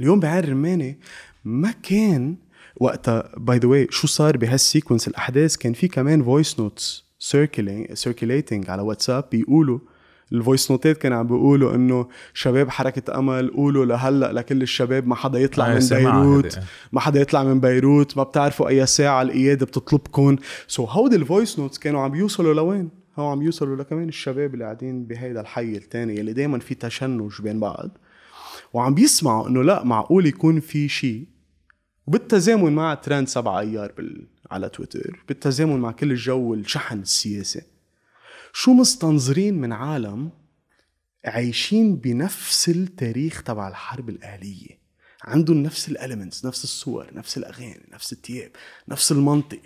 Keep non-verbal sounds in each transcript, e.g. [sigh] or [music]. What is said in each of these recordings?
اليوم بعين الرماني ما كان وقتها by the way شو صار بهال sequence الأحداث كان في كمان voice notes circulating على واتساب بيقولوا ال voice نوتات كانوا عم بيقولوا إنه شباب حركة أمل قولوا لهلأ لكل الشباب ما حدا يطلع آه، من بيروت هيدي. ما حدا يطلع من بيروت ما بتعرفوا أي ساعة القيادة بتطلبكم so so هودي ال voice notes كانوا عم بيوصلوا لوين؟ هو عم يوصلوا لكمان الشباب اللي قاعدين بهيدا الحي الثاني اللي دائما في تشنج بين بعض وعم بيسمعوا إنه لا معقول يكون في شيء وبالتزامن مع ترند سبعة أيار بال... على تويتر. بالتزامن مع كل الجو الشحن السياسي. شو مستنظرين من عالم عايشين بنفس التاريخ تبع الحرب الأهلية عندهم نفس ال elements نفس الصور نفس الأغاني نفس الثياب نفس المنطق.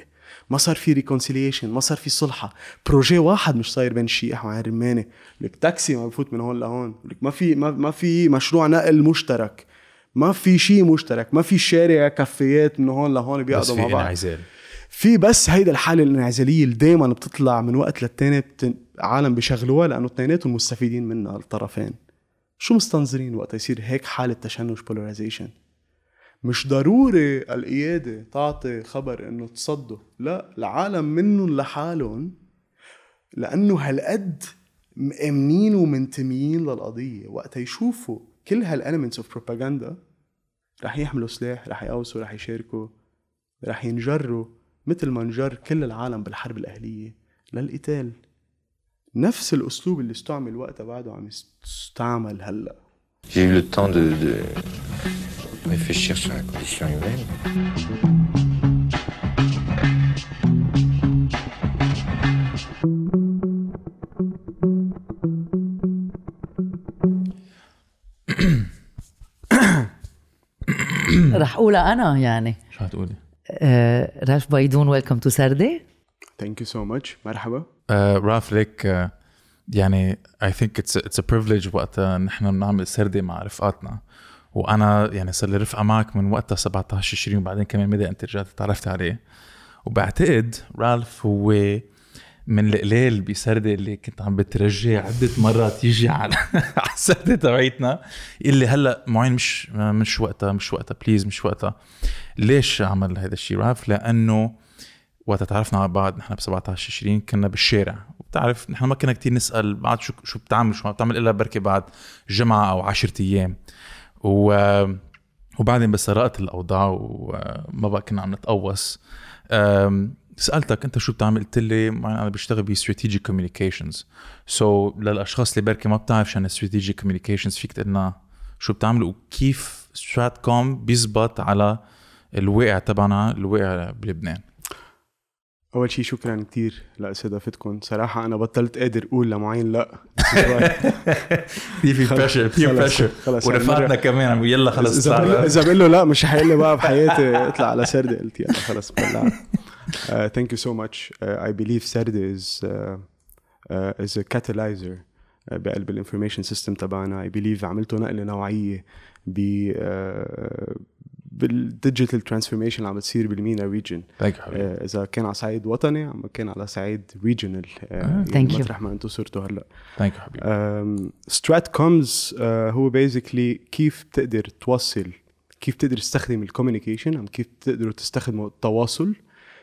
ما صار في reconciliation ما صار في صلحة. projet واحد مش صاير بين الشياح وعين رمانه لك تاكسي ما بفوت من هون لهون. لك ما في ما, ما في مشروع نقل مشترك. ما في شيء مشترك. ما في شارع كافيات من هون لهون بيقعدوا مع بعض. انعزال. في بس هيدا الحالة الانعزالية اللي دايما بتطلع من وقت للتاني بت... عالم بيشغلوها لأنه اثنيناتهم مستفيدين منها الطرفين. شو مستنظرين وقت يصير هيك حالة تشنج polarization مش ضروري القيادة تعطي خبر إنه تصدوا لا العالم منهم لحالهم لأنه هالقد مأمنين ومنتميين للقضية. وقت يشوفوا كل هال elements of propaganda رح يحملوا سلاح رح يقوسوا رح يشاركوا رح ينجروا مثل ما انجر كل العالم بالحرب الأهلية للقتال. نفس الأسلوب اللي استعمل وقتها بعده عم يستعمل هلأ. J'ai eu le temps de, de réfléchir sur la condition humaine. رح اقولها أنا يعني شو هتقولي؟ آه، رالف بايدون welcome to سردة thank you so much مرحبا آه رالف ليك آه يعني I think it's a, it's a privilege وقتها نحن بنعمل سردة مع رفقاتنا. وأنا يعني صار لي رفقة معك من وقتها 17 20 وبعدين كمان مدى أنت رجعت تعرفت عليه. وبعتقد رالف هو من القليل بسردة اللي كنت عم بترجيه عدة مرات يجي على [laughs] على السردة تبعيتنا يقول لي هلأ معين مش مش وقتها مش وقتها please مش وقتها. ليش عمل هذا الشيء رالف؟ لأنه وقت تعرفنا على بعض نحن ب 17 20 كنا بالشارع. وبتعرف نحن ما كنا كتير نسأل بعد شو شو بتعمل شو ما بتعمل إلا بركي بعد جمعة أو 10 أيام. و وبعدين بس رقت الأوضاع وما بقى كنا عم نتقوص. سألتك أنت شو بتعمل؟ قلت لي أنا بشتغل ب strategic communications so للأشخاص اللي بركي ما بتعرف شو strategic communications فيك تقول لنا شو بتعملوا وكيف strat com بيزبط على الواقع تبعنا الواقع بلبنان أول شيء شكرا كتير لاستضافتكم صراحة أنا بطلت قادر أقول لمعين لا. في في pressure في pressure ورفقاتنا كمان. يلا خلص إذا بقول- له لا مش حيقول لي بقى بحياتي اطلع على سردة قلت يلا خلص بلعت thank you so much I believe سردة is is a catalyzer بقلب ال information system تبعنا. I believe عملتوا نقلة نوعية ب uh, بال digital transformation اللي عم بتصير بال MENA region thank you حبيبي. إذا كان على صعيد وطني عم كان على صعيد regional you. مطرح ما أنتم صرتوا هلأ. thank you حبيبي. strat coms هو basically كيف بتقدر توصل كيف بتقدر تستخدم ال communication عم كيف بتقدروا تستخدموا التواصل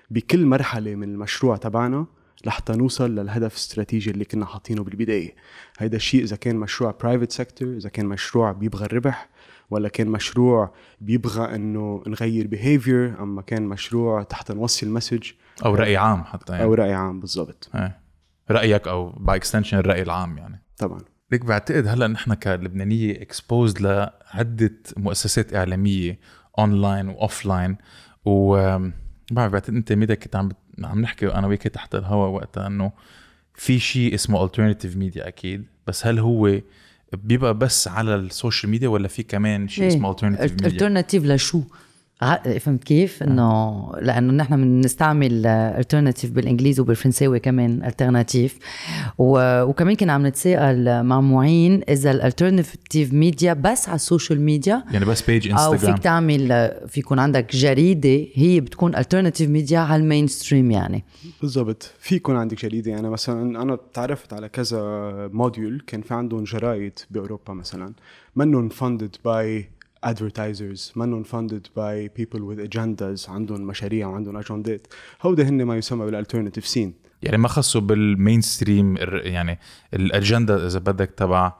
بكل مرحلة من المشروع تبعنا لحتى نوصل للهدف الاستراتيجي اللي كنا حاطينه بالبداية. هيدا الشيء إذا كان مشروع private sector إذا كان مشروع بيبغى الربح ولا كان مشروع بيبغى إنه نغير behavior أما كان مشروع تحت نوصل message أو رأي عام حتى يعني. أو رأي عام بالضبط. إيه. رأيك أو by extension الرأي العام يعني. طبعا. ليك بعتقد هلأ نحن كلبنانية exposed لعدة مؤسسات إعلامية online و offline و بعرف بعتقد أنت ميدا كنت عم بت- عم نحكي أنا وياك تحت الهواء وقتها إنه في شيء اسمه alternative media أكيد بس هل هو بيبقى بس على ال social media ولا في كمان شيء. اسمه alternative media alternative لشو؟ فهمت كيف؟ إنه لأنه نحن بنستعمل alternative بالانجليزي وبالفرنساوي كمان alternative وكمان كنا عم نتساءل مع معين إذا ال alternative media بس على ال social media يعني بس page أو فيك انستغرام تعمل في يكون عندك جريدة هي بتكون alternative media على ال mainstream يعني. بالضبط. في يكون عندك جريدة. يعني مثلا أنا تعرفت على كذا موديول كان في عندهم جرايد بأوروبا مثلا. منهم funded by advertisers منهم funded by people with agendas عندهم مشاريع وعندهم اجندات هودي هن ما يسمى بال alternative scene يعني ما خصوا بال mainstream يعني الاجنده إذا بدك تبع.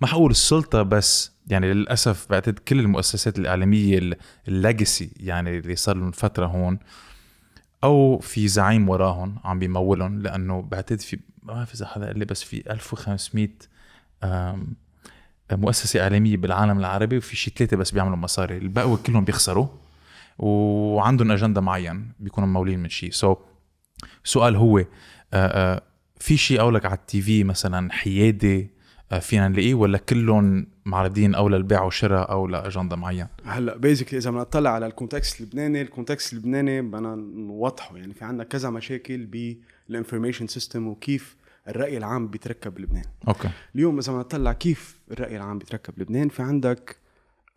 ما حقول السلطة بس؟ يعني للأسف بعتقد كل المؤسسات الاعلاميه ال legacy يعني اللي صار لهم فترة هون أو في زعيم وراهم عم بيمولهم لأنه بعتقد في ما بعرف إذا حدا قال لي بس في 1500 آم، مؤسسة إعلامية بالعالم العربي وفي شي ثلاثة بس بيعملوا مصاري. الباقي كلهم بيخسروا وعندهم أجندة معين بيكونوا ممولين من شيء so, سؤال هو آه، آه، في شيء قولك على ال TV مثلا حيادي آه، فينا نلاقيه ولا كلهم معرضين أو للبيع والشراء أو لأجندة معين هلأ basically إذا بدنا نطلع على ال context اللبناني ال context اللبناني بدنا نوضحه. يعني في عندنا كذا مشاكل بال information system وكيف الرأي العام بيتركب بلبنان okay. اليوم إذا بدنا نطلع كيف الرأي العام بيتركب بلبنان في عندك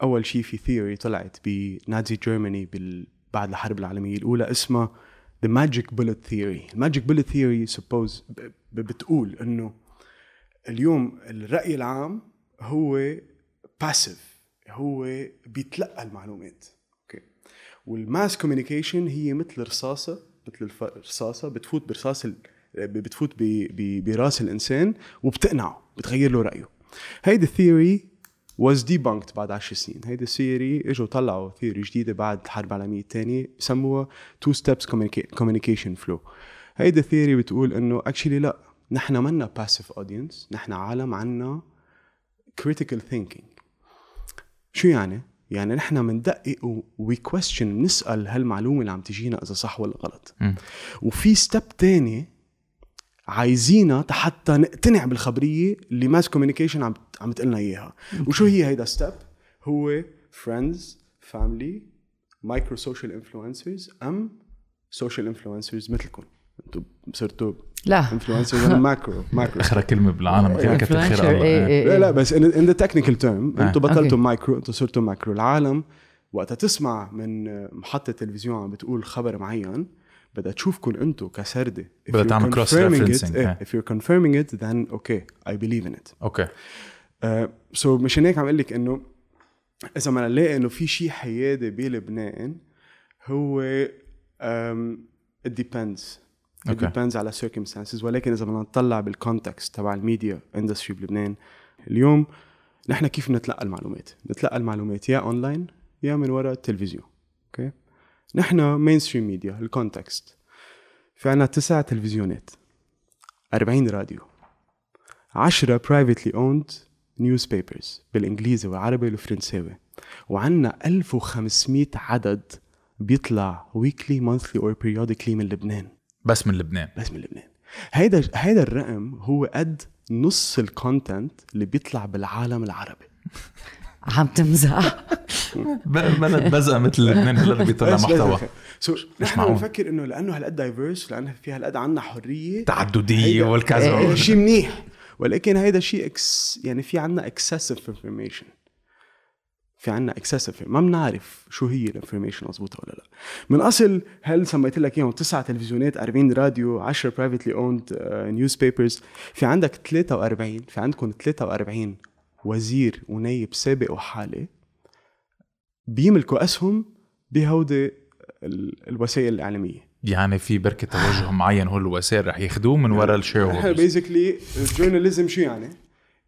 أول شيء في theory طلعت ب Nazi Germany بال... بعد الحرب العالمية الأولى اسمها The Magic Bullet Theory. ال magic Bullet Theory suppose ب... ب... بتقول إنه اليوم الرأي العام هو passive هو بيتلقى المعلومات. okay. وال mass communication هي مثل رصاصة مثل الرصاصه بتفوت برصاص. بتفوت. براس الإنسان وبتقنعه بتغير له رأيه هيدي ال theory was debunked بعد 10 سنين هيدي ال theory إجوا طلعوا theory جديدة بعد الحرب العالمية الثانية بسموها steps communica- communication flow هيدي ال theory بتقول إنه actually لا نحن منا passive audience نحن عالم عنا critical thinking شو يعني؟ يعني نحن بندقق we question بنسأل هالمعلومة اللي عم تجينا إذا صح ولا غلط. وفي step تاني عايزينها حتى نقتنع بالخبرية اللي mass communication عم عم تقلنا إياها وشو هي هيدا step هو friends family micro social influencers أم social influencers مثلكم أنتم صرتوا لا influencers macro macro اخر كلمة بالعالم كتر خير إيه، إيه. إيه، لا إيه. لا بس in the technical term. أنتم بطلتوا. مايكرو أنتم صرتوا macro العالم وقتها تسمع من محطة تلفزيون عم بتقول خبر معين بدها تشوفكم أنتم كسردة. بدها تعمل referencing، it, إيه، آه. if you're confirming it then okay I believe in it. okay so مشان هيك عم أقول لك إنه إذا ما نلاقي إنه في شيء حيادي بلبنان هو um, it depends. It okay. depends على circumstances. ولكن إذا بدنا نطلع بال context تبع ال media industry بلبنان اليوم نحن كيف نتلقى المعلومات؟ نتلقى المعلومات يا اونلاين يا من وراء التلفزيون. okay نحن mainstream media ال context في عنا تسع تلفزيونات 40 راديو 10 privately owned newspapers بالإنجليزي والعربي والفرنساوي. وعنا 1500 عدد بيطلع weekly monthly or periodically من لبنان. بس من لبنان. بس من لبنان. هيدا هيدا الرقم هو قد نص ال content اللي بيطلع بالعالم العربي. [laughs] عم تمزح. بلد بزقه مثل لبنان هلأ بيطلع [laughs] محتوى. so نحن معقول. بنفكر إنه لأنه هالقد diverse لأنه في هالقد عنا حرية. تعددية والكذا. هيدا شيء منيح. ولكن هيدا شيء excess يعني في عنا excessive information في عنا excessive ما بنعرف شو هي ال information مضبوطه ولا لا. من أصل هل سميت لك إياهم تسعة تلفزيونات 40 راديو 10 privately owned newspapers في عندك 43 في عندكم 43 وزير ونايب سابق وحالي بيملكوا أسهم بهودي ال- الوسائل الإعلامية. يعني في بركة توجه معين هو الوسائل رح ياخذوه من وراء ال shareholders basically ال journalism شو يعني؟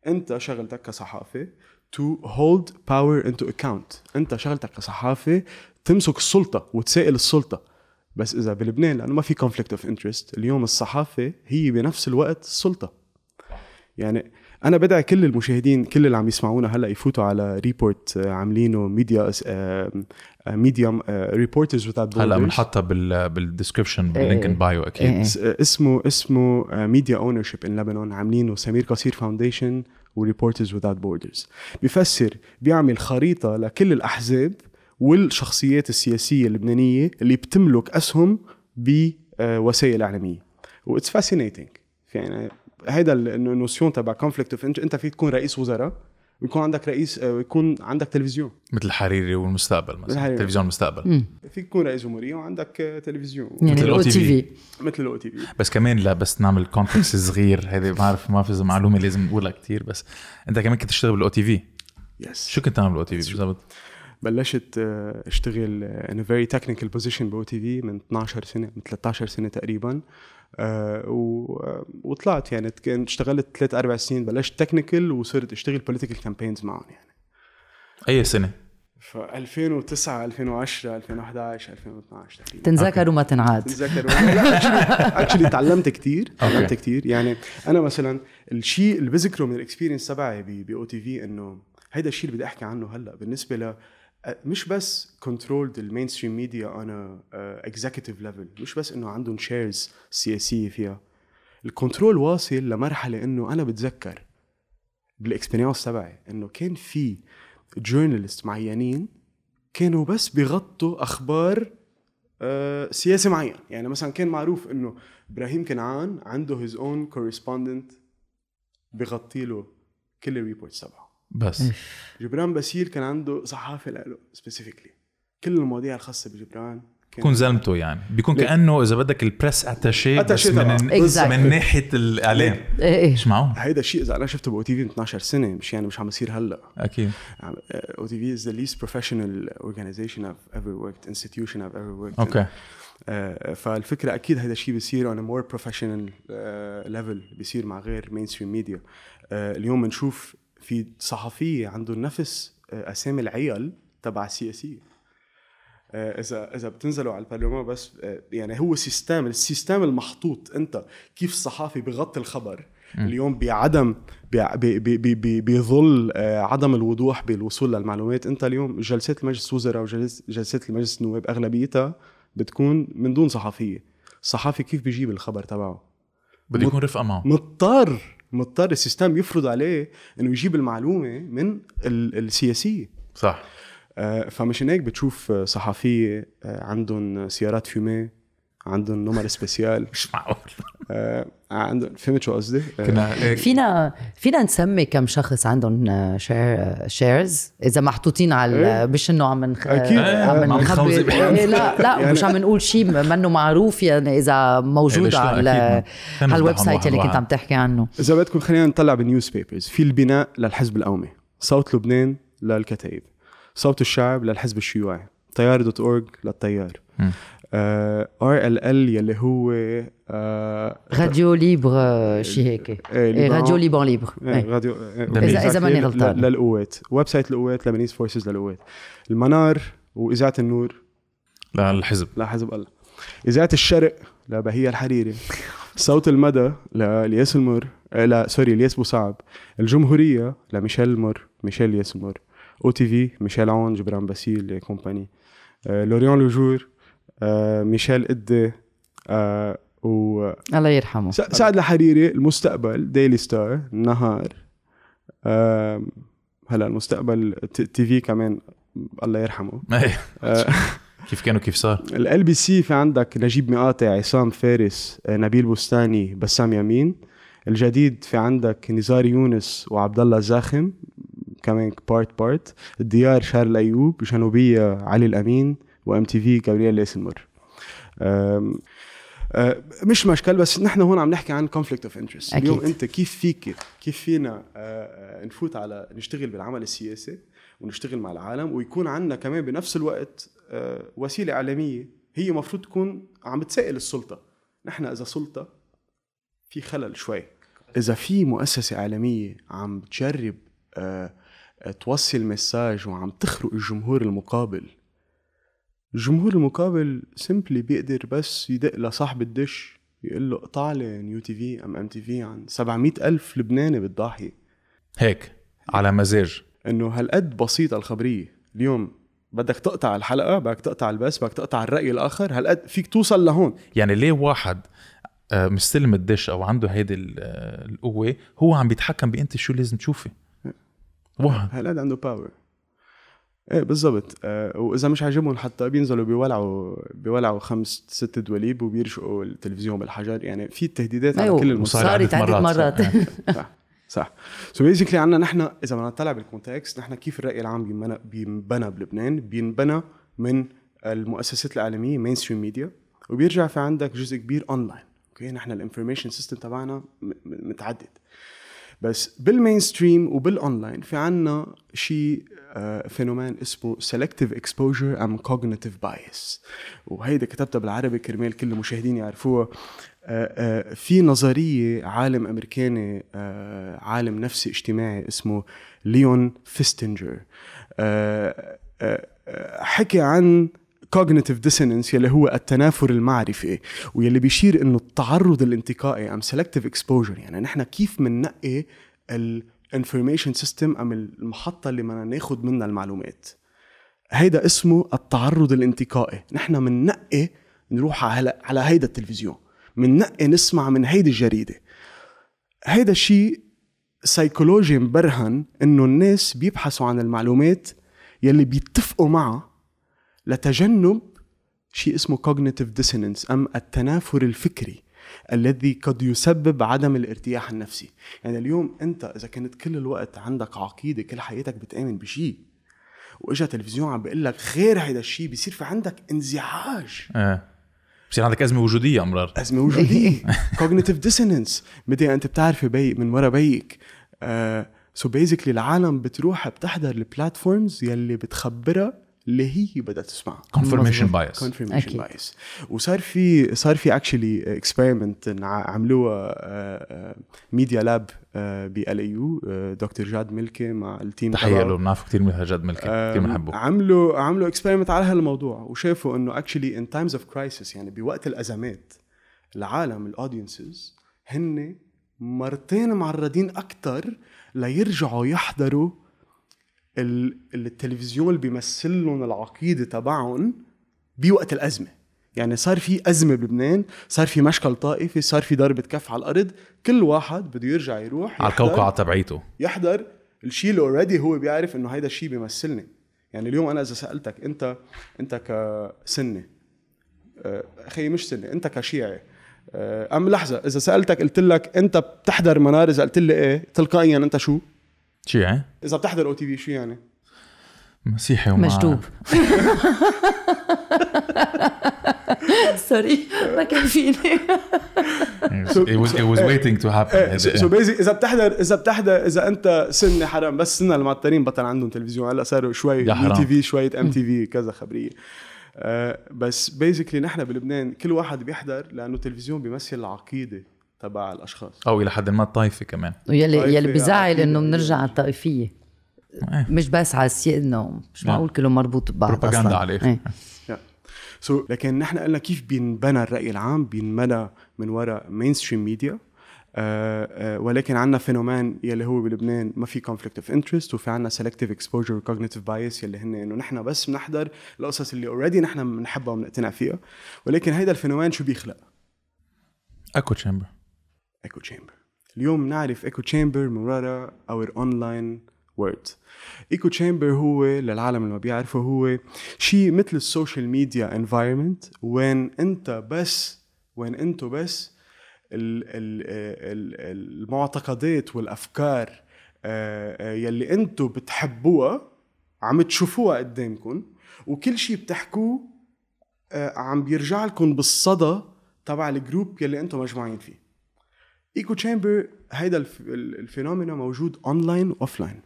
أنت شغلتك كصحافي to hold power into account. أنت شغلتك كصحافي تمسك السلطة وتسائل السلطة. بس إذا بلبنان لأنه ما في conflict of interest اليوم الصحافة هي بنفس الوقت السلطه يعني أنا بدعي كل المشاهدين كل اللي عم يسمعونا هلأ يفوتوا على report عاملينه media media Reporters without هلأ بنحطها بال بال description بال link in bio أكيد. إيه. اس- اسمه اسمه Media Ownership in لبنان عاملينه سمير قصير Foundation و Reporters without Borders بيفسر بيعمل خريطة لكل الأحزاب والشخصيات السياسية اللبنانية اللي بتملك أسهم بوسائل إعلامية. What's fascinating يعني هيدا ال notion تبع conflict of أنت فيك تكون رئيس وزراء ويكون عندك رئيس آه، ويكون عندك تلفزيون. مثل الحريري والمستقبل مثلا الحريري. تلفزيون المستقبل. فيك تكون رئيس جمهورية وعندك آه، تلفزيون. يعني مثل ال OTV. مثل ال OTV. بس كمان لا بس نعمل context صغير هيدي ما بعرف ما في معلومة لازم نقولها كتير بس أنت كمان كنت تشتغل بال OTV. yes شو كنت تعمل بال OTV؟ بالضبط؟ بلشت آه، أشتغل in very technical position ب OTV من 12 سنة من 13 سنة تقريبا. آه، و- وطلعت يعني كان اشتغلت ثلاث أربع سنين بلشت technical وصرت أشتغل political campaigns معهم يعني. أي سنة؟ ف 2009 2010 2011 2012 تقريبا. تنذكر وما تنعاد. تتذكر actually تعلمت كتير تعلمت كتير. يعني أنا مثلا الشيء اللي بذكره من ال experience تبعي ب OTV إنه هيدا الشيء اللي بدي أحكي عنه هلأ بالنسبة ل مش بس controlled ال mainstream media on executive level مش بس إنه عندهم shares سياسية فيها. ال control واصل لمرحلة إنه أنا بتذكر بال experience تبعي إنه كان في journalists معينين كانوا بس بيغطوا أخبار آه، سياسي معين يعني مثلا كان معروف إنه إبراهيم كنعان عنده his own correspondent بغطي له كل ال reports تبعه. بس. جبران باسيل كان عنده صحافي له specifically كل المواضيع الخاصة بجبران بكون زلمته يعني. بيكون ليه؟ كأنه إذا بدك ال press attaché بس من. Exactly. من ناحية الإعلام. إيه إيه مش معقول هيدا الشيء إذا أنا شفته ب OTV من 12 سنة مش يعني مش عم يصير هلأ. أكيد. OTV is the least professional organization I've ever worked institution I've ever worked in. okay. آه، فالفكرة أكيد هذا الشيء بيصير on a more professional uh, level بيصير مع غير mainstream media اليوم بنشوف في صحفيه عندهم نفس آه، أسامي العيال تبع السياسيه آه، إذا إذا بتنزلوا على البرلمان بس آه، يعني هو system ال system المحطوط. أنت كيف الصحافي بغطي الخبر؟ اليوم بعدم بظل عدم الوضوح بالوصول للمعلومات. أنت اليوم جلسات المجلس الوزراء وجلسات المجلس النواب أغلبيتها بتكون من دون صحفية. الصحافي كيف بيجيب الخبر تبعه؟ بده يكون رفقة معه. مضطر مضطر ال system يفرض عليه إنه يجيب المعلومة من ال- السياسية. صح. آه، فمشان هيك بتشوف صحفية آه، عندهم سيارات fumé عندهم نمر spécial مش معقول آه، عندهم فهمت شو قصدي؟ آه، كنا هيك فينا فينا نسمي كم شخص عندهم share shares إذا محطوطين على إيه. مش إنه عم نخ... أكيد. عم بحالنا. إيه لا لا يعني- مش عم نقول شيء منه معروف يعني إذا إيه، موجود لا؟ على أكيد. خلينا على الويب نفضحهم site اللي كنت. عم تحكي عنه إذا بدكم خلينا نطلع بال news papers في البناء للحزب القومي صوت لبنان للكتائب صوت الشعب للحزب الشيوعي تيار dot org للتيار. RLL يلي هو آه، Radio Libre شيء هيك. إيه، إيه،. Radio Libre Libre. إيه،. راديو. إذا- إذا ماني غلطان. للقوات. website القوات Lebanese Forces للقوات. المنار وإذاعة النور. للحزب. لحزب الله. إذاعة الشرق لبهية الحريري. صوت المدى لالياس المر آه، لا sorry الياس بوصعب الجمهورية لميشيل المر ميشيل الياس المر OTV ميشيل عون جبران باسيل company. آه، L'Orient-Le Jour. آه، ميشيل إده آه، و الله يرحمه. سعد الحريري المستقبل Daily Star النهار هلا المستقبل TV كمان الله يرحمه. [laughs] إيه. آه، كيف كانوا كيف صار؟ LBC في عندك نجيب ميقاتي عصام فارس آه، نبيل بستاني بسام يمين الجديد في عندك نزار يونس وعبد الله زاخم كمان part part الديار شارل أيوب جنوبية علي الأمين. و MTV جابرييل آه، مش مشكل بس نحن هون عم نحكي عن conflict of interest. اليوم أنت كيف فيك كيف فينا آه، آه، نفوت على نشتغل بالعمل السياسي ونشتغل مع العالم ويكون عندنا كمان بنفس الوقت آه، وسيلة إعلامية هي مفروض تكون عم بتسائل السلطة. نحن إذا سلطة في خلل شوي. إذا في مؤسسة إعلامية عم تجرب آه، توصل message وعم تخرق الجمهور المقابل الجمهور المقابل simply بيقدر بس يدق لصاحب الدش يقول له اقطع لي New TV أم MTV عن 700 ألف لبناني بالضاحيه هيك على مزاج. إنه هالقد بسيطه الخبرية. اليوم بدك تقطع الحلقة بدك تقطع البث بدك تقطع الرأي الآخر هالقد فيك توصل لهون. يعني ليه واحد آه، مستلم الدش أو عنده هيدي آه، القوة هو عم بيتحكم بأنت شو لازم تشوفي؟ واحد هالقد عنده باور إيه بالضبط. آه وإذا مش عاجبهم حتى بينزلوا بيولعوا بيولعوا خمس ست دوليب وبيرشقوا التلفزيون بالحجر. يعني في تهديدات على أيوه. كل المستويات صارت مرات. مرات. [laughs] صح صح. So basically عندنا نحن إذا بدنا نطلع بال context نحن كيف الرأي العام بينبنى بينبنى بلبنان؟ بينبنى من المؤسسات الاعلاميه mainstream media وبيرجع في عندك جزء كبير online okay نحن ال information system تبعنا متعدد. بس بال mainstream وبال online في عنا شيء آه، phénomène اسمه selective exposure and cognitive bias. وهيدا كتبتها بالعربي كرمال كل المشاهدين يعرفوها. آه، آه، في نظرية عالم أمريكاني آه، عالم نفسي اجتماعي اسمه ليون فيستنجر. حكي عن cognitive dissonance يلي هو التنافر المعرفي ويلي بيشير إنه التعرض الانتقائي أم selective exposure يعني نحن كيف بننقي ال information system أم المحطة اللي بدنا ناخذ منها المعلومات؟ هيدا اسمه التعرض الانتقائي. نحن بننقي نروح على على هيدا التلفزيون بننقي نسمع من هيدي الجريدة. هيدا الشيء سيكولوجي مبرهن إنه الناس بيبحثوا عن المعلومات يلي بيتفقوا معها لتجنب شيء اسمه cognitive dissonance أم التنافر الفكري الذي قد يسبب عدم الارتياح النفسي. يعني اليوم أنت إذا كنت كل الوقت عندك عقيدة كل حياتك بتآمن بشيء وإجا تلفزيون عم بيقول لك غير هيدا الشيء بيصير في عندك انزعاج. إيه بصير عندك أزمة وجودية أمرار. أزمة وجودية. [laughs] Cognitive dissonance. بدي أنت بتعرفي بي من ورا بيك. So basically العالم بتروح بتحضر ال platforms يلي بتخبرها اللي هي بدها تسمعها. Confirmation bias. confirmation أكيد. bias وصار في صار في actually experiment عملوها media lab بال AUB دكتور جاد ملكي مع ال team تحية. له بنعرفه كثير من جاد ملكي. كثير بنحبه عملوا عملوا experiment على هالموضوع وشافوا إنه actually in times of crisis يعني بوقت الأزمات العالم ال audiences هن مرتين معرضين أكثر ليرجعوا يحضروا التلفزيون اللي بيمثل لهم العقيدة تبعهم بوقت الأزمة. يعني صار في أزمة بلبنان صار في مشكل طائفي صار في ضربة كف على الأرض. كل واحد بده يرجع يروح على القوقعه تبعيته. يحضر الشيء اللي already هو بيعرف إنه هيدا الشيء بيمثلني. يعني اليوم أنا إذا سألتك أنت أنت كسني آه، أخي مش سني أنت كشيعي آه، أم لحظة إذا سألتك قلت لك أنت بتحضر منار إذا قلت لي إيه تلقائيا أنت شو؟ شيعي إذا بتحضر OTV شو يعني؟ مسيحي وما مجدوب sorry [laughs] ما كان فيني. It was, it was waiting to happen. إيه. basically إذا بتحضر إذا بتحضر إذا أنت سني حرام بس سنة المعترين بطل عندهم تلفزيون. هلأ صاروا شوي OTV شوية MTV كذا خبرية. آه بس basically نحن بلبنان كل واحد بيحضر لأنه التلفزيون بيمثل العقيدة. تبع الأشخاص أو إلى حد ما الطائفه كمان ويلي طائفة يلي بيزعل عقيدة. إنه بنرجع على الطائفية إيه. مش بس على السي إنه مش لا. معقول كله مربوط ببعض بروباغندا أصلا عليه. إيه. so, لكن نحن قلنا كيف بينبنى الرأي العام بينبنى من وراء mainstream media ولكن عندنا phenomenon يلي هو بلبنان ما في conflict of interest وفي عندنا selective exposure و cognitive bias يلي هن إنه نحن بس بنحضر القصص اللي already نحن بنحبها وبنقتنع فيها ولكن هيدا ال phenomenon شو بيخلق؟ echo chamber echo chamber اليوم نعرف echo chamber من our online world echo chamber هو للعالم اللي ما بيعرفه هو شيء مثل ال social media environment وين انت بس وين انتو بس ال ال ال المعتقدات والأفكار آه، آه، يلي انتو بتحبوها عم تشوفوها قدامكم وكل شيء بتحكوه آه، عم بيرجع لكم بالصدى تبع ال group يلي أنتم مجموعين فيه. echo chamber هيدا الف- ال- ال phenomena موجود online و offline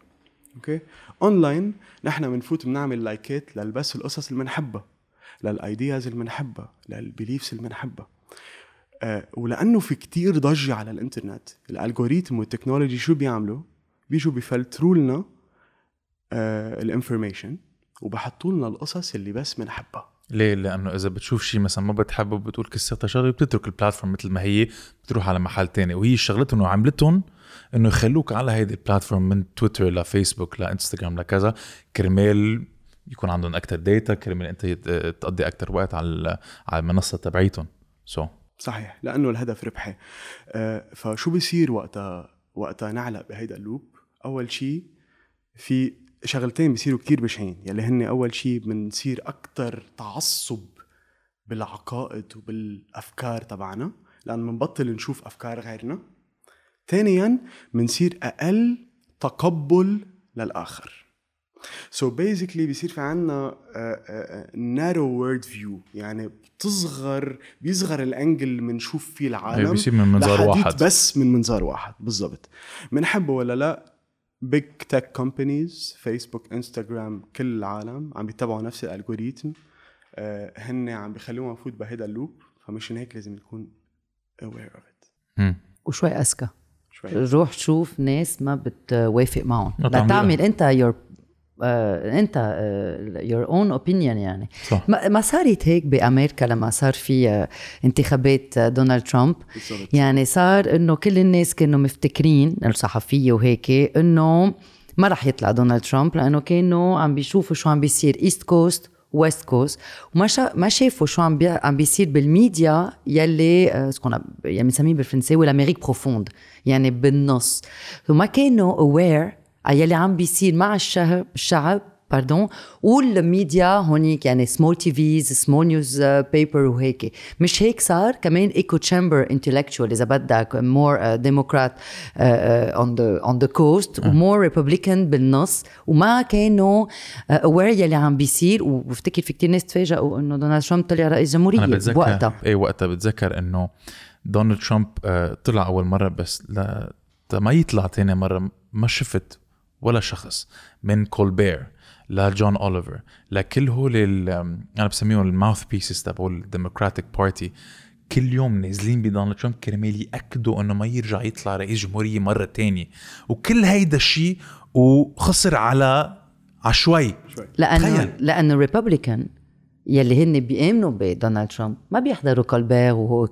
okay online نحن بنفوت بنعمل لايكات للبس القصص اللي بنحبها لل ideas اللي بنحبها لل beliefs اللي بنحبها آه ولأنه في كتير ضجة على الإنترنت ال algorithm والتكنولوجي شو بيعملوا؟ بيجوا بيفلتروا لنا آه ال information وبحطوا لنا القصص اللي بس بنحبها ليه؟ لأنه إذا بتشوف شيء مثلا ما بتحبه بتقول قصتها شغلة بتترك ال platform مثل ما هي بتروح على محل تاني. وهي شغلتهم وعملتهم إنه يخلوك على هيدي ال platform من تويتر لفيسبوك لانستغرام لكذا كرمال يكون عندهم أكثر data كرمال أنت تقضي أكثر وقت على على المنصة تبعيتهم. so. صحيح. لأنه الهدف ربحي. آه، فشو بيصير وقتها؟ وقتها نعلق بهيدا ال loop أول شيء في شغلتين بيصيروا كتير بشعين يلي هن أول شيء بنصير أكثر تعصب بالعقائد وبالأفكار تبعنا لأن بنبطل نشوف أفكار غيرنا. ثانيا بنصير أقل تقبل للآخر. so basically بيصير في عنا narrow world view يعني بتصغر بيصغر ال angle من نشوف فيه العالم أيوة، بيصير من منظار واحد. بس من منظار واحد بالضبط. بنحبه ولا لا؟ big tech companies فيسبوك انستغرام كل العالم عم بيتبعوا نفس ال algorithm آه، هن عم بيخلونا نفوت بهيدا ال loop فمشان هيك لازم نكون aware of it. وشوي أذكى. روح شوف ناس ما بتوافق معهم. لتعمل أنت your انت your own opinion يعني. صح. ما صارت هيك بأمريكا لما صار في آه، انتخابات آه، دونالد ترامب؟ بالضبط. يعني صار إنه كل الناس كانوا مفتكرين الصحفية وهيك إنه ما رح يطلع دونالد ترامب لأنه كانوا عم بيشوفوا شو عم بيصير east coast west coast وما شا ما شافوا شو عم بي... عم بيصير بالميديا يلي آه، ce qu'on يعني بنسميه بالفرنساوي l'Amérique profonde يعني بالنص. وما كانوا aware يلي عم بيصير مع الشعب الشعب pardon وال media هونيك يعني small TVs small newspaper وهيك مش هيك صار كمان echo chamber intellectual اذا بدك more Democrat on the on the coast و more Republican بالنص وما كانوا aware يلي عم بيصير وبفتكر في كتير ناس تفاجئوا انه دونالد ترامب طلع رئيس جمهوريه بتذكر بوقتها إيه وقتها بتذكر انه دونالد ترامب طلع اول مره بس لا ما يطلع تاني مره ما شفت ولا شخص من كولبير لجون اوليفر لكل هول ال- أنا بسميهم ال mouthpieces تبعول ال Democratic Party. كل يوم نازلين بدونالد ترامب كرمال يأكدوا إنه ما يرجع يطلع رئيس جمهورية مرة تانية. وكل هيدا الشيء وخسر على عشوائي. شوي لأنه تخيل. لأنه ال Republican يلي هن بيآمنوا بدونالد ترامب ما بيحضروا كولبير وهو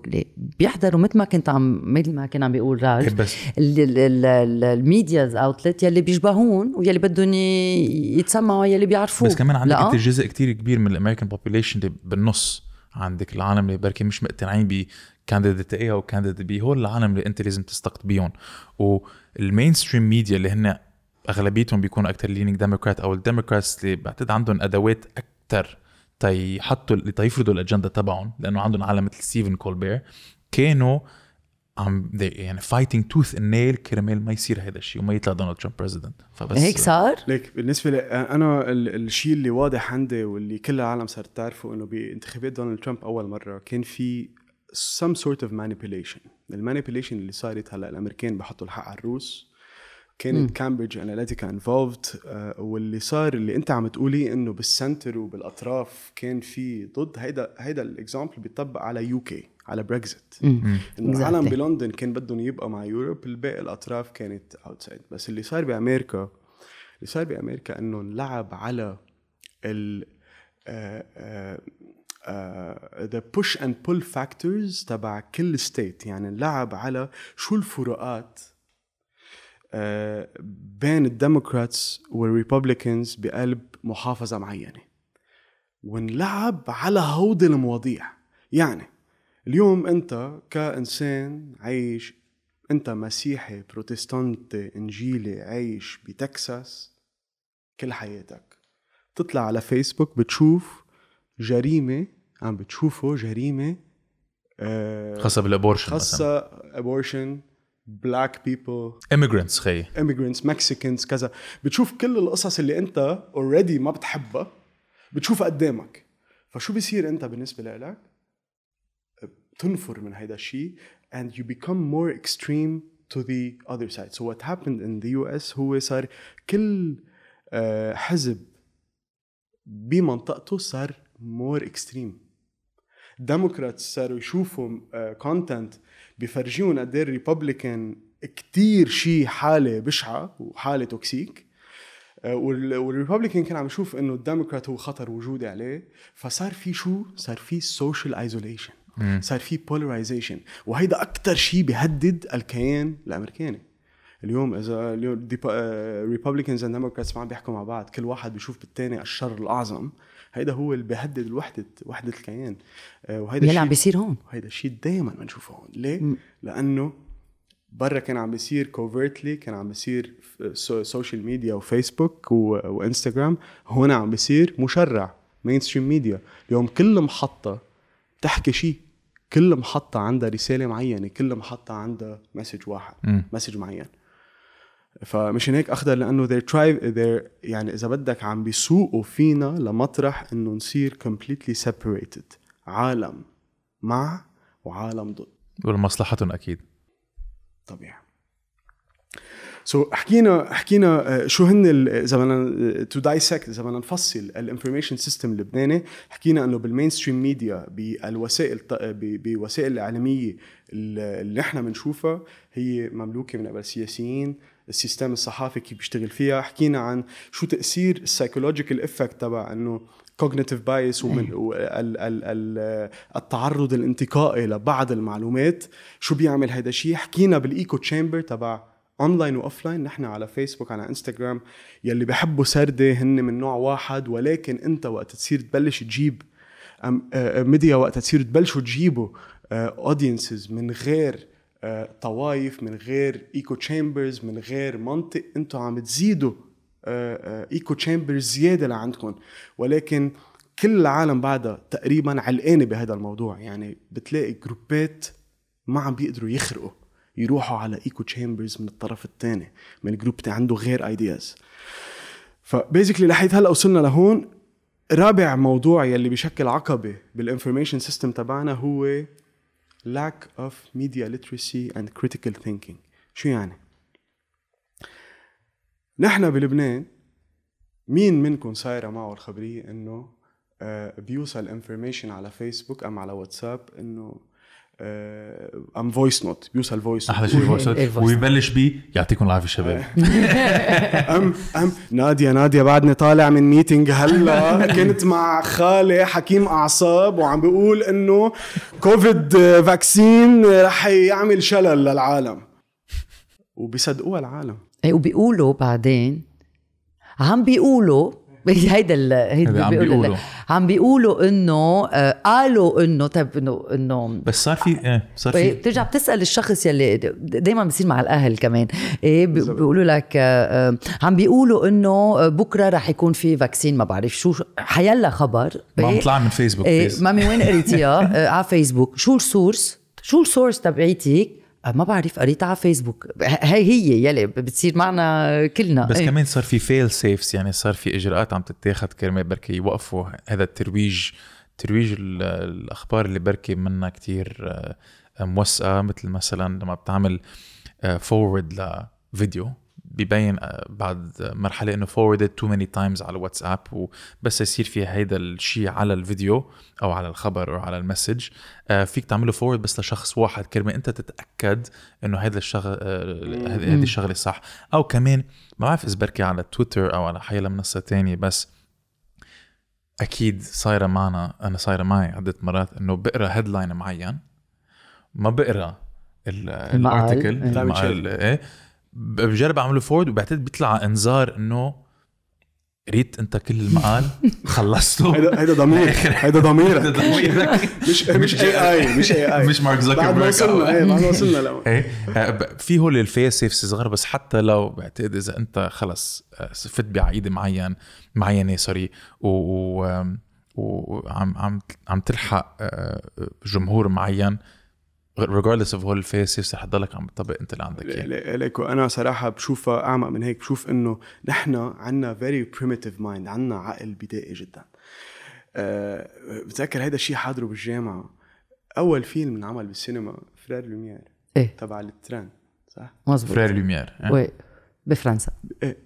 بيحضروا مثل ما كنت عم مثل ما كان عم بيقول راج. إيه بس. ال medias outlet يلي بيشبهون ويلي بدهم يتسمعوا يلي بيعرفوه. بس كمان عندك؟ أنت جزء كتير كبير من الأمريكان population اللي بالنص. عندك العالم اللي بركي مش مقتنعين ب candidate A أو candidate B هول العالم اللي أنت لازم تستقطبيهم. وال mainstream media اللي هن أغلبيتهم بيكونوا أكثر leaning Democrat أو ال Democrats اللي بعتقد عندهم أدوات أكثر تيحطوا تيفرضوا الأجندة تبعهم لأنه عندهم عالم مثل ستيفن كولبير. كانوا عم يعني fighting tooth and nail كرمال ما يصير هذا الشيء وما يطلع دونالد ترامب president فبس هيك صار؟ ليك بالنسبة لي أنا ال- الشيء اللي واضح عندي واللي كل العالم صارت تعرفه إنه بانتخابات دونالد ترامب أول مرة كان في some sort of manipulation. ال manipulation اللي صارت هلأ الأمريكان بحطوا الحق على الروس. كانت كامبريدج اناليتيكا involved واللي صار اللي انت عم تقولي انه بال center وبالاطراف كان في ضد هيدا هيدا ال example بيطبق على UK على بريكزيت إنه العالم. بلندن كان بدهم يبقى مع Europe الباقي الأطراف كانت outside بس اللي صار بأمريكا اللي صار بأمريكا إنه انلعب على ال the push and pull factors تبع كل state يعني انلعب على شو الفروقات بين ال Democrats وال Republicans بقلب محافظة معينة. ونلعب على هودي المواضيع. يعني اليوم أنت كإنسان عايش أنت مسيحي بروتستانتي إنجيلي عايش بتكساس كل حياتك. تطلع على فيسبوك بتشوف جريمة عم بتشوفه جريمة آه، خاصة بالأبورشن خاصة abortion black people. Immigrants خي. Immigrants Mexicans كذا. بتشوف كل القصص اللي انت already ما بتحبها بتشوفها قدامك. فشو بيصير انت بالنسبة لك بتنفر من هيدا الشيء and you become more extreme to the other side. So what happened in the US هو صار كل آه، حزب بمنطقته صار more extreme. Democrats صاروا يشوفوا content بيفرجيهم قد إيه ال Republican كتير شيء حالة بشعة وحالة toxic. آه، وال- وال Republican كان عم يشوف إنه الديموكرات هو خطر وجودي عليه. فصار في شو؟ صار في social isolation صار في polarization وهيدا أكثر شيء بيهدد الكيان الأمريكاني. اليوم اذا اليوم Republicans and Democrats ما عم بيحكوا مع بعض. كل واحد بيشوف بالثاني الشر الأعظم. هيدا هو اللي بيهدد الوحدة وحدة الكيان. آه، وهيدا يلي عم الشيء- بيصير هون. وهيدا الشيء دائما بنشوفه هون. ليه؟ لأنه برا كان عم بيصير covertly كان عم بيصير social media وفيسبوك وإنستغرام. هون عم بيصير مشرع mainstream media اليوم كل محطة تحكي شيء. كل محطة عندها رسالة معينة كل محطة عندها message واحد message معين. فمشان هيك اخضر لأنه they're try they're يعني إذا بدك عم بيسوقوا فينا لمطرح إنه نصير completely separated. عالم مع وعالم ضد. ولمصلحتهم أكيد. طبيعي. so so, حكينا حكينا آه، شو هن إذا بدنا to dissect إذا بدنا نفصل ال information system اللبناني حكينا إنه بال mainstream media بالوسائل الط- ب- بالوسائل الإعلامية اللي اللي نحن بنشوفها هي مملوكة من قبل سياسيين ال system الصحافي كيف بيشتغل فيها. حكينا عن شو تأثير ال psychological effect تبع إنه cognitive bias ومن وال- ال- ال- التعرض الانتقائي لبعض المعلومات. شو بيعمل هيدا الشيء؟ حكينا بال echo chamber تبع online و offline نحن على فيسبوك على انستغرام يلي بحبوا سردة هن من نوع واحد. ولكن أنت وقت تصير تبلش تجيب ميديا وقت تصير تبلشوا تجيبوا audiences من غير طوايف من غير echo chambers من غير منطق أنتوا عم تزيدوا echo chambers زيادة لعندكم. ولكن كل العالم بعدها تقريبا علقانة بهذا الموضوع. يعني بتلاقي groupات ما عم بيقدروا يخرقوا يروحوا على echo chambers من الطرف الثاني من group عنده غير ideas ف basically لحد هلأ وصلنا لهون رابع موضوع يلي بيشكل عقبه بال information system تبعنا هو lack of media literacy and critical thinking. شو يعني؟ نحن بلبنان مين منكم صايرة معه الخبرية إنه آه، بيوصل information على فيسبوك أم على واتساب إنه ام voice note بيوصل voice أحلى شيء ال voice إيه ال voice. ويبلش بيه يعطيكم العافية شباب. [laughs] أم أم نادية نادية بعدني طالع من meeting هلا. [laughs] كنت مع خالي حكيم أعصاب وعم بيقول إنه COVID vaccine رح يعمل شلل للعالم. وبيصدقوها العالم. إيه، وبيقولوا بعدين عم بيقولوا [laughs] هيدا ال هيدا هيدا عم بيقولوا. عم بيقولوا إنه آه، قالوا إنه طيب إنه إنه بس صار في إيه صار إيه، في بترجع بتسأل الشخص يلي دائما بصير مع الأهل كمان. إيه بي- بيقولوا لك آه، آه، عم بيقولوا إنه بكرة رح يكون في vaccine ما بعرف شو حيلا خبر. ما عم إيه، طلع من فيسبوك إيه please. مامي وين قريتيها؟ [laughs] آه، على فيسبوك شو ال source شو ال source تبعيتك؟ آه، ما بعرف قريتها على فيسبوك هي هي يلي بتصير معنا كلنا. بس إيه. كمان صار في fail-safes يعني صار في إجراءات عم تتاخذ كرمال بركي يوقفوا هذا الترويج ترويج ال- الأخبار اللي بركي منها كتير آه، موثقه مثل مثلا لما بتعمل forward لفيديو. ببين آه، بعد مرحلة إنه forwarded too many times على الواتساب وبس يصير في هيدا الشيء على الفيديو أو على الخبر أو على ال message. آه، فيك تعمله forward بس لشخص واحد كرمال أنت تتأكد إنه هذا الشغل هذه هذه الشغلة صح. أو كمان ما بعرف إذا بركي على تويتر أو على حيلا منصة تانية بس أكيد صايرة معنا أنا صايرة معي عدة مرات إنه بقرأ headline معين ما بقرأ. ال article إيه. بجرب أعمله forward وبعتقد بيطلع إنذار إنه قريت أنت كل المقال خلصته. هيدا هيدا ضمير. [laughs] هيدا ضميرك. مش مش اي اي مش اي اي مش مارك بعد ما زوكربيرغ وصلنا إيه بعد ما وصلنا [laughs] إيه آه، في هول ال fail-safes صغار بس حتى لو بعتقد إذا أنت خلص آه، فت بعقيده معين معينة سوري و- وعم عم عم تلحق آه، جمهور معين regardless of هول ال facesaves رح تضلك عم تطبق انت اللي عندك اياه ليكو أنا صراحة بشوفها أعمق من هيك بشوف إنه نحن عنا very primitive mind عنا عقل بدائي جدا. أه بتذكر هيدا الشيء حاضره بالجامعة؟ أول فيلم انعمل بالسينما فرير لوميير إيه. تبع ال train صح؟ مزبوط فرير لوميير إيه. وي بفرنسا. إيه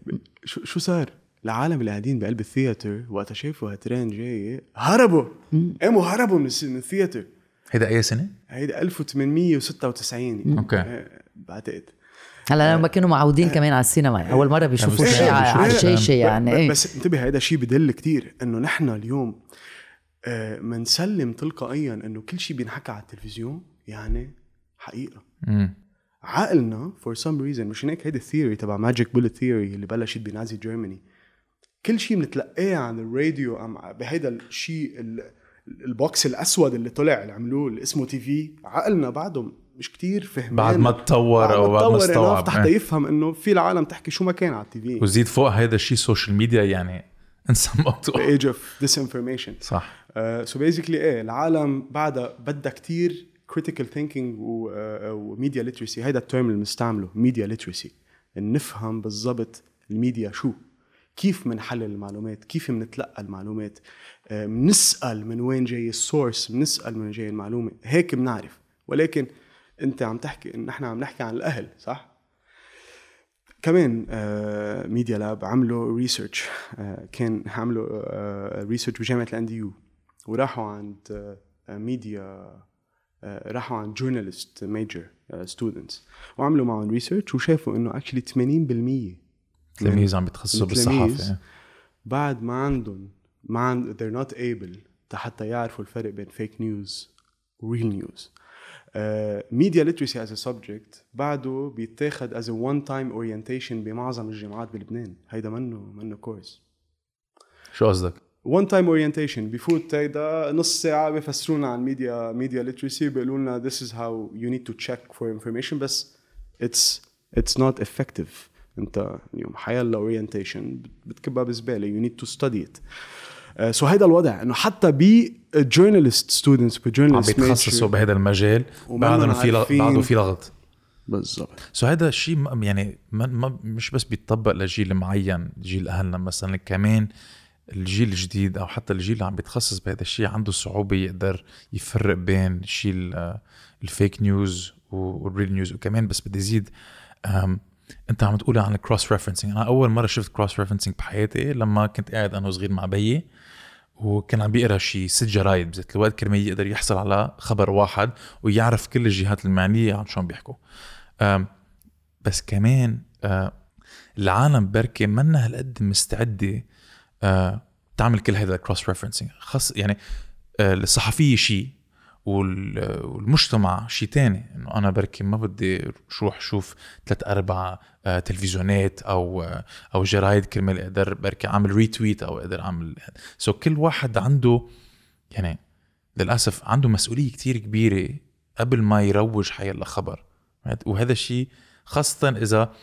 شو شو صار؟ العالم اللي قاعدين بقلب ال theater وقت شافوا هال train جاي هربوا. قاموا هربوا من ال theater. هيدا أي سنة؟ هيدا 1896 okay. إيه، بعتقد. هلا لما كانوا معودين كمان على السينما. يعني أول مرة بيشوفوا إيه، شيء على. الشاشه يعني إيه. بس انتبه هيدا شيء بدل كتير إنه نحن اليوم آه، منسلم تلقائيا إنه كل شيء بينحكى على التلفزيون يعني حقيقة. امم عقلنا for some reason مش هيك؟ هيدي ال theory تبع magic bullet theory اللي بلشت ب Nazi Germany. كل شيء بنتلقاه عن الراديو بهيدا الشيء ال- ال box الأسود اللي طلع اللي عملوه اللي اسمه TV عقلنا بعده مش كتير فهمان بعد ما تطور أو بعد ما تطور استوعب. حتى إيه. يفهم إنه في العالم تحكي شو ما كان على ال TV. وزيد فوق هيدا الشيء social media يعني انسى موضوع age of disinformation صح. so basically إيه العالم بعدها بدها كتير critical thinking و media literacy هيدا ال term اللي بنستعمله media literacy نفهم بالضبط الميديا شو كيف منحلل المعلومات كيف منتلقى المعلومات. آه، منسأل من وين جاي ال source منسأل من وين جاي المعلومة. هيك بنعرف ولكن أنت عم تحكي ان إحنا عم نحكي عن الأهل صح؟ كمان آه Media Lab عملوا research آه كان عملوا آه research بجامعة ال NDU وراحوا عند آه ميديا آه راحوا عند journalist major students وعملوا معهم research وشافوا إنه actually 80% تلاميذ عم بيتخصصوا بالصحافة بعد ما عندهم ما عند they're not able حتى يعرفوا الفرق بين fake news و real news media literacy as subject بعده بيتاخد as one time orientation بمعظم الجامعات بلبنان. هيدا منه منه كورس شو قصدك؟ one time orientation بفوت هيدا نص ساعة بفسرونا عن media media literacy بيقولوا لنا this is how you need to check for information بس it's it's not effective. انت اليوم حيلا orientation بتكبها بزبالة. You need to study it. سو uh, so هيدا الوضع إنه حتى ب journalist students ب عم بيتخصصوا بهذا المجال لنا في لغ- عارفين. بعده في لغط. بالضبط. so هذا الشيء يعني ما ما مش بس بيتطبق لجيل معين جيل أهلنا مثلا كمان الجيل الجديد أو حتى الجيل اللي عم بيتخصص بهذا الشيء عنده صعوبة يقدر يفرق بين شيء ال- ال fake news وال real news. وكمان بس بدي زيد انت عم تقول عن ال cross referencing أنا أول مرة شفت cross referencing بحياتي لما كنت قاعد أنا وصغير مع بيي وكان عم بيقرأ شي ست جرايد بذات الوقت كرمال يقدر يحصل على خبر واحد ويعرف كل الجهات المعنية عن شو عم بيحكوا. بس كمان العالم بركي منا هالقد مستعدة تعمل كل هذا ال cross referencing خاص يعني الصحفية شيء والمجتمع شيء تاني. إنه أنا بركي ما بدي أروح أشوف ثلاث أربع آه، تلفزيونات أو آه، أو جرايد كرمال أقدر بركي أعمل retweet أو أقدر أعمل so so كل واحد عنده يعني للأسف عنده مسؤولية كتير كبيرة قبل ما يروج حيلا خبر right? وهذا الشيء خاصة إذا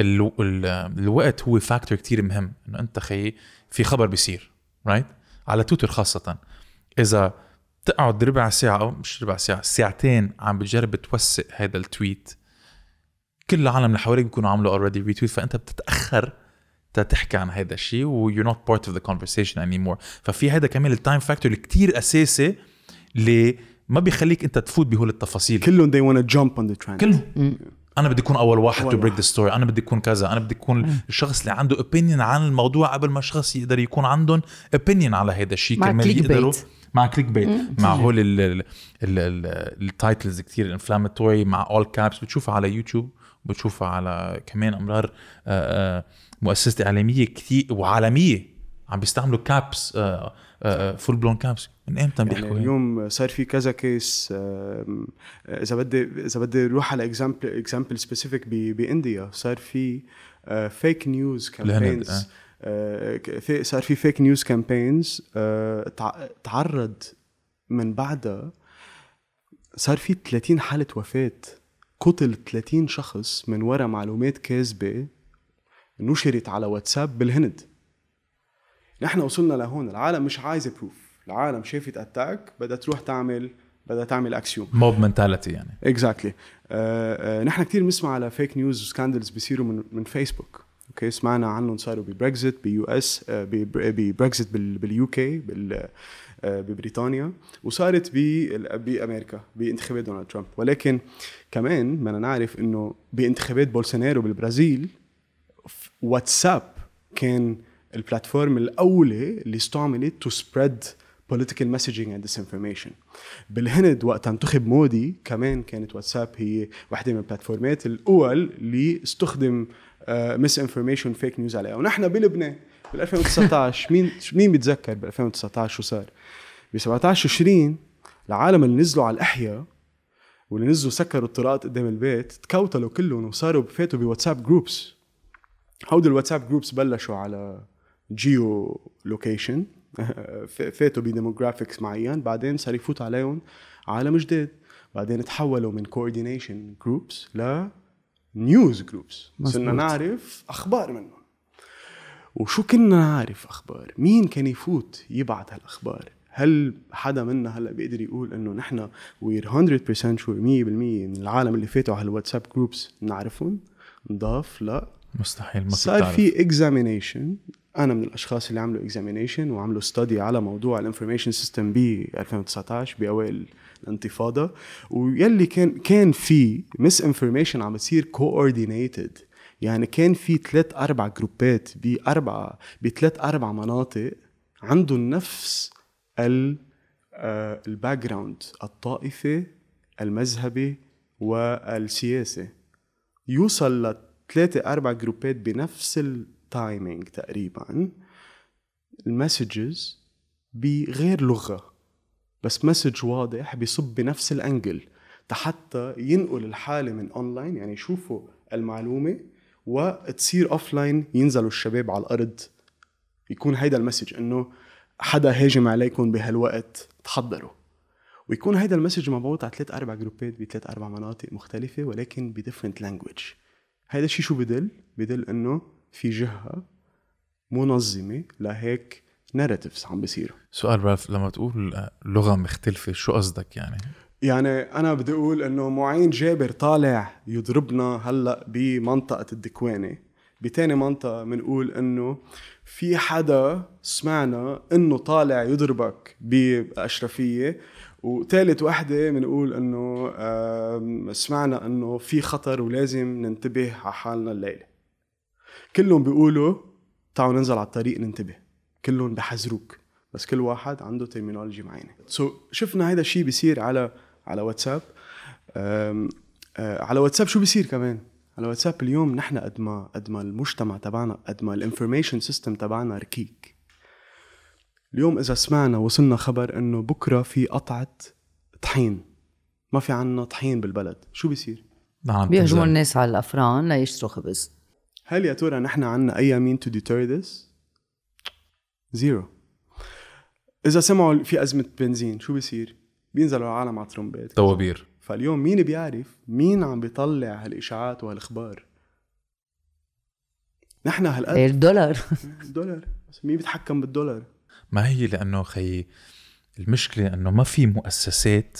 ال... ال... الوقت هو factor كتير مهم. إنه أنت خي في خبر بيصير. right على تويتر خاصة. إذا تقعد ربع ساعة أو مش ربع ساعة ساعتين عم بتجرب توثق هذا ال tweet. كل العالم اللي حواليك بيكونوا عملوا already retweet فأنت بتتأخر تحكي عن هذا الشيء و you're not part of the conversation anymore. ففي هذا كمان ال time factor كتير أساسي اللي ما بيخليك أنت تفوت بهول التفاصيل. كلهم they wanna jump on the trend. كلهم. أنا بدي أكون أول واحد أول to break واحد. the story أنا بدي أكون كذا أنا بدي أكون الشخص اللي عنده opinion عن الموضوع قبل ما الشخص يقدر يكون عندهم opinion على هذا الشيء. bait. يقدروا مع click bait مع هول ال titles كثير inflammatory مع all caps بتشوفها على يوتيوب بتشوفها على كمان أمرار آه، آه، مؤسسات إعلامية كثير وعالمية عم بيستعملوا caps full blown caps من إمتى يعني بيحكوا هيك؟ اليوم صار في كذا case إذا بدي إذا بدي أروح على example example specific بإنديا صار في fake news campaigns صار في fake news campaigns تعرض من بعدها. صار في 30 حالة وفاة. قتل 30 شخص من وراء معلومات كاذبة نشرت على واتساب بالهند. نحن وصلنا لهون. العالم مش عايزة proof العالم شافت attack بدها تروح تعمل بدها تعمل action mob mentality يعني. exactly نحن كثير بنسمع على fake news و scandals بيصيروا من من فيسبوك okay سمعنا عنهم صاروا ب Brexit ب US ب Brexit بال UK آه، ببريطانيا وصارت بأمريكا بانتخابات دونالد ترامب. ولكن كمان بدنا نعرف إنه بانتخابات بولسونارو بالبرازيل واتساب كان ال platform الأولى اللي استعملت to spread political messaging and disinformation. بالهند وقت انتخب مودي كمان كانت واتساب هي واحدة من ال platform ات الأول اللي استخدم misinformation fake news عليها. ونحن بلبنان بال 2019 مين مين بيتذكر بال 2019 شو صار؟ ب 17 20 العالم اللي نزلوا على الأحياء واللي نزلوا سكروا الطرقات قدام البيت تكتلوا كلهم وصاروا فاتوا ب WhatsApp groups هودي ال WhatsApp groups بلشوا على geolocation فاتوا ب demographics معين بعدين صار يفوت عليهم عالم جديد. بعدين تحولوا من coordination groups ل news groups صرنا. نعرف أخبار منهم. وشو كنا نعرف أخبار؟ مين كان يفوت يبعت هالأخبار؟ هل حدا منا هلأ بيقدر يقول إنه نحن we're 100% sure 100% من العالم اللي فاتوا على ال WhatsApp groups نعرفهم؟ نضاف لا. مستحيل ما صار. في examination أنا من الأشخاص اللي عملوا examination وعملوا study على موضوع ال information system ب 2019 بأوائل الانتفاضه ويلي كان كان في misinformation عم بتصير coordinated يعني كان في ثلاث أربع جروبات باربع بثلاث أربع مناطق عندهم نفس ال ال background الطائفي المذهبي والسياسي يوصل لثلاثة أربع جروبات بنفس ال timing تقريبا. ال messages بغير لغة. بس message واضح بيصب بنفس ال angle. حتى ينقل الحالة من اونلاين يعني يشوفوا المعلومة وتصير offline ينزلوا الشباب على الأرض. يكون هيدا ال message إنه حدا هاجم عليكم بهالوقت تحضروا. ويكون هيدا ال message مبعوث على ثلاث أربع جروبات بثلاث أربع مناطق مختلفة ولكن ب different language هيدا الشيء شو بدل؟ بدل إنه في جهة منظمة لهيك narratives عم بيصيروا. سؤال رالف لما تقول لغة مختلفة شو قصدك يعني؟ يعني أنا بدي أقول إنه معين جابر طالع يضربنا هلأ بمنطقة الدكوانة. بتاني منطقة بنقول إنه في حدا سمعنا إنه طالع يضربك بأشرفية. وثالث وحدة بنقول إنه سمعنا إنه في خطر ولازم ننتبه على حالنا الليلة. كلهم بيقولوا تعالوا ننزل على الطريق ننتبه. كلهم بحذروك. بس كل واحد عنده terminology معينة. so so, شفنا هذا الشيء بيصير على على واتساب. أم أه على واتساب شو بيصير كمان؟ على واتساب اليوم نحن قد ما قد ما المجتمع تبعنا قد ما ال information system تبعنا ركيك. اليوم إذا سمعنا وصلنا خبر إنه بكرة في قطعة طحين. ما في عنا طحين بالبلد. شو بيصير؟ نعم بيهجموا. الناس على الأفران ليشتروا خبز. هل يا ترى نحن عنا a mean to deter this زيرو إذا سمعوا في أزمة بنزين شو بيصير؟ بينزلوا العالم على الترومبات. طوابير فاليوم مين بيعرف مين عم بيطلع هالإشاعات وهالأخبار؟ نحن هالقد. الدولار. دولار بس مين بيتحكم بالدولار؟ ما هي لأنه خي المشكلة إنه ما في مؤسسات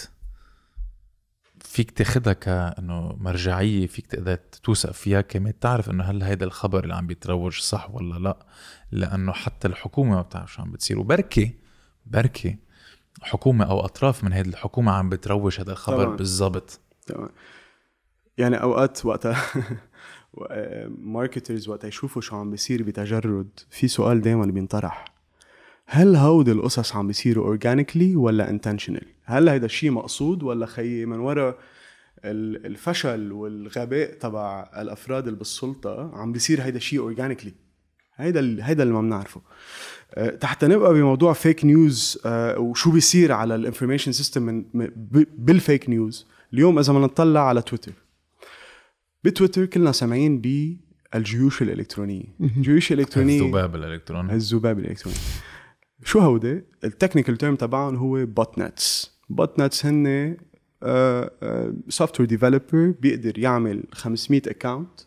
فيك تاخدها كأنه مرجعية فيك تقدر توثق فيها. كمان تعرف إنه هل هيدا الخبر اللي عم بيتروج صح ولا لا لأنه حتى الحكومة ما بتعرف شو عم بتصير. وبركي بركي حكومة أو أطراف من هيدي الحكومة عم بتروج هذا الخبر. بالضبط. تمام يعني أوقات وقتها [laughs] marketers وقت يشوفوا شو عم بيصير بتجرد. في سؤال دائما بينطرح. هل هودي القصص عم بيصيروا organically ولا intentional هل هيدا الشيء مقصود ولا خيي من وراء ال- الفشل والغباء تبع الأفراد اللي بالسلطة عم بيصير هيدا الشيء organically هيدا هيدا اللي ما بنعرفه. أه، تحت نبقى بموضوع fake news أه، وشو بيصير على ال information system من بال fake news اليوم إذا بدنا نطلع على تويتر بتويتر كلنا سامعين بالجيوش الإلكترونية. الجيوش الالكترونيه الذباب الإلكتروني. الذباب الإلكتروني. شو هودي؟ ال technical term تبعهم هو botnets botnets هن software developer بيقدر يعمل 500 account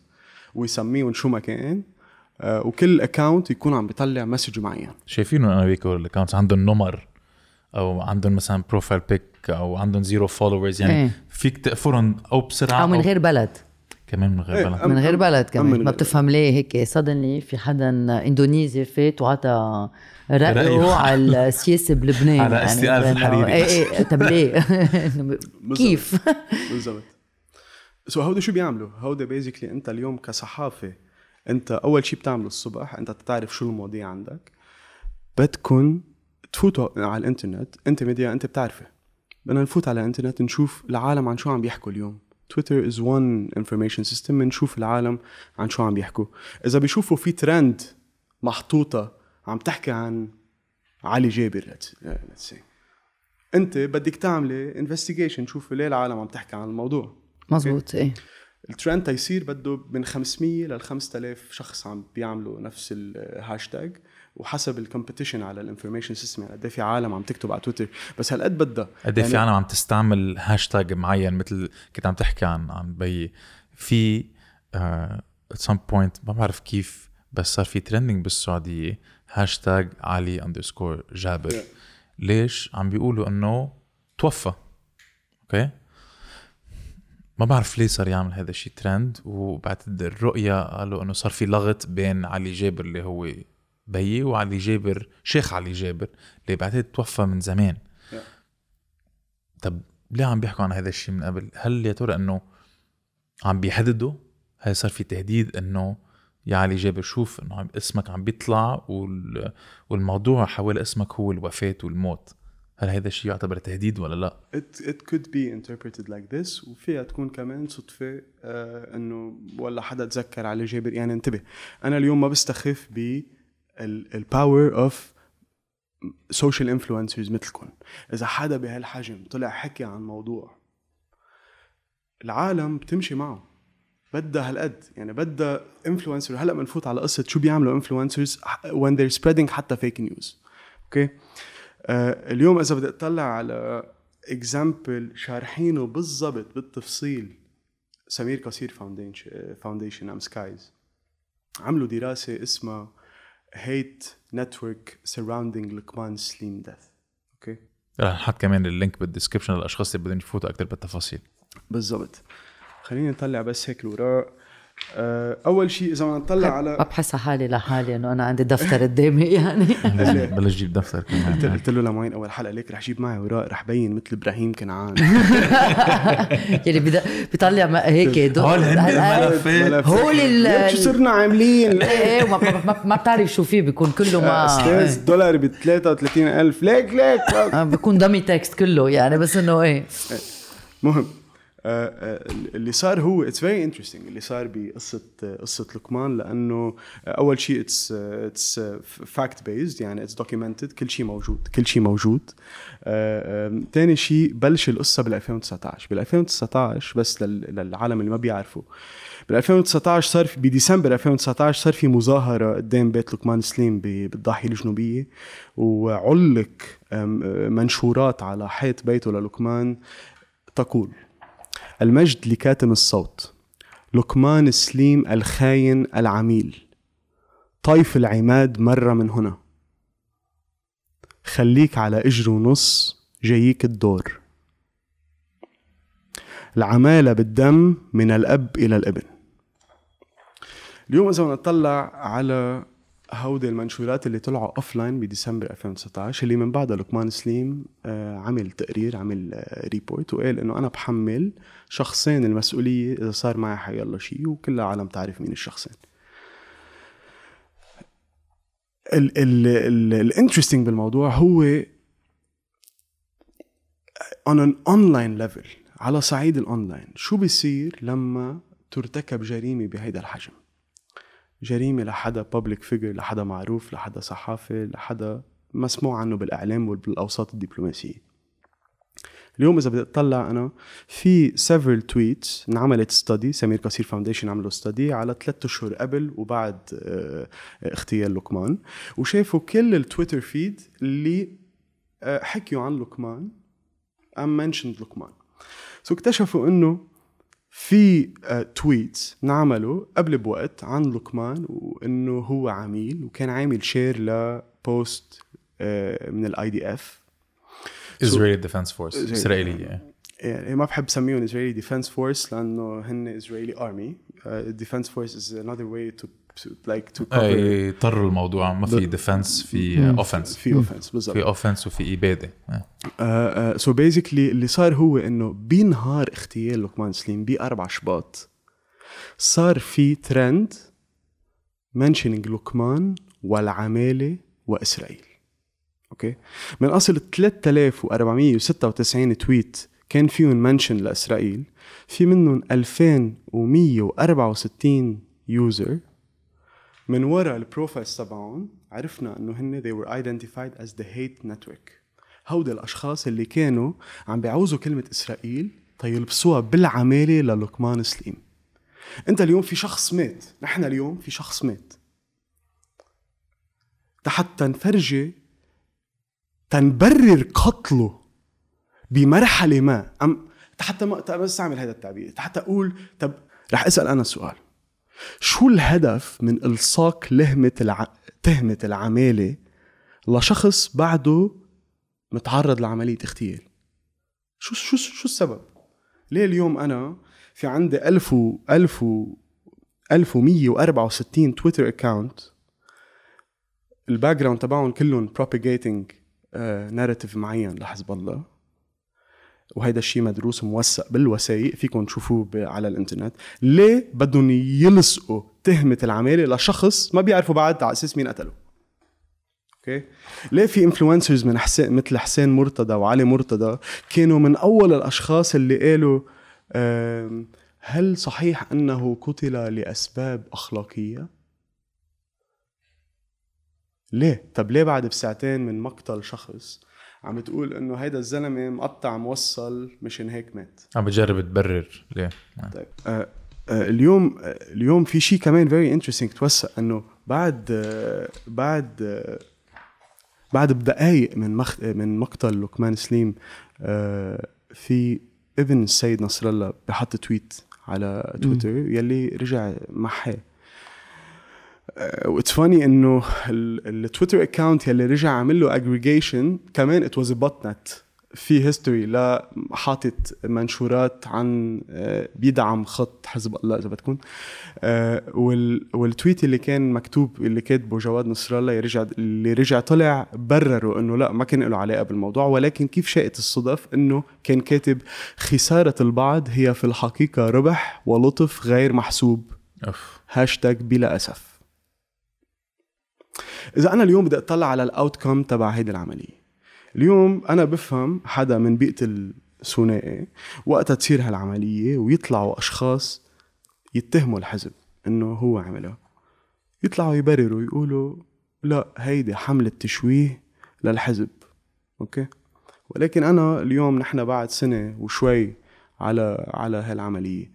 ويسميهم شو ما كان آه، وكل account يكون عم بيطلع message معين. شايفينه أنا بيكون ال accounts عندهم نمر أو عندهم مثلا profile pic أو عندهم zero followers يعني إيه. فيك تقفرهم أو بسرعة أو من غير بلد. كمان من غير إيه، بلد. من غير بلد كمان. ما بتفهم ليه هيك. suddenly في حدا إندونيسي فات وعطى رأيه. على [laughs] السياسة بلبنان على استئناف إنه- الحريري. إيه إيه طب ليه؟ [laughs] [laughs] كيف؟ بالضبط so هودي شو بيعملوا؟ هودي basically أنت اليوم كصحافة أنت أول شيء بتعمله الصبح أنت بتعرف شو المواضيع عندك بدكن تفوتوا على الإنترنت أنت ميديا أنت بتعرفه بدنا نفوت على الإنترنت نشوف العالم عن شو عم بيحكوا اليوم تويتر is one information system بنشوف العالم عن شو عم بيحكوا إذا بيشوفوا في ترند محطوطة عم تحكي عن علي جابر. Say انت بدك تعملي investigation تشوف ليه العالم عم تحكي عن الموضوع. مزبوط إيه. الترند تيصير بده من 500 لل 5000 شخص عم بيعملوا نفس الهاشتاج وحسب ال competition على ال information system يعني قد إيه في عالم عم تكتب على تويتر بس هالقد بدها. قد إيه في عالم عم تستعمل هاشتاج معين مثل كنت عم تحكي عن عن بي. في at some point ما بعرف كيف بس صار في trending بالسعودية. هاشتاج علي underscore جابر Yeah. ليش عم بيقولوا إنه توفى okay ما بعرف ليه صار يعمل هذا الشيء ترند وبعتقد الرؤية قالوا إنه صار في لغط بين علي جابر اللي هو بيي وعلي جابر شيخ علي جابر اللي بعتقد توفى من زمان Yeah. طب ليه عم بيحكوا عن هذا الشيء من قبل؟ هل يا ترى إنه عم بيهددوا؟ هل صار في تهديد إنه يا علي جابر شوف انه اسمك عم بيطلع وال... والموضوع حول اسمك هو الوفاة والموت. هل هذا الشيء يعتبر تهديد ولا لا؟ it, it could be interpreted like this وفيها تكون كمان صدفة آه إنه ولا حدا تذكر علي جابر. يعني انتبه أنا اليوم ما بستخف ب ال power of social influencers مثلكم إذا حدا بهالحجم طلع حكي عن موضوع العالم بتمشي معه. بدها هالقد. يعني بدها influencer هلأ بنفوت على قصة شو بيعملوا influencers when they're spreading حتى fake news okay آه اليوم إذا بدي أطلع على example شارحينه بالضبط بالتفصيل سمير قصير Foundation Foundation um SKeyes عملوا دراسة اسمها hate network surrounding لقمان سليم death okay رح نحط كمان ال link بال description للأشخاص اللي بدهم يفوتوا أكثر بالتفاصيل. بالضبط. خليني نطلع بس هيك الوراق. آه، أول شيء إذا بدنا نطلع ما على بحس حالي لحالي إنه أنا عندي دفتر قدامي يعني. [laughs] بلش جيب دفتر قلت كمان. قلت له لمعين أول حلقة ليك رح جيب معي اوراق رح بين مثل إبراهيم كنعان. [laughs] يعني بدا- بيطلع ما- هيك هول. الملفات. هول شو صرنا عاملين. إيه إيه وما- ما- ما- ما بتعرف شو فيه بيكون كله ما أستاذ الدولار ب 33000 ليك ليك. آه، بيكون dummy text كله يعني بس إنه إيه. مهم. اللي صار هو it's very interesting اللي صار بقصة آه، قصة لقمان لأنه آه، أول شيء it's it's fact based يعني it's documented كل شيء موجود كل شيء موجود. ثاني شيء بلش القصة بال 2019 بال 2019 بس لل- للعالم اللي ما بيعرفوا بال 2019 صار في بديسمبر 2019 صار في مظاهرة قدام بيت لقمان سليم بالضاحية الجنوبية. وعلق آه، منشورات على حيط بيته للقمان تقول. المجد لكاتم الصوت لقمان سليم الخاين العميل طيف العماد مرة من هنا. خليك على إجر ونص جاييك الدور. العمالة بالدم من الأب إلى الابن. اليوم إذا نطلع على هودي المنشورات اللي طلعوا offline ب December 2019 اللي من بعدها لقمان سليم آه، عمل تقرير عمل آه، report وقال إنه أنا بحمل شخصين المسؤولية إذا صار معي حيالله شيء وكل العالم تعرف مين الشخصين. ال interesting بالموضوع هو on an online level على صعيد الاونلاين شو بيصير لما ترتكب جريمة بهيدا الحجم؟ جريمة لحدا public figure لحدا معروف لحدا صحافي لحدا مسموع عنه بالإعلام وبالأوساط الدبلوماسية. اليوم إذا بدي أطلع أنا في several tweets انعملت study سمير قصير Foundation عملوا study على ثلاثة أشهر قبل وبعد آه، اغتيال لقمان. وشافوا كل ال Twitter feed اللي آه، حكيوا عن لقمان um mentioned لقمان. so اكتشفوا إنه في tweets انعملوا قبل بوقت عن لقمان وإنه هو عميل وكان عامل share ل post آه، من ال IDF Defense Force Israeli. اسرائيليه يعني ما بحب سميهم Israeli Defense Force لأنه هن Israeli army Defense Force is another way to, to like to cover أي طر الموضوع ما في ب- defense في offense في offense بالضبط. في اوفنس وفي إبادة. so basically اللي صار هو إنه بنهار اغتيال لقمان سليم بأربع شباط. صار في trend mentioning لقمان والعمالة وإسرائيل. أوكي من أصل 3496 tweet كان فيهم mention لإسرائيل في منهم 2164 user من وراء ال profiles تبعهم عرفنا إنه هن they were identified as the hate network. هودي الأشخاص اللي كانوا عم بيعوزوا كلمة إسرائيل تيلبسوها بالعمالة للقمان سليم. أنت اليوم في شخص مات. نحن اليوم في شخص مات. حتى نفرجي تنبرر قتله بمرحلة ما. أم حتى ما طب استعمل هذا التعبير. حتى أقول طب رح أسأل أنا سؤال. شو الهدف من إلصاق لهمة الع... تهمة العمالة لشخص بعده متعرض لعملية اغتيال؟ شو شو شو السبب؟ ليه اليوم أنا في عندي 1000 و 1000 و 1164 Twitter account ال background تبعهم كلهم propagating narrative معين لحزب الله. وهيدا الشيء مدروس وموثق بالوثائق فيكم تشوفوه على الإنترنت. ليه بدهم يلصقوا تهمة العمالة لشخص ما بيعرفوا بعد على أساس مين قتله أوكي؟ ليه في influencers من حسين مثل حسين مرتضى وعلي مرتضى كانوا من أول الأشخاص اللي قالوا هل صحيح أنه قتل لأسباب أخلاقية؟ ليه؟ طب ليه بعد بساعتين من مقتل شخص عم تقول إنه هيدا الزلمة مقطع موصل مشان هيك مات. عم بتجرب تبرر. ليه؟ طيب آه آه اليوم آه اليوم في شيء كمان very interesting توثق إنه بعد آه بعد آه بعد بدقائق من مخ من مقتل لقمان سليم آه في ابن السيد نصر الله بحط tweet على تويتر يلي رجع محاه what's funny إنه ال- ال Twitter account يلي رجع عمل له اجريجيشن كمان it was botnet في history لا حاطط منشورات عن آه، بيدعم خط حزب الله إذا بدكم. وال وال tweet اللي كان مكتوب اللي كاتبه جواد نصر الله يرجع اللي رجع طلع برر إنه لا ما كان له علاقة بالموضوع ولكن كيف شاءت الصدف إنه كان كاتب خسارة البعض هي في الحقيقة ربح ولطف غير محسوب. هاشتاج بلا أسف. إذا أنا اليوم بدي أطلع على ال outcome تبع هيدي العملية. اليوم أنا بفهم حدا من بيئة الثنائي وقتها تصير هالعملية ويطلعوا أشخاص يتهموا الحزب إنه هو عملها. يطلعوا يبرروا يقولوا لا هيدي حملة تشويه للحزب. أوكي؟ ولكن أنا اليوم نحن بعد سنة وشوي على على هالعملية.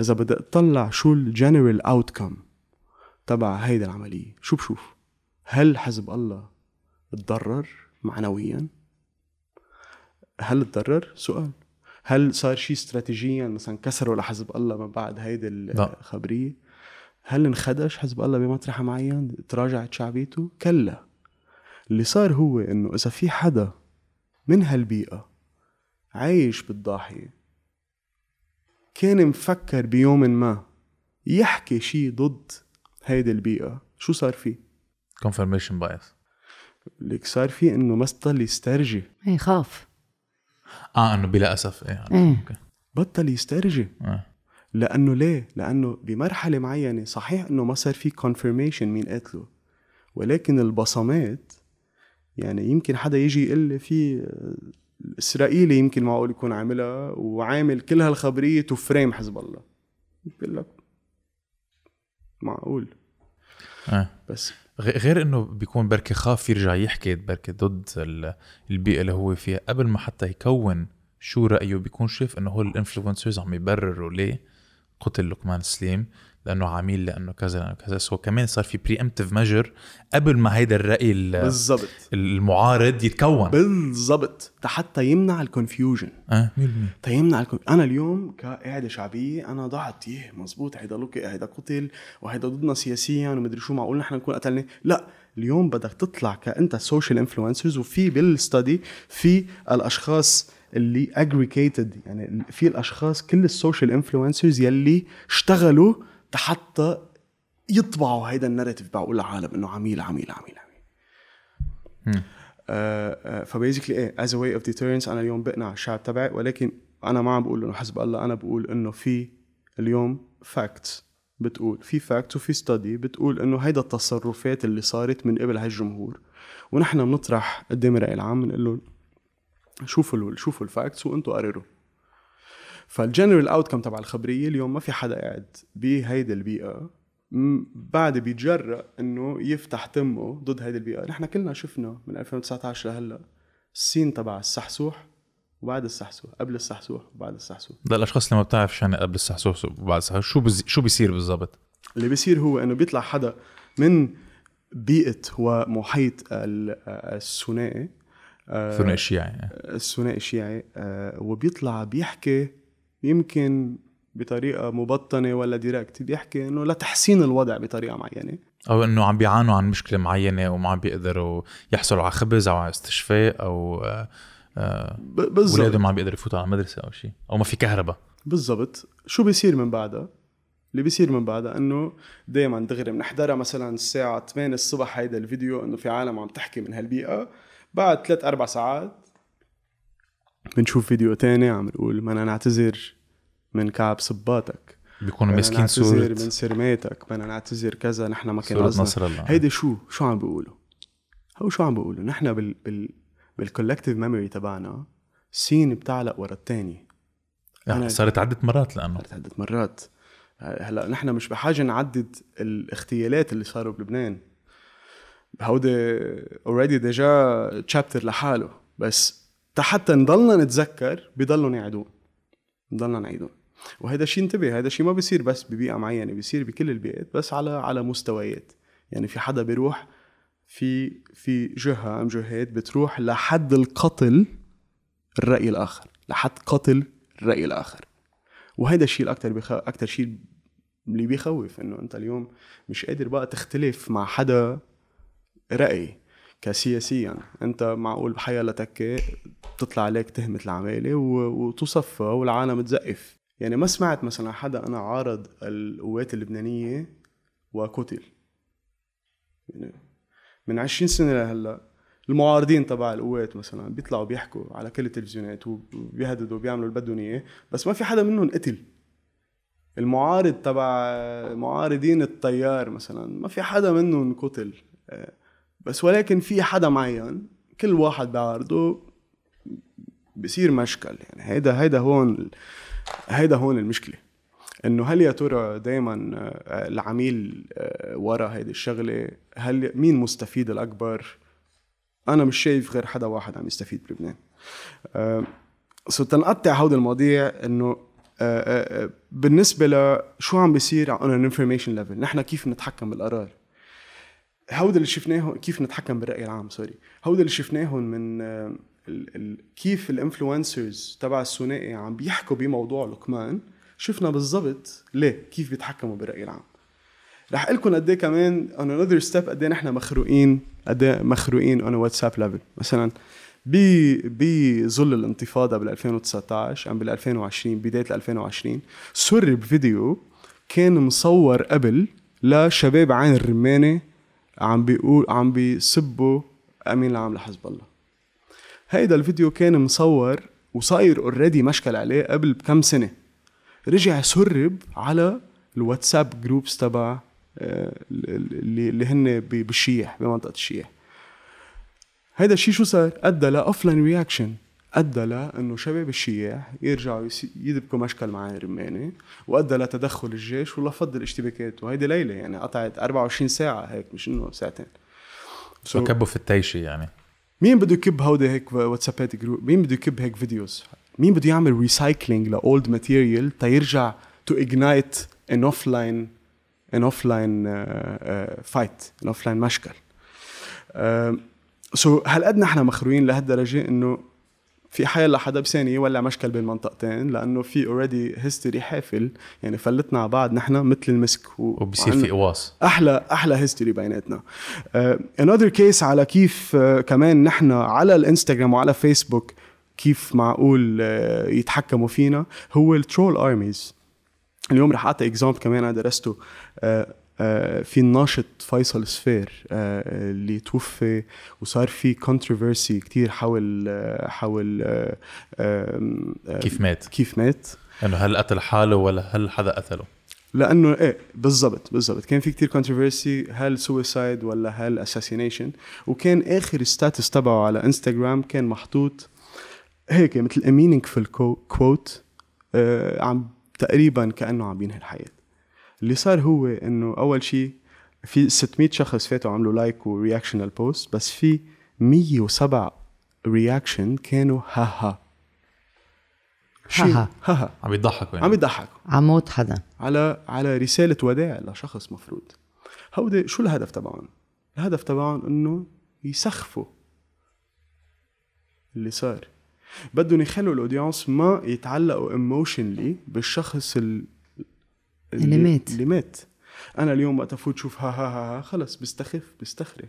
إذا بدي أطلع شو ال general outcome تبع هيدي العملية شو بشوف؟ هل حزب الله تضرر معنويا؟ هل تضرر سؤال. هل صار شيء استراتيجيا مثلا كسروا لحزب الله من بعد هيدي لا. الخبرية؟ هل انخدش حزب الله بمطرح معين؟ تراجعت شعبيته كلا. اللي صار هو إنه إذا في حدا من هالبيئة عايش بالضاحية كان مفكر بيوم ما يحكي شيء ضد هيدي البيئة شو صار فيه؟ Confirmation bias. اللي صار فيه إنه بطل يسترجي. إيه خاف. آه إنه بلا أسف. إيه إيه. بطل يسترجي. آه. لأنه ليه؟ لأنه بمرحلة معينة صحيح إنه ما صار في confirmation مين قتله ولكن البصمات يعني يمكن حدا يجي يقول لي في الاسرائيلي يمكن معقول يكون عاملها وعامل كل هالخبرية to frame حزب الله. بقول لك معقول. آه. بس غير إنه بيكون بركي خاف يرجع يحكي بركي ضد ال- البيئة اللي هو فيها. قبل ما حتى يكون شو رأيه بيكون شايف إنه هو ال influencers عم يبرروا ليه قتل لقمان سليم. لأنه عميل لأنه كذا لأنه كذا. so كمان صار في pre-emptive measure قبل ما هيدا الرأي ال- بالضبط. المعارض يتكون. بالضبط. حتى يمنع ال confusion آه 100% تيمنع ال con- أنا اليوم كقاعدة شعبية أنا ضعت يه مزبوط هيدا لو okay هيدا قتل وهيدا ضدنا سياسيا ومدري شو معقول نحن نكون قتلنا. لا اليوم بدك تطلع كأنت social influencers وفي بال study في الأشخاص اللي aggregated يعني في الأشخاص كل ال social influencers يلي اشتغلوا حتى يطبعوا هيدا ال narrative بعقول العالم إنه عميل عميل عميل عميل. ف basically إيه as way of deterrence أنا اليوم بقنع الشعب تبعي ولكن أنا ما عم بقول إنه حزب الله أنا بقول إنه في اليوم facts بتقول في facts وفي study بتقول إنه هيدا التصرفات اللي صارت من قبل هالجمهور. ونحن بنطرح قدام الراي العام بنقول له شوفوا شوفوا ال facts وأنتم قرروا. فالجنرال اوتكم تبع الخبرية اليوم ما في حدا قاعد بهيدي البيئة. بعد بيتجرأ إنه يفتح تمه ضد هيدي البيئة. نحن كلنا شفنا من 2019 لهلا السين تبع السحسوح وبعد السحسوح قبل السحسوح وبعد السحسوح. للاشخاص اللي ما بتعرف يعني قبل السحسوس وبعد السحسوس شو بزي... شو بيصير بالضبط؟ اللي بيصير هو إنه بيطلع حدا من بيئة ومحيط ال- الثنائي آه، ثنائي الشيعي. الثنائي الشيعي آه، وبيطلع بيحكي يمكن بطريقة مبطنة ولا ديركت بيحكي إنه لتحسين الوضع بطريقة معينة. أو إنه عم بيعانوا عن مشكلة معينة وما عم بيقدروا يحصلوا على خبز أو على استشفاء أو آه، بالضبط. ما عم بيقدروا يفوتوا على المدرسة أو شيء أو ما في كهرباء. بالضبط. شو بيصير من بعدها؟ اللي بيصير من بعدها إنه دائما دغري بنحضرها مثلا الساعة 8 الصبح هيدا الفيديو إنه في عالم عم تحكي من هالبيئة. بعد ثلاث أربع ساعات بنشوف فيديو تاني عم نقول بدنا نعتذر من كعب صباطك بيكونوا بدنا ماسكين نعتذر صورة من سرماتك بدنا نعتذر كذا نحن ما كان قصدنا. نصر الله. هيدي شو؟ شو عم بيقولوا؟ هو شو عم بيقولوا؟ نحن بال بال بال collective memory تبعنا scene بتعلق ورا الثاني يعني أنا- صارت عدة مرات لأنه. صارت عدة مرات. هلا نحن مش بحاجة نعدد الاغتيالات اللي صاروا بلبنان. هودي already déjà chapter لحاله. بس حتى نضلنا نتذكر بضلهم يعيدوهن. نضلنا نعيدهم وهذا شيء انتبه هذا شيء ما بيصير بس ببيئة معينة بيصير بكل البيئات بس على على مستويات. يعني في حدا بيروح في في جهة أو جهات بتروح لحد القتل الرأي الآخر لحد قتل الرأي الآخر. وهيدا الشيء الاكثر بخ... أكثر شيء اللي بيخوف إنه أنت اليوم مش قادر بقى تختلف مع حدا رأي. كسياسيا. أنت معقول بحيا تكه تطلع عليك تهمة العمالة. وتصفى والعالم تزقف. يعني ما سمعت مثلا حدا أنا عارض القوات اللبنانية وقتل. يعني من 20 سنة لهلأ المعارضين تبع القوات مثلا بيطلعوا بيحكوا على كل التلفزيونات وبيهددوا وبيعملوا اللي بدهم إياه بس ما في حدا منهم قتل. المعارض تبع معارضين التيار مثلا ما في حدا منهم قتل. آه، بس ولكن في حدا معين كل واحد بيعارضه بصير مشكل. يعني هيدا هيدا هون هيدا هون المشكلة. إنه هل يا ترى دائما العميل آه، ورا هيدي الشغلة هل مين مستفيد الأكبر؟ أنا مش شايف غير حدا واحد عم يستفيد بلبنان. so تنقطع هودي المواضيع إنه بالنسبة لشو عم بيصير an information level نحن كيف نتحكم بالقرار؟ هودي اللي شفناه كيف نتحكم بالرأي العام سوري. هودي اللي شفناهم من آه، كيف ال influencers تبع الثنائي عم بيحكوا بموضوع لقمان شفنا بالضبط ليه كيف بيتحكموا بالرأي العام. رح أقول لكم قد إيه كمان on another step قد إيه نحن مخروقين قد إيه مخروقين a واتساب level مثلا بظل الانتفاضة بال 2019 أو بال 2020 بداية ال 2020 سرب فيديو كان مصور قبل لشباب عين الرمانة عم بيقول عم بيسبوا أمين العام لحزب الله. هيدا الفيديو كان مصور وصاير already مشكل عليه قبل بكم سنة. رجع سرب على الواتساب groups تبع آه، اللي اللي هن بالشياح بمنطقة الشياح. هيدا الشيء شو صار؟ أدى ل offline reaction أدى لأنه شباب الشياح يرجعوا يدبكوا مشكل مع عين الرمانة وأدى لتدخل الجيش ولفض الاشتباكات وهيدي ليلة يعني قطعت 24 ساعة هيك مش إنه ساعتين. So, فكبوا ال fitteshe يعني. مين بده يكب هودي هيك واتسابات group مين بده يكب هيك فيديوز؟ مين بده يعمل recycling ل old material تيرجع to ignite an offline an offline fight an offline مشكل. so هل قد نحن مخروقين لهالدرجة إنه في حال لحدا بثانية يولع مشكل بين المنطقتين لأنه في already history حافل. يعني فلتنا على بعض نحن مثل المسك و... وبصير في قواص. أحلى أحلى history بيناتنا. another case على كيف uh, كمان نحن على الإنستغرام وعلى فيسبوك كيف معقول uh, يتحكموا فينا هو ال troll armies اليوم رح أعطي example كمان أنا درسته. uh, uh, في الناشط فيصل سفير uh, اللي توفي وصار في controversy كتير حول uh, حول كيف مات؟ كيف مات. إنه هل قتل حاله ولا هل حدا قتله؟ لأنه إيه بالضبط بالضبط. كان في كتير controversy هل suicide ولا هل assassination وكان آخر status تبعه على انستغرام كان محطوط هيك مثل meaningful quote آه عم تقريبا كأنه عم بينهي الحياة. اللي صار هو إنه أول شيء في 600 شخص فاتوا عملوا like و reaction لل post بس في 107 reaction كانوا ها ها شيء- ها عم يضحكوا يعني. عم يضحكوا. ع موت حدا. على على رسالة وداع لشخص مفروض. هودي شو الهدف تبعهم؟ الهدف تبعهم إنه يسخفوا اللي صار. بدهم يخلوا ال audience ما يتعلقوا emotionally بالشخص ال- اللي مات. اللي مات. أنا اليوم وقت افوت شوف ها ها ها, ها خلص بستخف بستخري.